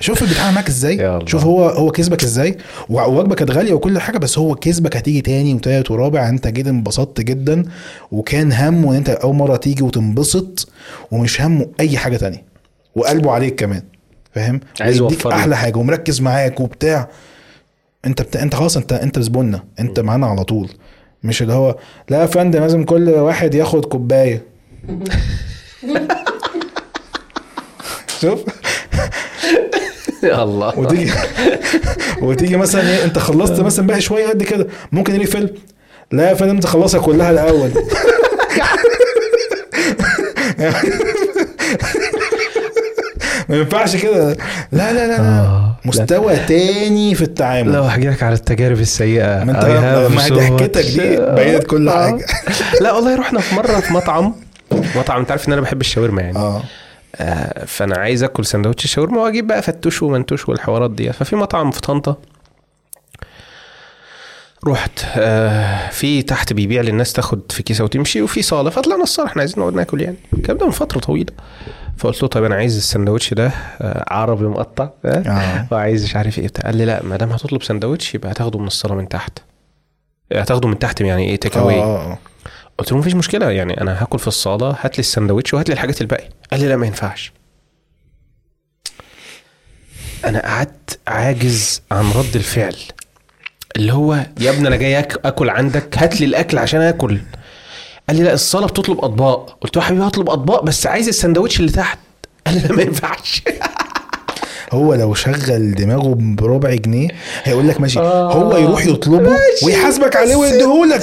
شوف بيتعامل معاك يا إزاي. شوف هو هو كسبك إزاي. ووجبه كانت غالية وكل حاجة بس هو كسبك هتيجي تاني وتالت ورابع. أنت جيت انبسطت جدا وكان همه إن أنت أول مرة تيجي وتنبسط ومش همه أي حاجة تانية. وقلبه عليك كمان فاهم؟ عايز يوفر. أحلى حاجة ومركز معاك وبتاع. انت بت... انت خلاص انت انت زبوننا انت معانا على طول. مش اللي هو لا يا فندم لازم كل واحد ياخد كوباية. شوف. يا الله. وتيجي وتيجي مثلا إيه انت خلصت مثلا باقي شوية قد كده. ممكن يجي فيلم لا يا فندم تخلصها كلها الأول. ما ينفعش كده. لا لا لا, لا. آه. مستوى تاني في التعامل. لو احكي لك على التجارب السيئة. ما انت ما ضحكتك دي. بينت كل آه. حاجة. لا والله رحنا في مرة في مطعم. مطعم انت عارف ان أنا بحب الشاورما يعني. آه. آه، فأنا عايز آكل سندوتش شاورما وأجيب بقى فتوش ومنتوش والحوارات دي. ففي مطعم في طنطا. رحت آه في تحت بيبيع للناس تاخد في كيسة وتمشي وفي صالة. فطلعنا الصالة إحنا عايزين نقعد ناكل يعني. الكلام ده من فترة طويلة. فقلت له طيب أنا عايز السندوتش ده آه عربي مقطع آه آه. وعايز مش عارف إيه بتاع. قال لي لا ما دام هتطلب سندوتش يبقى هتاخده من الصالة من تحت. هتاخده من تحت يعني إيه take away قلت له مفيش مشكلة يعني أنا هاكل في الصالة هات لي السندوتش وهات لي الحاجات الباقية. قال لي لا ما ينفعش. أنا قعدت عاجز عن رد الفعل اللي هو يا ابني أنا جاي آكل عندك هات لي الأكل عشان آكل. قال لي لا الصاله بتطلب أطباق قلت له يا حبيبي هطلب أطباق بس عايز السندوتش اللي تحت قال لي لا ما ينفعش هو لو شغل دماغه بربع جنيه هيقول لك ماشي آه. هو يروح يطلبه ماشي. ويحاسبك عليه ويديهولك.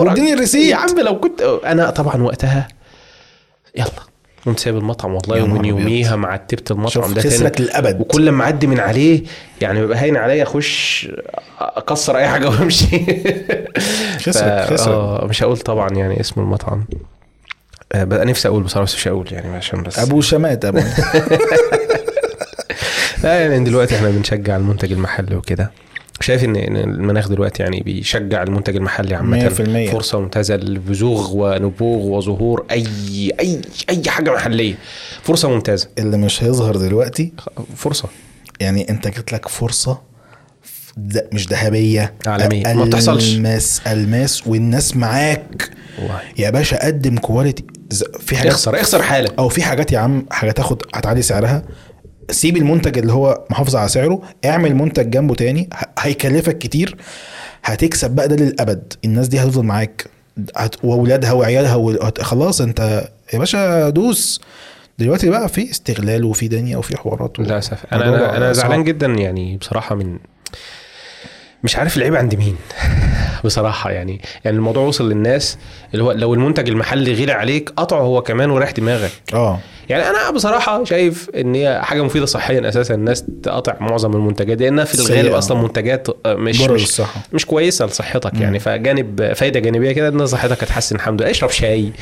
واديني الريسيت. يا عم لو كنت أنا طبعا وقتها يلا قمت سايب المطعم والله ومن. يوميها معتبت المطعم ده تاني. للأبد. وكل ما أعدي من عليه يعني بيبقى هاين عليا أخش أكسر أي حاجة وأمشي. خسرك ف- خسرك. آه مش هقول طبعا يعني اسم المطعم. آه، بقى نفسي أقول بصراحة بس مش هقول يعني عشان بس. أبو شمات أبو. لا يعني دلوقتي إحنا بنشجع المنتج المحلي وكده. شايف ان المناخ دلوقتي يعني بيشجع المنتج المحلي عامة. 100%. فرصة ممتازة للبزوغ ونبوغ وظهور اي اي أي حاجة محلية. فرصة ممتازة. اللي مش هيظهر دلوقتي فرصة. يعني أنت جات لك فرصة د- مش ذهبية عالمية. ما بتحصلش. ألماس الماس والناس معاك. يا باشا قدم quality في حاجات اخسر اخسر حالك أو في حاجات يا عم حاجات تاخد هتعلي سعرها. سيب المنتج اللي هو محافظ على سعره اعمل منتج جنبه تاني هيكلفك كتير هتكسب بقى ده للأبد الناس دي هتفضل معاك. واولادها وعيالها و... خلاص انت يا باشا دوس دلوقتي بقى في استغلال وفي دنيا وفي حوارات و... للأسف أنا أنا أنا صعب. زعلان جدا يعني بصراحة من مش عارف العيب عند مين. بصراحة يعني يعني الموضوع وصل للناس اللي هو لو المنتج المحلي غير عليك قطعه هو كمان وريح دماغك. آه. يعني أنا بصراحة شايف إن هي حاجة مفيدة صحيا أساسا الناس تقطع معظم المنتجات لأنها في الغالب. أصلا منتجات مش مش مش كويسة لصحتك مم. يعني. فجانب فايدة جانبية كده إن صحتك هتحسن الحمد لله. اشرب شاي.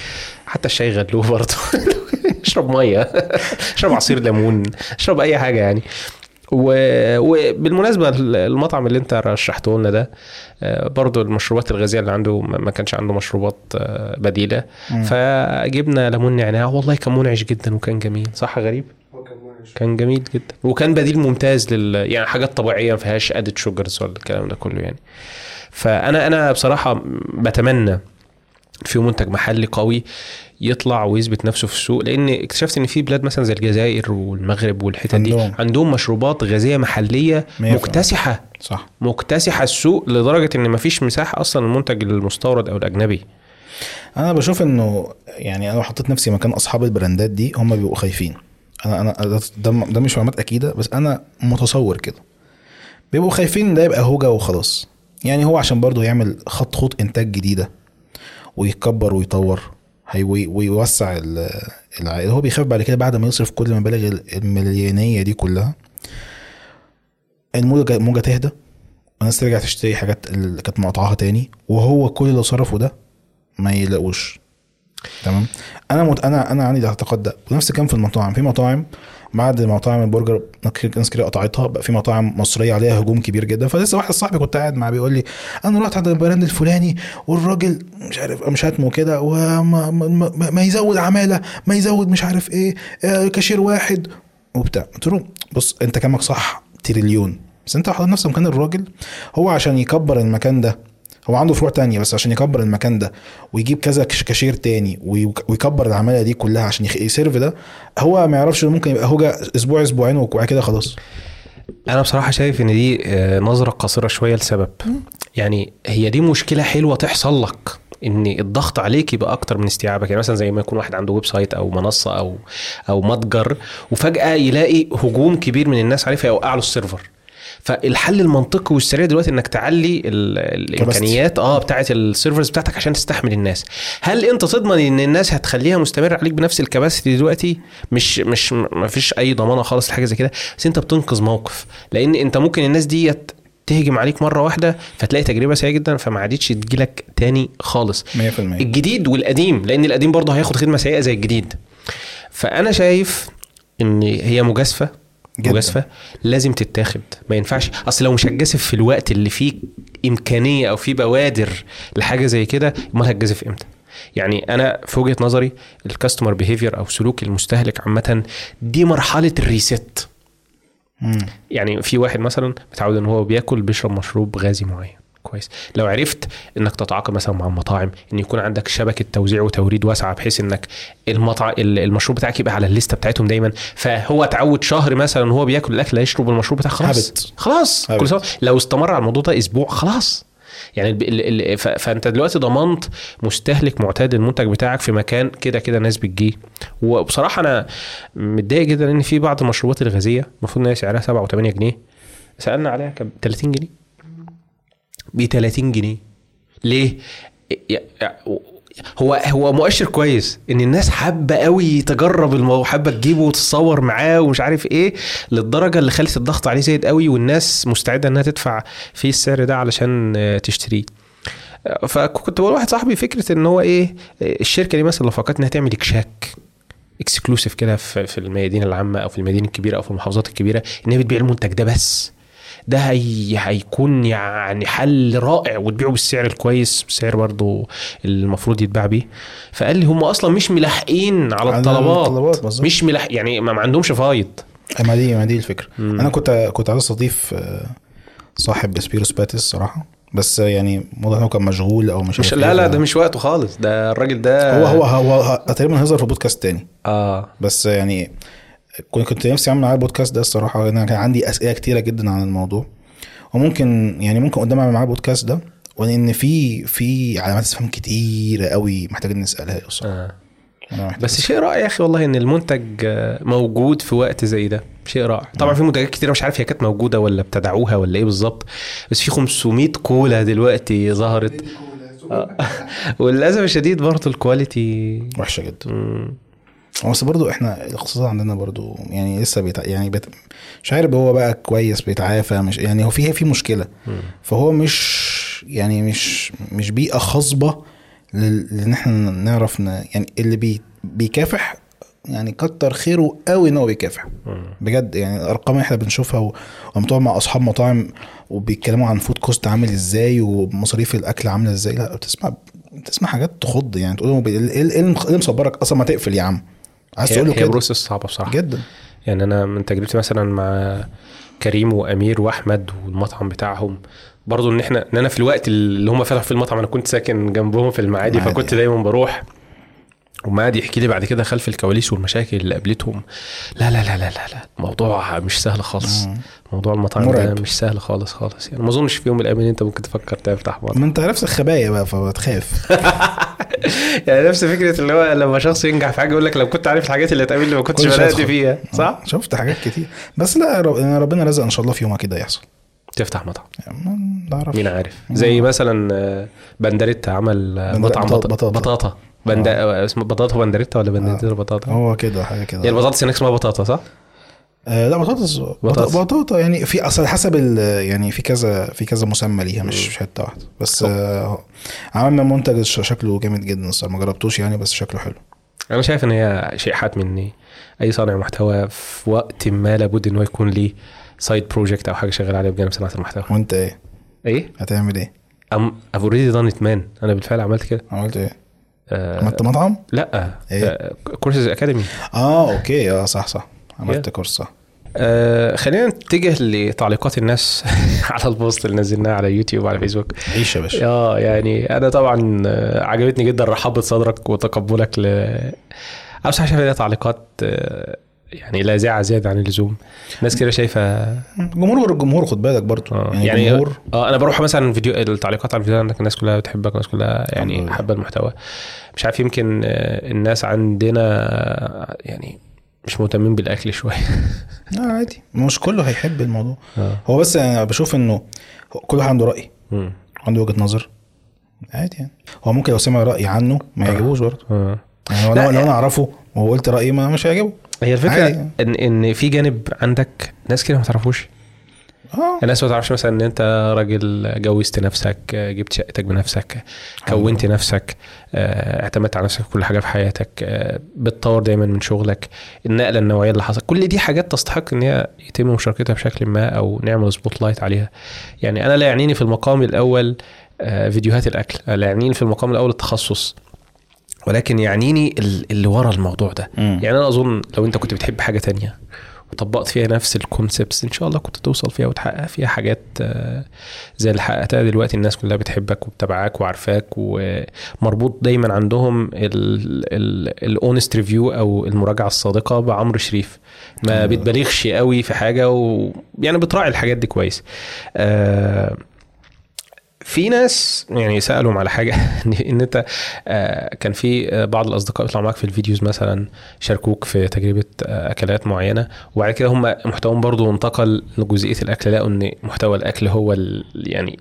حتى الشاي غلوه برضه. اشرب مية. اشرب عصير ليمون. اشرب أي حاجة يعني. وبالمناسبه المطعم اللي انت رشحته لنا ده آه، برضو المشروبات الغازية اللي عنده ما ما كانش عنده مشروبات آه، بديلة. مم. فجبنا ليمون نعناع. والله كان منعش جدا وكان جميل صح غريب؟ كان جميل جدا. وكان بديل ممتاز لل يعني حاجات طبيعية ما فيهاش ادد شوجرز ولا الكلام ده كله يعني. فأنا أنا بصراحة بتمنى في منتج محلي قوي يطلع ويثبت نفسه في السوق لأن اكتشفت إن في بلاد مثلا زي الجزائر والمغرب والحتت دي عندهم. مشروبات غازية محلية. مكتسحة. صح. مكتسحة السوق لدرجة إن مفيش مساحة أصلا المنتج المستورد أو الأجنبي. أنا بشوف إنه يعني أنا لو حطيت نفسي مكان أصحاب البراندات دي هم بيبقوا خايفين. أنا أنا ده, ده, ده مش معلومات أكيدة بس أنا متصور كده. بيبقوا خايفين ده يبقى هوجة وخلاص. يعني هو عشان برضه يعمل خط خط إنتاج جديدة. ويكبر ويطور. ويوسع ال- العائد. هو بيخاف بعد كده بعد ما يصرف كل المبالغ المليونية دي كلها. الموجة الموجة تهدى. والناس ترجع تشتري حاجات اللي كانت مقطعاها تاني. وهو كل اللي صرفه ده ما يلاقوش. تمام؟ أنا مت... أنا أنا عندي الاعتقاد ده. ونفس الكلام في المطاعم. في مطاعم بعد مطاعم البرجر ناس كتير قطعتها بقى في مطاعم مصرية عليها هجوم كبير جدا. فلسه واحد صاحبي كنت قاعد معاه بيقول لي أنا رحت عند ال brand الفلاني والراجل مش عارف مش هامه كده وما ما, ما, يزود عمالة ما يزود مش عارف إيه آه، كاشير واحد. وبتاع. قلت له بص أنت كلامك صح تريليون. بس أنت حاطط نفسك مكان الراجل هو عشان يكبر المكان ده. هو عنده فروع تانية بس عشان يكبر المكان ده ويجيب كذا كاشير تاني ويك- ويكبر العمالة دي كلها عشان ي serve ده هو ما يعرفش ممكن يبقى هوجة أسبوع أسبوعين وبعد كده خلاص. أنا بصراحة شايف إن دي آه، نظرة قصيرة شوية لسبب. يعني هي دي مشكلة حلوة تحصل لك إن الضغط عليك يبقى أكتر من استيعابك. يعني مثلا زي ما يكون واحد عنده website أو منصة أو أو متجر وفجأة يلاقي هجوم كبير من الناس عليه فيوقع له ال server. فالحل المنطقي والسريع دلوقتي إنك تعلي ال- الإمكانيات آه بتاعه ال servers بتاعتك عشان تستحمل الناس. هل أنت تضمن إن الناس هتخليها مستمر عليك بنفس الكباسيتي دلوقتي؟ مش مش ما فيش أي ضمانة خالص لحاجة زي كده. بس أنت بتنقذ موقف. لأن أنت ممكن الناس دي تهجم عليك مرة واحدة فتلاقي تجربة سيئة جدا فما عادتش تجيلك تاني خالص. 100% الجديد والقديم لأن القديم برضه هياخد خدمة سيئة زي الجديد. فأنا شايف إن هي مجازفة. مجازفه لازم تتاخد. ما ينفعش. أصل لو مش هتجازف في الوقت اللي فيه إمكانية أو فيه بوادر لحاجة زي كده أمال هتجازف إمتى؟ يعني أنا في وجهة نظري ال customer behavior أو سلوك المستهلك عامة دي مرحلة ال risk. يعني في واحد مثلا متعود إن هو بياكل بيشرب مشروب غازي معين. كويس لو عرفت إنك تتعاقد مثلا مع المطاعم إن يكون عندك شبكة توزيع وتوريد واسعة بحيث إنك المطع... ال- المشروب بتاعك يبقى على الليستة بتاعتهم دايما فهو اتعود شهر مثلا وهو بياكل الأكل هيشرب المشروب بتاعه خلاص Habit. خلاص Habit. كل سنة. لو استمر على الموضوع ده أسبوع خلاص يعني ال- ال- ال- ف- فأنت دلوقتي ضمنت مستهلك معتاد المنتج بتاعك في مكان كده كده ناس بتجيه وبصراحة أنا متضايق جدا إن في بعض المشروبات الغازية المفروض إن هي سعرها 7 و8 جنيه سألنا عليها كام 30 جنيه ب 30 جنيه. ليه؟ هو هو مؤشر كويس إن الناس حابة قوي تجرب الموضوع حابة تجيبه وتتصور معاه ومش عارف إيه للدرجة اللي خلت الضغط عليه زايد قوي والناس مستعدة إنها تدفع فيه السعر ده علشان آه، تشتريه. آه، فكنت بقول لواحد صاحبي فكرة إن هو إيه آه، الشركة دي مثلا لو فكرت إنها تعمل إكشاك إكسكلوسيف كده في الميادين العامة أو في الميادين الكبيرة أو في المحافظات الكبيرة ان هي بتبيع المنتج ده بس. ده هي هيكون يعني حل رائع وتبيعه بالسعر الكويس بسعر برضه المفروض يتباع بيه فقال لي هم أصلا مش ملاحقين على الطلبات الطلبات. مش ملاحق يعني ما عندهمش فايض ما دي ما دي الفكرة مم. أنا كنت كنت عايز أستضيف آه، صاحب سبيروس باتيس صراحة بس يعني واضح إن هو كان مشغول أو مش مش لا إيه. لا ده مش وقته خالص ده الراجل ده هو هو هو, هو تقريبا هيظهر في بودكاست تاني آه بس يعني كنت نفسي أعمل معاه البودكاست ده الصراحة أنا كان عندي أسئلة كتيرة جدا عن الموضوع. وممكن يعني ممكن قدام أعمل معاه البودكاست ده وان في في علامات استفهام كتيرة قوي محتاجين نسألها له الصراحه آه. بس شيء رائع يا أخي والله إن المنتج آه، موجود في وقت زي ده. شيء رائع. طبعا في منتجات كتيرة مش عارف هي كانت موجودة ولا ابتدعوها ولا إيه بالظبط بس في 500 كولا دلوقتي ظهرت. آه. وللاسف الشديد برضه الكواليتي وحشة جدا. مم. بس برضو إحنا الاقتصاد عندنا برضو يعني لسه بيتع... يعني بيت... مش عارف هو بقى كويس بيتعافى مش يعني هو في في مشكلة. فهو مش يعني مش مش بيئة خصبه لأن إحنا نعرف ن... يعني اللي بي... بيكافح يعني كتر خيره قوي ان هو بيكافح. بجد يعني الأرقام إحنا بنشوفها و- تقعد مع أصحاب مطاعم وبيتكلموا عن food cost عامل إزاي ومصاريف الأكل عاملة إزاي لا بتسمع بتسمع حاجات تخض يعني تقول لهم إيه إيه اللي مصبرك؟ أصلا ما تقفل يا عم. عايز تقول له كده؟ Process صعبة بصراحة. جدا. يعني أنا من تجربتي مثلا مع كريم وأمير وأحمد والمطعم بتاعهم برضو إن إحنا إن أنا في الوقت اللي هم فتحوا فيه المطعم أنا كنت ساكن جنبهم في المعادي. فكنت دايما بروح. ومعادي يحكي لي بعد كده خلف الكواليس والمشاكل اللي قابلتهم. لا لا لا لا لا, لا. الموضوع مش سهل خالص. مم. موضوع المطاعم ده. مش سهل خالص خالص. يعني ما أظنش في يوم من الأيام أنت ممكن تفكر تفتح مطعم ما أنت نفس الخبايا بقى فبتخاف. يعني نفس فكرة اللي هو لما شخص ينجح في حاجة يقول لك لو كنت عارف الحاجات اللي هتقابلني ما كنتش بدات. فيها صح؟ شفت حاجات كتير. بس لا رب- ربنا رزق إن شاء الله في يوم كده يحصل. تفتح مطعم. يعني مين عارف؟ زي مثلا آه، بندريتا عمل آه، مطعم بطاطا. بطاطا. بطاطا بند... آه، اسمه بطاطا بندريتا ولا بندريتا بطاطا هو كده حاجة كده. هي البطاطس هناك اسمها بطاطا صح؟ آه لا بطاطس. بطاطس. بطاطا, يعني في أصل حسب يعني في كذا في كذا مسمى ليها مش مش حتة واحدة. بس آه عملنا منتج شكله جامد جدا الصراحة. ما جربتوش يعني بس شكله حلو. أنا شايف إن هي شيء حتمي ان أي صانع محتوى في وقت ما لابد ان هو يكون ليه side project أو حاجة شغال عليها بجانب صناعة المحتوى. وأنت إيه؟ إيه؟ هتعمل إيه؟ أم، I've already done it man. أنا بالفعل عملت كده. عملت إيه؟ آه عملت مطعم؟ لا. إيه؟ courses academy آه أوكي. آه صح صح. عملت Yeah. course صح آه خلينا نتجه لتعليقات الناس على البوست اللي نزلناه على يوتيوب وعلى فيسبوك. عيش يا باشا. آه يعني أنا طبعا آه، عجبتني جدا رحابة صدرك وتقبلك ل أنا بصراحه شايف تعليقات آه، يعني لاذعه زيادة عن اللزوم. ناس كده شايفة. جمهور غير الجمهور خد بالك برضو. آه، يعني, يعني جمهور. آه أنا بروح مثلا فيديو التعليقات على الفيديو انك الناس كلها بتحبك والناس كلها يعني. حابة المحتوى. مش عارف يمكن آه، الناس عندنا يعني مش مهتمين بالأكل شوية. آه عادي. مش كله هيحب الموضوع. آه. هو بس أنا بشوف إنه كل واحد عنده رأي. مم. عنده وجهة نظر. عادي يعني. هو ممكن لو سمع رأي عنه ما يعجبوش برضه. آه. يعني لا، لو, لو أنا أعرفه وقلت رأيي ما مش هيعجبه. هي الفكرة عادي. ان إن في جانب عندك ناس كده ما تعرفوش. أه. الناس ما تعرفش مثلا إن أنت راجل جوزت نفسك جبت شقتك بنفسك كونت نفسك آه، اعتمدت على نفسك في كل حاجة في حياتك آه، بتطور دايما من شغلك النقلة النوعية اللي حصلت. كل دي حاجات تستحق إن هي يتم مشاركتها بشكل ما أو نعمل spotlight عليها. يعني أنا لا يعنيني في المقام الأول آه، فيديوهات الأكل لا يعنيني في المقام الأول التخصص ولكن يعنيني ال- اللي ورا الموضوع ده. مم. يعني أنا أظن لو أنت كنت بتحب حاجة تانية وطبقت فيها نفس ال concepts إن شاء الله كنت توصل فيها وتحقق فيها حاجات آه، زي اللي حققتها دلوقتي. الناس كلها بتحبك وبتابعاك وعارفاك ومربوط دايما عندهم ال honest review أو المراجعة الصادقة بعمرو شريف. ما بتبالغش قوي في حاجة ويعني بتراعي الحاجات دي كويس. آه، في ناس يعني سألهم على حاجة ان أنت آه، كان في آه، بعض الأصدقاء يطلعوا معاك في ال videos مثلا شاركوك في تجربة آه، أكلات معينة وبعد كده هم محتواهم برضو انتقل لجزئية الأكل لقوا إن محتوى الأكل هو يعني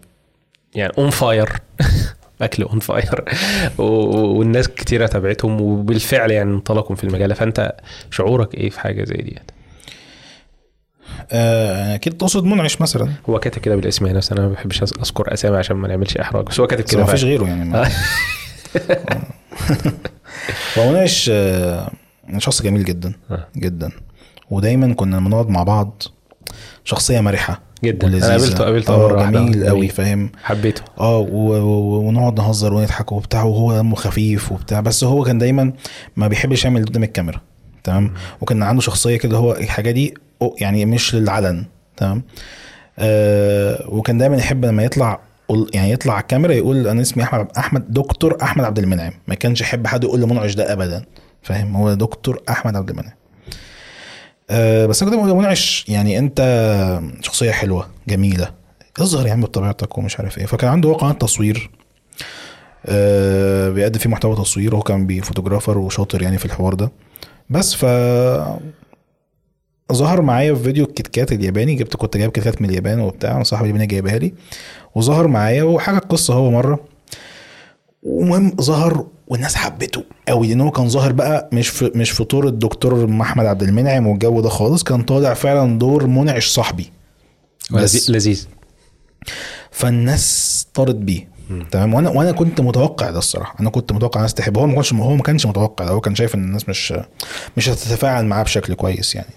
يعني on fire أكل on fire والناس كتيرة تابعتهم وبالفعل يعني انطلقوا في المجال فأنت شعورك إيه في حاجة زي ديت؟ آه، أكيد تقصد منعش مثلا هو كاتب كده بالاسم هنا بس أنا ما بحبش أذكر أسامي عشان ما نعملش إحراج بس هو كاتب كده ما فيش. غيره يعني ما هو منعش آه، شخص جميل جدا آه. جدا ودايما كنا لما نقعد مع بعض شخصية مرحة جدا. ولذيذة. قابلته- قابلته آه، واحدة. جميل قوي. فاهم حبيته آه ونقعد نهزر ونضحك وبتاع وهو دمه خفيف وبتاع بس هو كان دايما ما بيحبش يعمل قدام الكاميرا تمام؟ وكان عنده شخصية كده هو الحاجة دي يعني مش للعلن تمام؟ آه وكان دايما يحب لما يطلع يعني يطلع على الكاميرا يقول أنا اسمي أحمد احمد دكتور أحمد عبد المنعم. ما كانش يحب حد يقول له منعش ده ابدا فاهم؟ هو دكتور أحمد عبد المنعم. آه بس أنا كنت بقول منعش يعني أنت شخصية حلوة جميلة اظهر يا عم بطبيعتك ومش عارف إيه. فكان عنده قناة تصوير آه بيقدم فيه محتوى تصوير وهو كان بي- photographer وشاطر يعني في الحوار ده. بس ف ظهر معايا في فيديو الكيت كات الياباني جبت كنت جايب كيت كات من اليابان وبتاع أنا صاحبي الياباني جايبها لي وظهر معايا وحاجة القصة هو مرة. ومهم ظهر والناس حبته قوي لأن هو كان ظاهر بقى مش في مش في طور الدكتور احمد عبد المنعم والجو ده خالص كان طالع فعلا دور منعش صاحبي. لذيذ. فالناس طارت بيه. تمام؟ وأنا وأنا كنت متوقع ده الصراحة. أنا كنت متوقع الناس تحبه. هو ما كانش هو ما كانش متوقع. ده هو كان شايف إن الناس مش مش هتتفاعل معاه بشكل كويس يعني.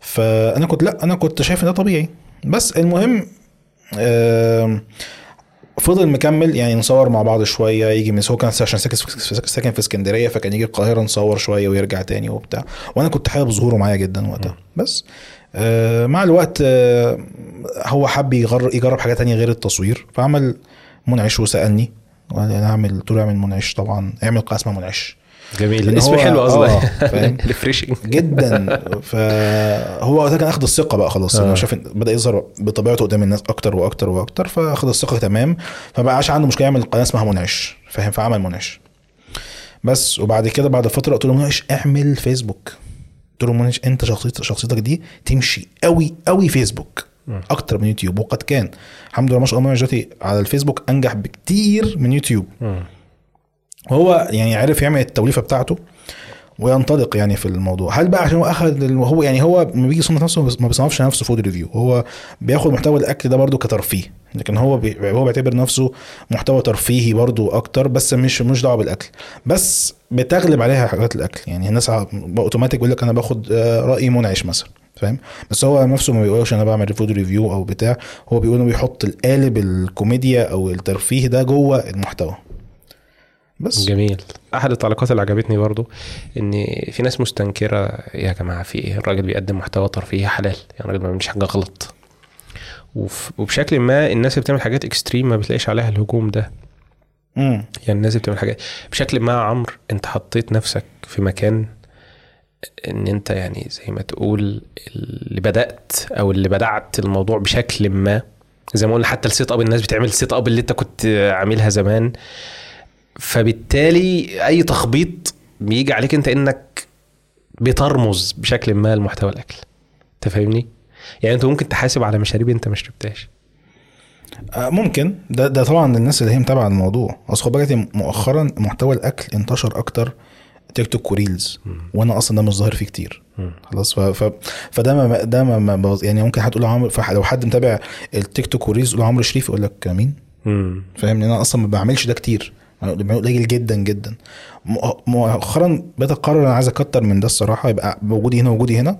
فأنا كنت لا أنا كنت شايف إن ده طبيعي. بس المهم فضل مكمل. يعني نصور مع بعض شوية يجي من هو كان عشان ساكن في اسكندرية فكان يجي القاهرة نصور شوية ويرجع تاني وبتاع. وأنا كنت حابب ظهوره معايا جدا وقتها. بس آه، مع الوقت آه، هو حب يجرب حاجات تانية غير التصوير. فعمل منعش وسألني. أنا اعمل قلت له اعمل منعش طبعا. اعمل قناه اسمها منعش. جميل. لأن اسم هو- حلو آه، أصلا فاهم؟ ريفريشنج جدا. فهو وقتها كان اخد الثقة بقى خلاص. آه. آه. شاف بدأ يظهر بطبيعته قدام الناس أكتر وأكتر وأكتر فاخد الثقة تمام. فبقاش عنده مشكلة يعمل قناة اسمها منعش. فاهم؟ فعمل منعش. بس وبعد كده بعد فترة قلت له منعش اعمل فيسبوك. قلت له منعش انت شخصيتك شخصيتك دي تمشي قوي قوي فيسبوك. أكتر من يوتيوب. وقد كان الحمد لله ما شاء الله دلوقتي على الفيسبوك أنجح بكتير من يوتيوب. هو يعني عرف يعمل التوليفة بتاعته وينطلق يعني في الموضوع. هل بقى عشان هو أخذ هو يعني هو لما بيجي يصنف نفسه ما بيصنفش نفسه food review هو بياخد محتوى الأكل ده برضو كترفيه. لكن هو بي هو بيعتبر نفسه محتوى ترفيهي برضو أكتر بس مش مش دعوة بالأكل. بس بتغلب عليها حاجات الأكل. يعني الناس أوتوماتيك بيقول لك أنا باخد آه، رأي منعش مثلا. فاهم؟ بس هو نفسه ما بيقولش أنا بعمل food review أو بتاع. هو بيقول إنه بيحط القالب الكوميديا أو الترفيه ده جوه المحتوى. بس. جميل. أحد التعليقات اللي عجبتني برضو إن في ناس مستنكرة يا جماعة في إيه؟ الراجل بيقدم محتوى ترفيهي حلال. يعني الراجل ما بيعملش حاجة غلط. وف- وبشكل ما الناس اللي بتعمل حاجات extreme ما بتلاقيش عليها الهجوم ده. امم يعني الناس اللي بتعمل حاجات بشكل ما يا عمرو أنت حطيت نفسك في مكان إن أنت يعني زي ما تقول اللي بدأت أو اللي بدعت الموضوع بشكل ما. زي ما قلنا حتى ال setup الناس بتعمل ال setup اللي أنت كنت عاملها زمان. فبالتالي أي تخبيط بيجي عليك أنت إنك بترمز بشكل ما لمحتوى الأكل. أنت فاهمني؟ يعني أنت ممكن تحاسب على مشاريب أنت ما شربتهاش. آه، ممكن. ده ده طبعا الناس اللي هي متابعة الموضوع. أصل خد مؤخرا محتوى الأكل انتشر أكتر تيك توك و reels وأنا أصلا ده مش ظاهر فيه كتير. خلاص ف... ف... فده ما ده ما يعني ممكن حد تقول له عمرو لو حد متابع التيك توك و reels يقول عمرو شريف يقول لك مين فاهم؟ لأن أنا أصلا ما بعملش ده كتير. قليل جدا جدا. مؤ- مؤخرا بقيت أقرر أنا عايز أكتر من ده الصراحة يبقى وجودي هنا وجودي هنا.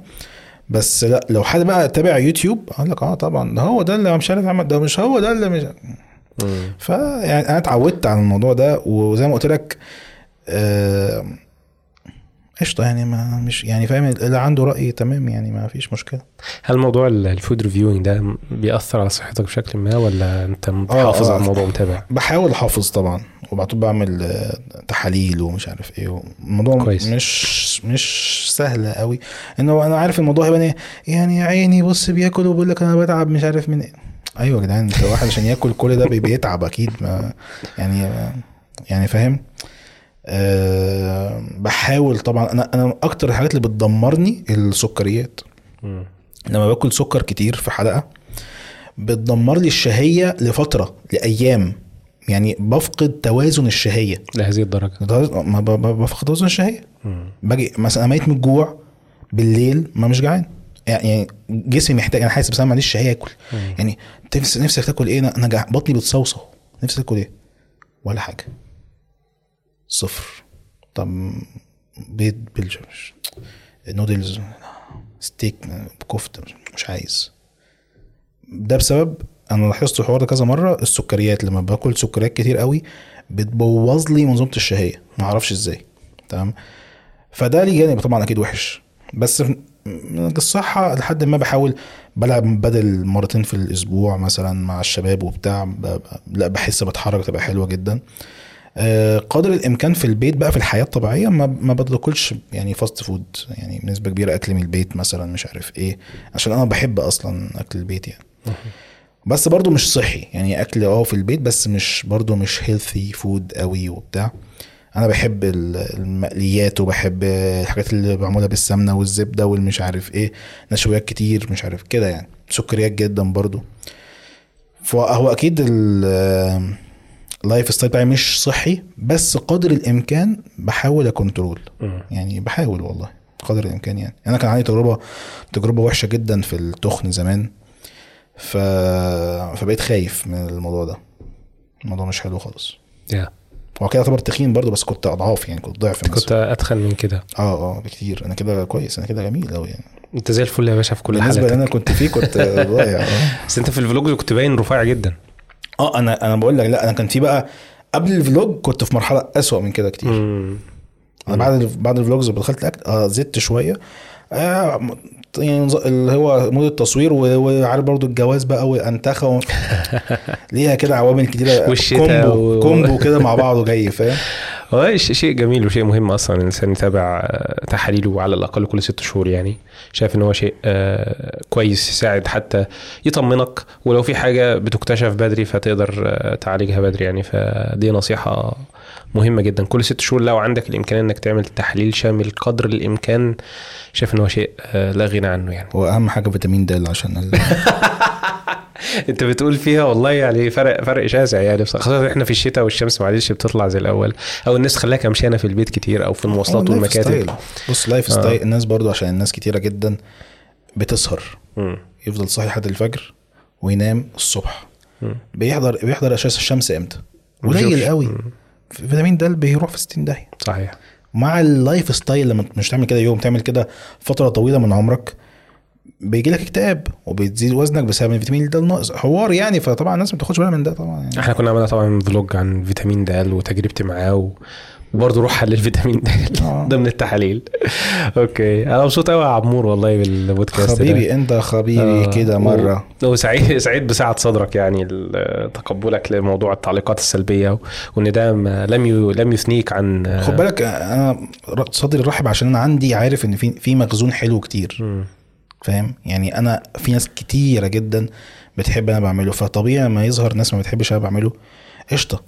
بس لا لو حد بقى تابع يوتيوب أقول لك آه طبعا ده هو ده اللي مش عارف عمل ده مش هو ده اللي مش فيعني أنا اتعودت على الموضوع ده وزي ما قلت لك آه، قشطة يعني ما مش يعني فاهم اللي عنده رأي تمام يعني ما فيش مشكلة هل موضوع ال- الفود reviewing ده بيأثر على صحتك بشكل ما ولا انت محافظ آه. على الموضوع ومتابع؟ بحاول أحافظ طبعا وبعد كده بعمل تحاليل ومش عارف إيه الموضوع كويس. مش مش سهل قوي إنه أنا عارف الموضوع هيبقى يعني يا عيني بص بياكل وبيقول لك أنا بتعب مش عارف من إيه أيوه يا جدعان أنت واحد عشان ياكل كل ده بي- بيتعب أكيد ما يعني يعني فاهم أه بحاول طبعا أنا أنا أكتر الحاجات اللي بتدمرني السكريات. لما باكل سكر كتير في حلقة بتدمر لي الشهية لفترة لأيام. يعني بفقد توازن الشهية. لهذه الدرجة. ما ب- ب- بفقد توازن الشهية. باجي مثلا أنا ميت من الجوع بالليل ما مش جعان. يعني جسمي محتاج أنا حاسس بس أنا معنديش شهية آكل. يعني نفسك تاكل إيه؟ أنا بطني بتصوصو. نفسك تاكل إيه؟ ولا حاجة. صفر. طب بيض بالجمش noodles steak كفتة مش عايز. ده بسبب أنا لاحظت الحوار ده كذا مرة السكريات لما باكل سكريات كتير قوي بتبوظ لي منظومة الشهية. ما أعرفش إزاي. تمام؟ فده ليه جانب طبعا أكيد وحش. بس الصحة لحد ما بحاول بلعب بدل مرتين في الأسبوع مثلا مع الشباب وبتاع لا بحس بتحرك تبقى حلوة جدا. قدر الإمكان في البيت بقى في الحياة الطبيعية ما ما باكلش يعني fast food يعني بنسبة كبيرة أكل من البيت مثلا مش عارف إيه عشان أنا بحب أصلا أكل البيت يعني. بس برضو مش صحي يعني أكل آه في البيت بس مش برضو مش healthy food قوي وبتاع. أنا بحب ال- المقليات وبحب الحاجات اللي معمولة بالسمنة والزبدة والمش عارف إيه نشويات كتير مش عارف كده يعني. سكريات جدا برضو. فهو أكيد ال- ال lifestyle بتاعي مش صحي بس قدر الإمكان بحاول أ control. يعني بحاول والله قدر الإمكان يعني. أنا كان عندي تجربة تجربة وحشة جدا في التخن زمان ف... فبقيت خايف من الموضوع ده. الموضوع مش حلو خالص. يا. هو كده يعتبر تخين برضه بس كنت أضعاف يعني كنت ضعف كنت أتخن من كده. آه آه بكتير. أنا كده كويس أنا كده جميل قوي يعني. أنت زي الفل يا باشا في كل بالنسبة حالاتك. اللي أنا كنت فيه كنت ضايع آه. بس أنت في ال vlog كنت باين رفيع جدا. آه أنا أنا بقول لك لا أنا كان في بقى قبل ال vlog كنت في مرحلة أسوأ من كده كتير. مم. أنا بعد بعد ال vlogs دخلت الأكل آه زدت شوية. آه يعني اللي هو mood التصوير وعارف برضو الجواز بقى وانتخه و... ليها كده عوامل كتيرة combo و- combo كده مع بعضه جاي فاهم؟ هو شيء جميل وشيء مهم أصلا الإنسان يتابع آه، تحاليله على الأقل كل ست شهور يعني. شايف إن هو شيء آه، كويس يساعد حتى يطمنك. ولو في حاجة بتكتشف بدري فتقدر آه، تعالجها بدري يعني. فدي نصيحة مهمة جدا. كل ست شهور لو عندك الإمكان إنك تعمل تحليل شامل قدر الإمكان شايف إن هو شيء لا غنى عنه يعني. وأهم حاجة فيتامين د عشان. انت بتقول فيها والله يعني فرق فرق شاسع يعني. خاصة إحنا في الشتاء والشمس معلش بتطلع زي الأول أو الناس خلاها كمشانه في البيت كتير أو في المواصلات والمكاتب. بص lifestyle الناس برضو عشان الناس كتيرة جدا بتسهر مم. يفضل صاحي لحد الفجر وينام الصبح مم. بيحضر بيحضر أشعة الشمس إمتى. قليل قوي فيتامين د بيروح في 60 داهية صحيح مع ال lifestyle لما مش تعمل كده يوم تعمل كده فترة طويلة من عمرك بيجي لك اكتئاب وبتزيد وزنك بسبب الفيتامين د الناقص حوار يعني فطبعا الناس ما بتاخدش بالها من ده طبعا يعني إحنا كنا عملنا طبعا vlog عن فيتامين د وتجربتي معاه. وبرضه روح حلل فيتامين د آه. ضمن التحاليل okay أنا مبسوط قوي يا عمور والله بالبودكاست ده. حبيبي أنت خبيبي آه، كده مرة و- وسعيد سعيد بسعة صدرك يعني تقبلك لموضوع التعليقات السلبية وإن ده لم ي... لم يثنيك عن خد بالك أنا صدري رحب عشان أنا عندي عارف إن في في مخزون حلو كتير مم. فاهم؟ يعني أنا في ناس كتيرة جدا بتحب أنا بعمله فطبيعي لما يظهر ناس ما بتحبش أنا بعمله. قشطة.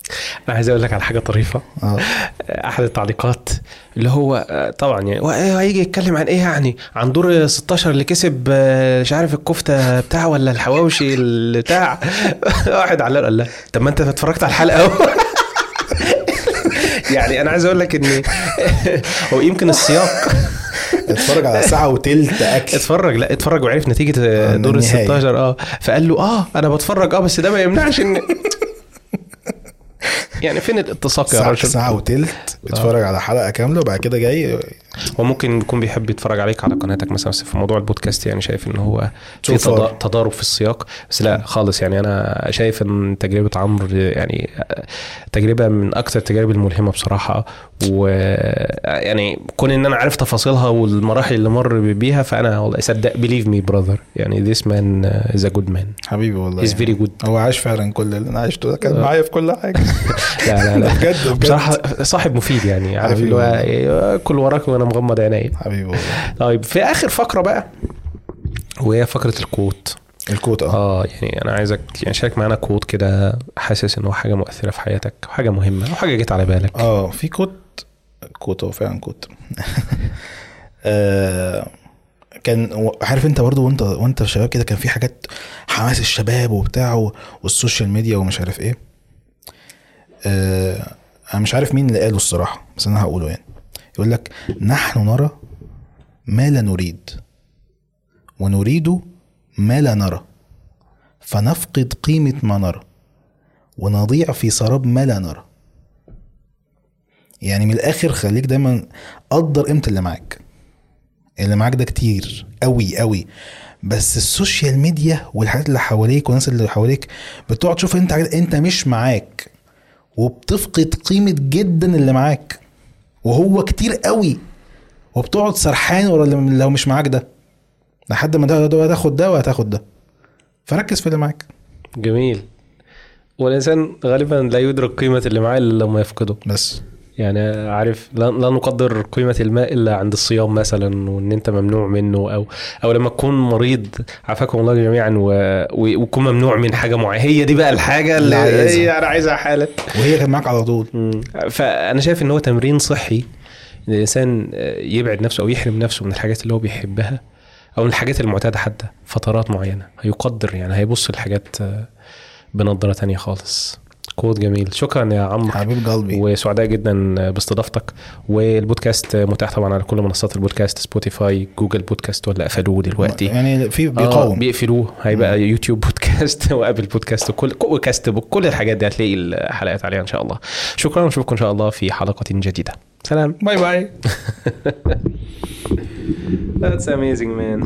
أنا عايز أقول لك على حاجة طريفة. آه. أحد التعليقات اللي هو آه، طبعا يعني إيه هيجي يتكلم عن إيه يعني؟ عن دور 16 اللي كسب آه، مش عارف الكفتة بتاع ولا الحواوشي بتاع. واحد علق قال لا. طب ما أنت اتفرجت على الحلقة أهو. يعني أنا عايز أقول لك ان هو يمكن السياق اتفرج على ساعة وتلت أكل. اتفرج لا اتفرج وعرف نتيجة آه، آه، دور ال النهاية. 16 آه. فقال له آه أنا بتفرج آه بس ده ما يمنعش إن يعني فين الاتساق يا راجل ساعة وتلت بتفرج على حلقة كاملة وبعد كده جاي هو ممكن يكون بيحب يتفرج عليك على قناتك مثلا بس في موضوع البودكاست يعني شايف إن هو في تضارب في السياق. بس لا خالص يعني أنا شايف إن تجربة عمرو يعني تجربة من أكثر التجارب الملهمة بصراحة. ويعني كون إن أنا عارف تفاصيلها والمراحل اللي مر بيها فأنا والله صدق بليف مي براذر يعني this man is a good man. حبيبي والله he's very good. هو عاش فعلا كل اللي أنا عشته كان آه. معايا في كل حاجة. لا لا لا. بجد بجد. بصراحة صاحب مفيد يعني عارف اللي هو كل وراك وأنا مغمض عيني. حبيبي طيب في آخر فقرة بقى وهي فقرة ال quote ال quote آه. آه يعني أنا عايزك يعني شارك معانا quote كده حاسس ان هو حاجة مؤثرة في حياتك أو حاجة مهمة أو حاجة جت على بالك. آه في quote quote هو فعلا quote آه كان عارف أنت برضو وأنت وأنت شباب كده كان في حاجات حماس الشباب وبتاع وال social media ومش عارف إيه. آه أنا مش عارف مين اللي قاله الصراحة بس أنا هقوله يعني. يقول لك نحن نرى ما لا نريد ونريد ما لا نرى فنفقد قيمة ما نرى ونضيع في سراب ما لا نرى. يعني من الآخر خليك دايما قدر قيمة اللي معاك. اللي معاك ده كتير قوي قوي. بس ال social media والحاجات اللي حواليك والناس اللي حواليك بتقعد تشوف انت أنت مش معاك وبتفقد قيمة جدا اللي معاك. وهو كتير قوي. وبتقعد سرحان ورا اللي لو مش معاك ده. لحد ما ده ده هتاخد ده وهتاخد ده. فركز في اللي معاك. جميل. والإنسان غالبا لا يدرك قيمة اللي معاه إلا لما يفقده. بس. يعني عارف لا, لا نقدر قيمة الماء إلا عند الصيام مثلا وإن أنت ممنوع منه أو أو لما تكون مريض عافاكم الله جميعا و... و- وتكون ممنوع من حاجة معينة. هي دي بقى الحاجة اللي. هي أنا عايزها حالا. وهي كانت معاك على طول. مم. فأنا شايف إن هو تمرين صحي إن الإنسان يبعد نفسه أو يحرم نفسه من الحاجات اللي هو بيحبها أو من الحاجات المعتادة حتى فترات معينة. هيقدر يعني هيبص الحاجات بنظرة تانية خالص. quote جميل. شكرا يا عمرو. حبيب قلبي. وسعداء جدا باستضافتك. والبودكاست متاح طبعا على كل منصات ال podcast Spotify Google Podcast ولا قفلوه دلوقتي. يعني في آه بيقاوم. بيقفلوه. هيبقى YouTube Podcast و Apple Podcast وكل و Castbox كل الحاجات دي هتلاقي الحلقات عليها إن شاء الله. شكرا. ونشوفكم إن شاء الله في حلقة جديدة. سلام. باي باي. That's amazing man.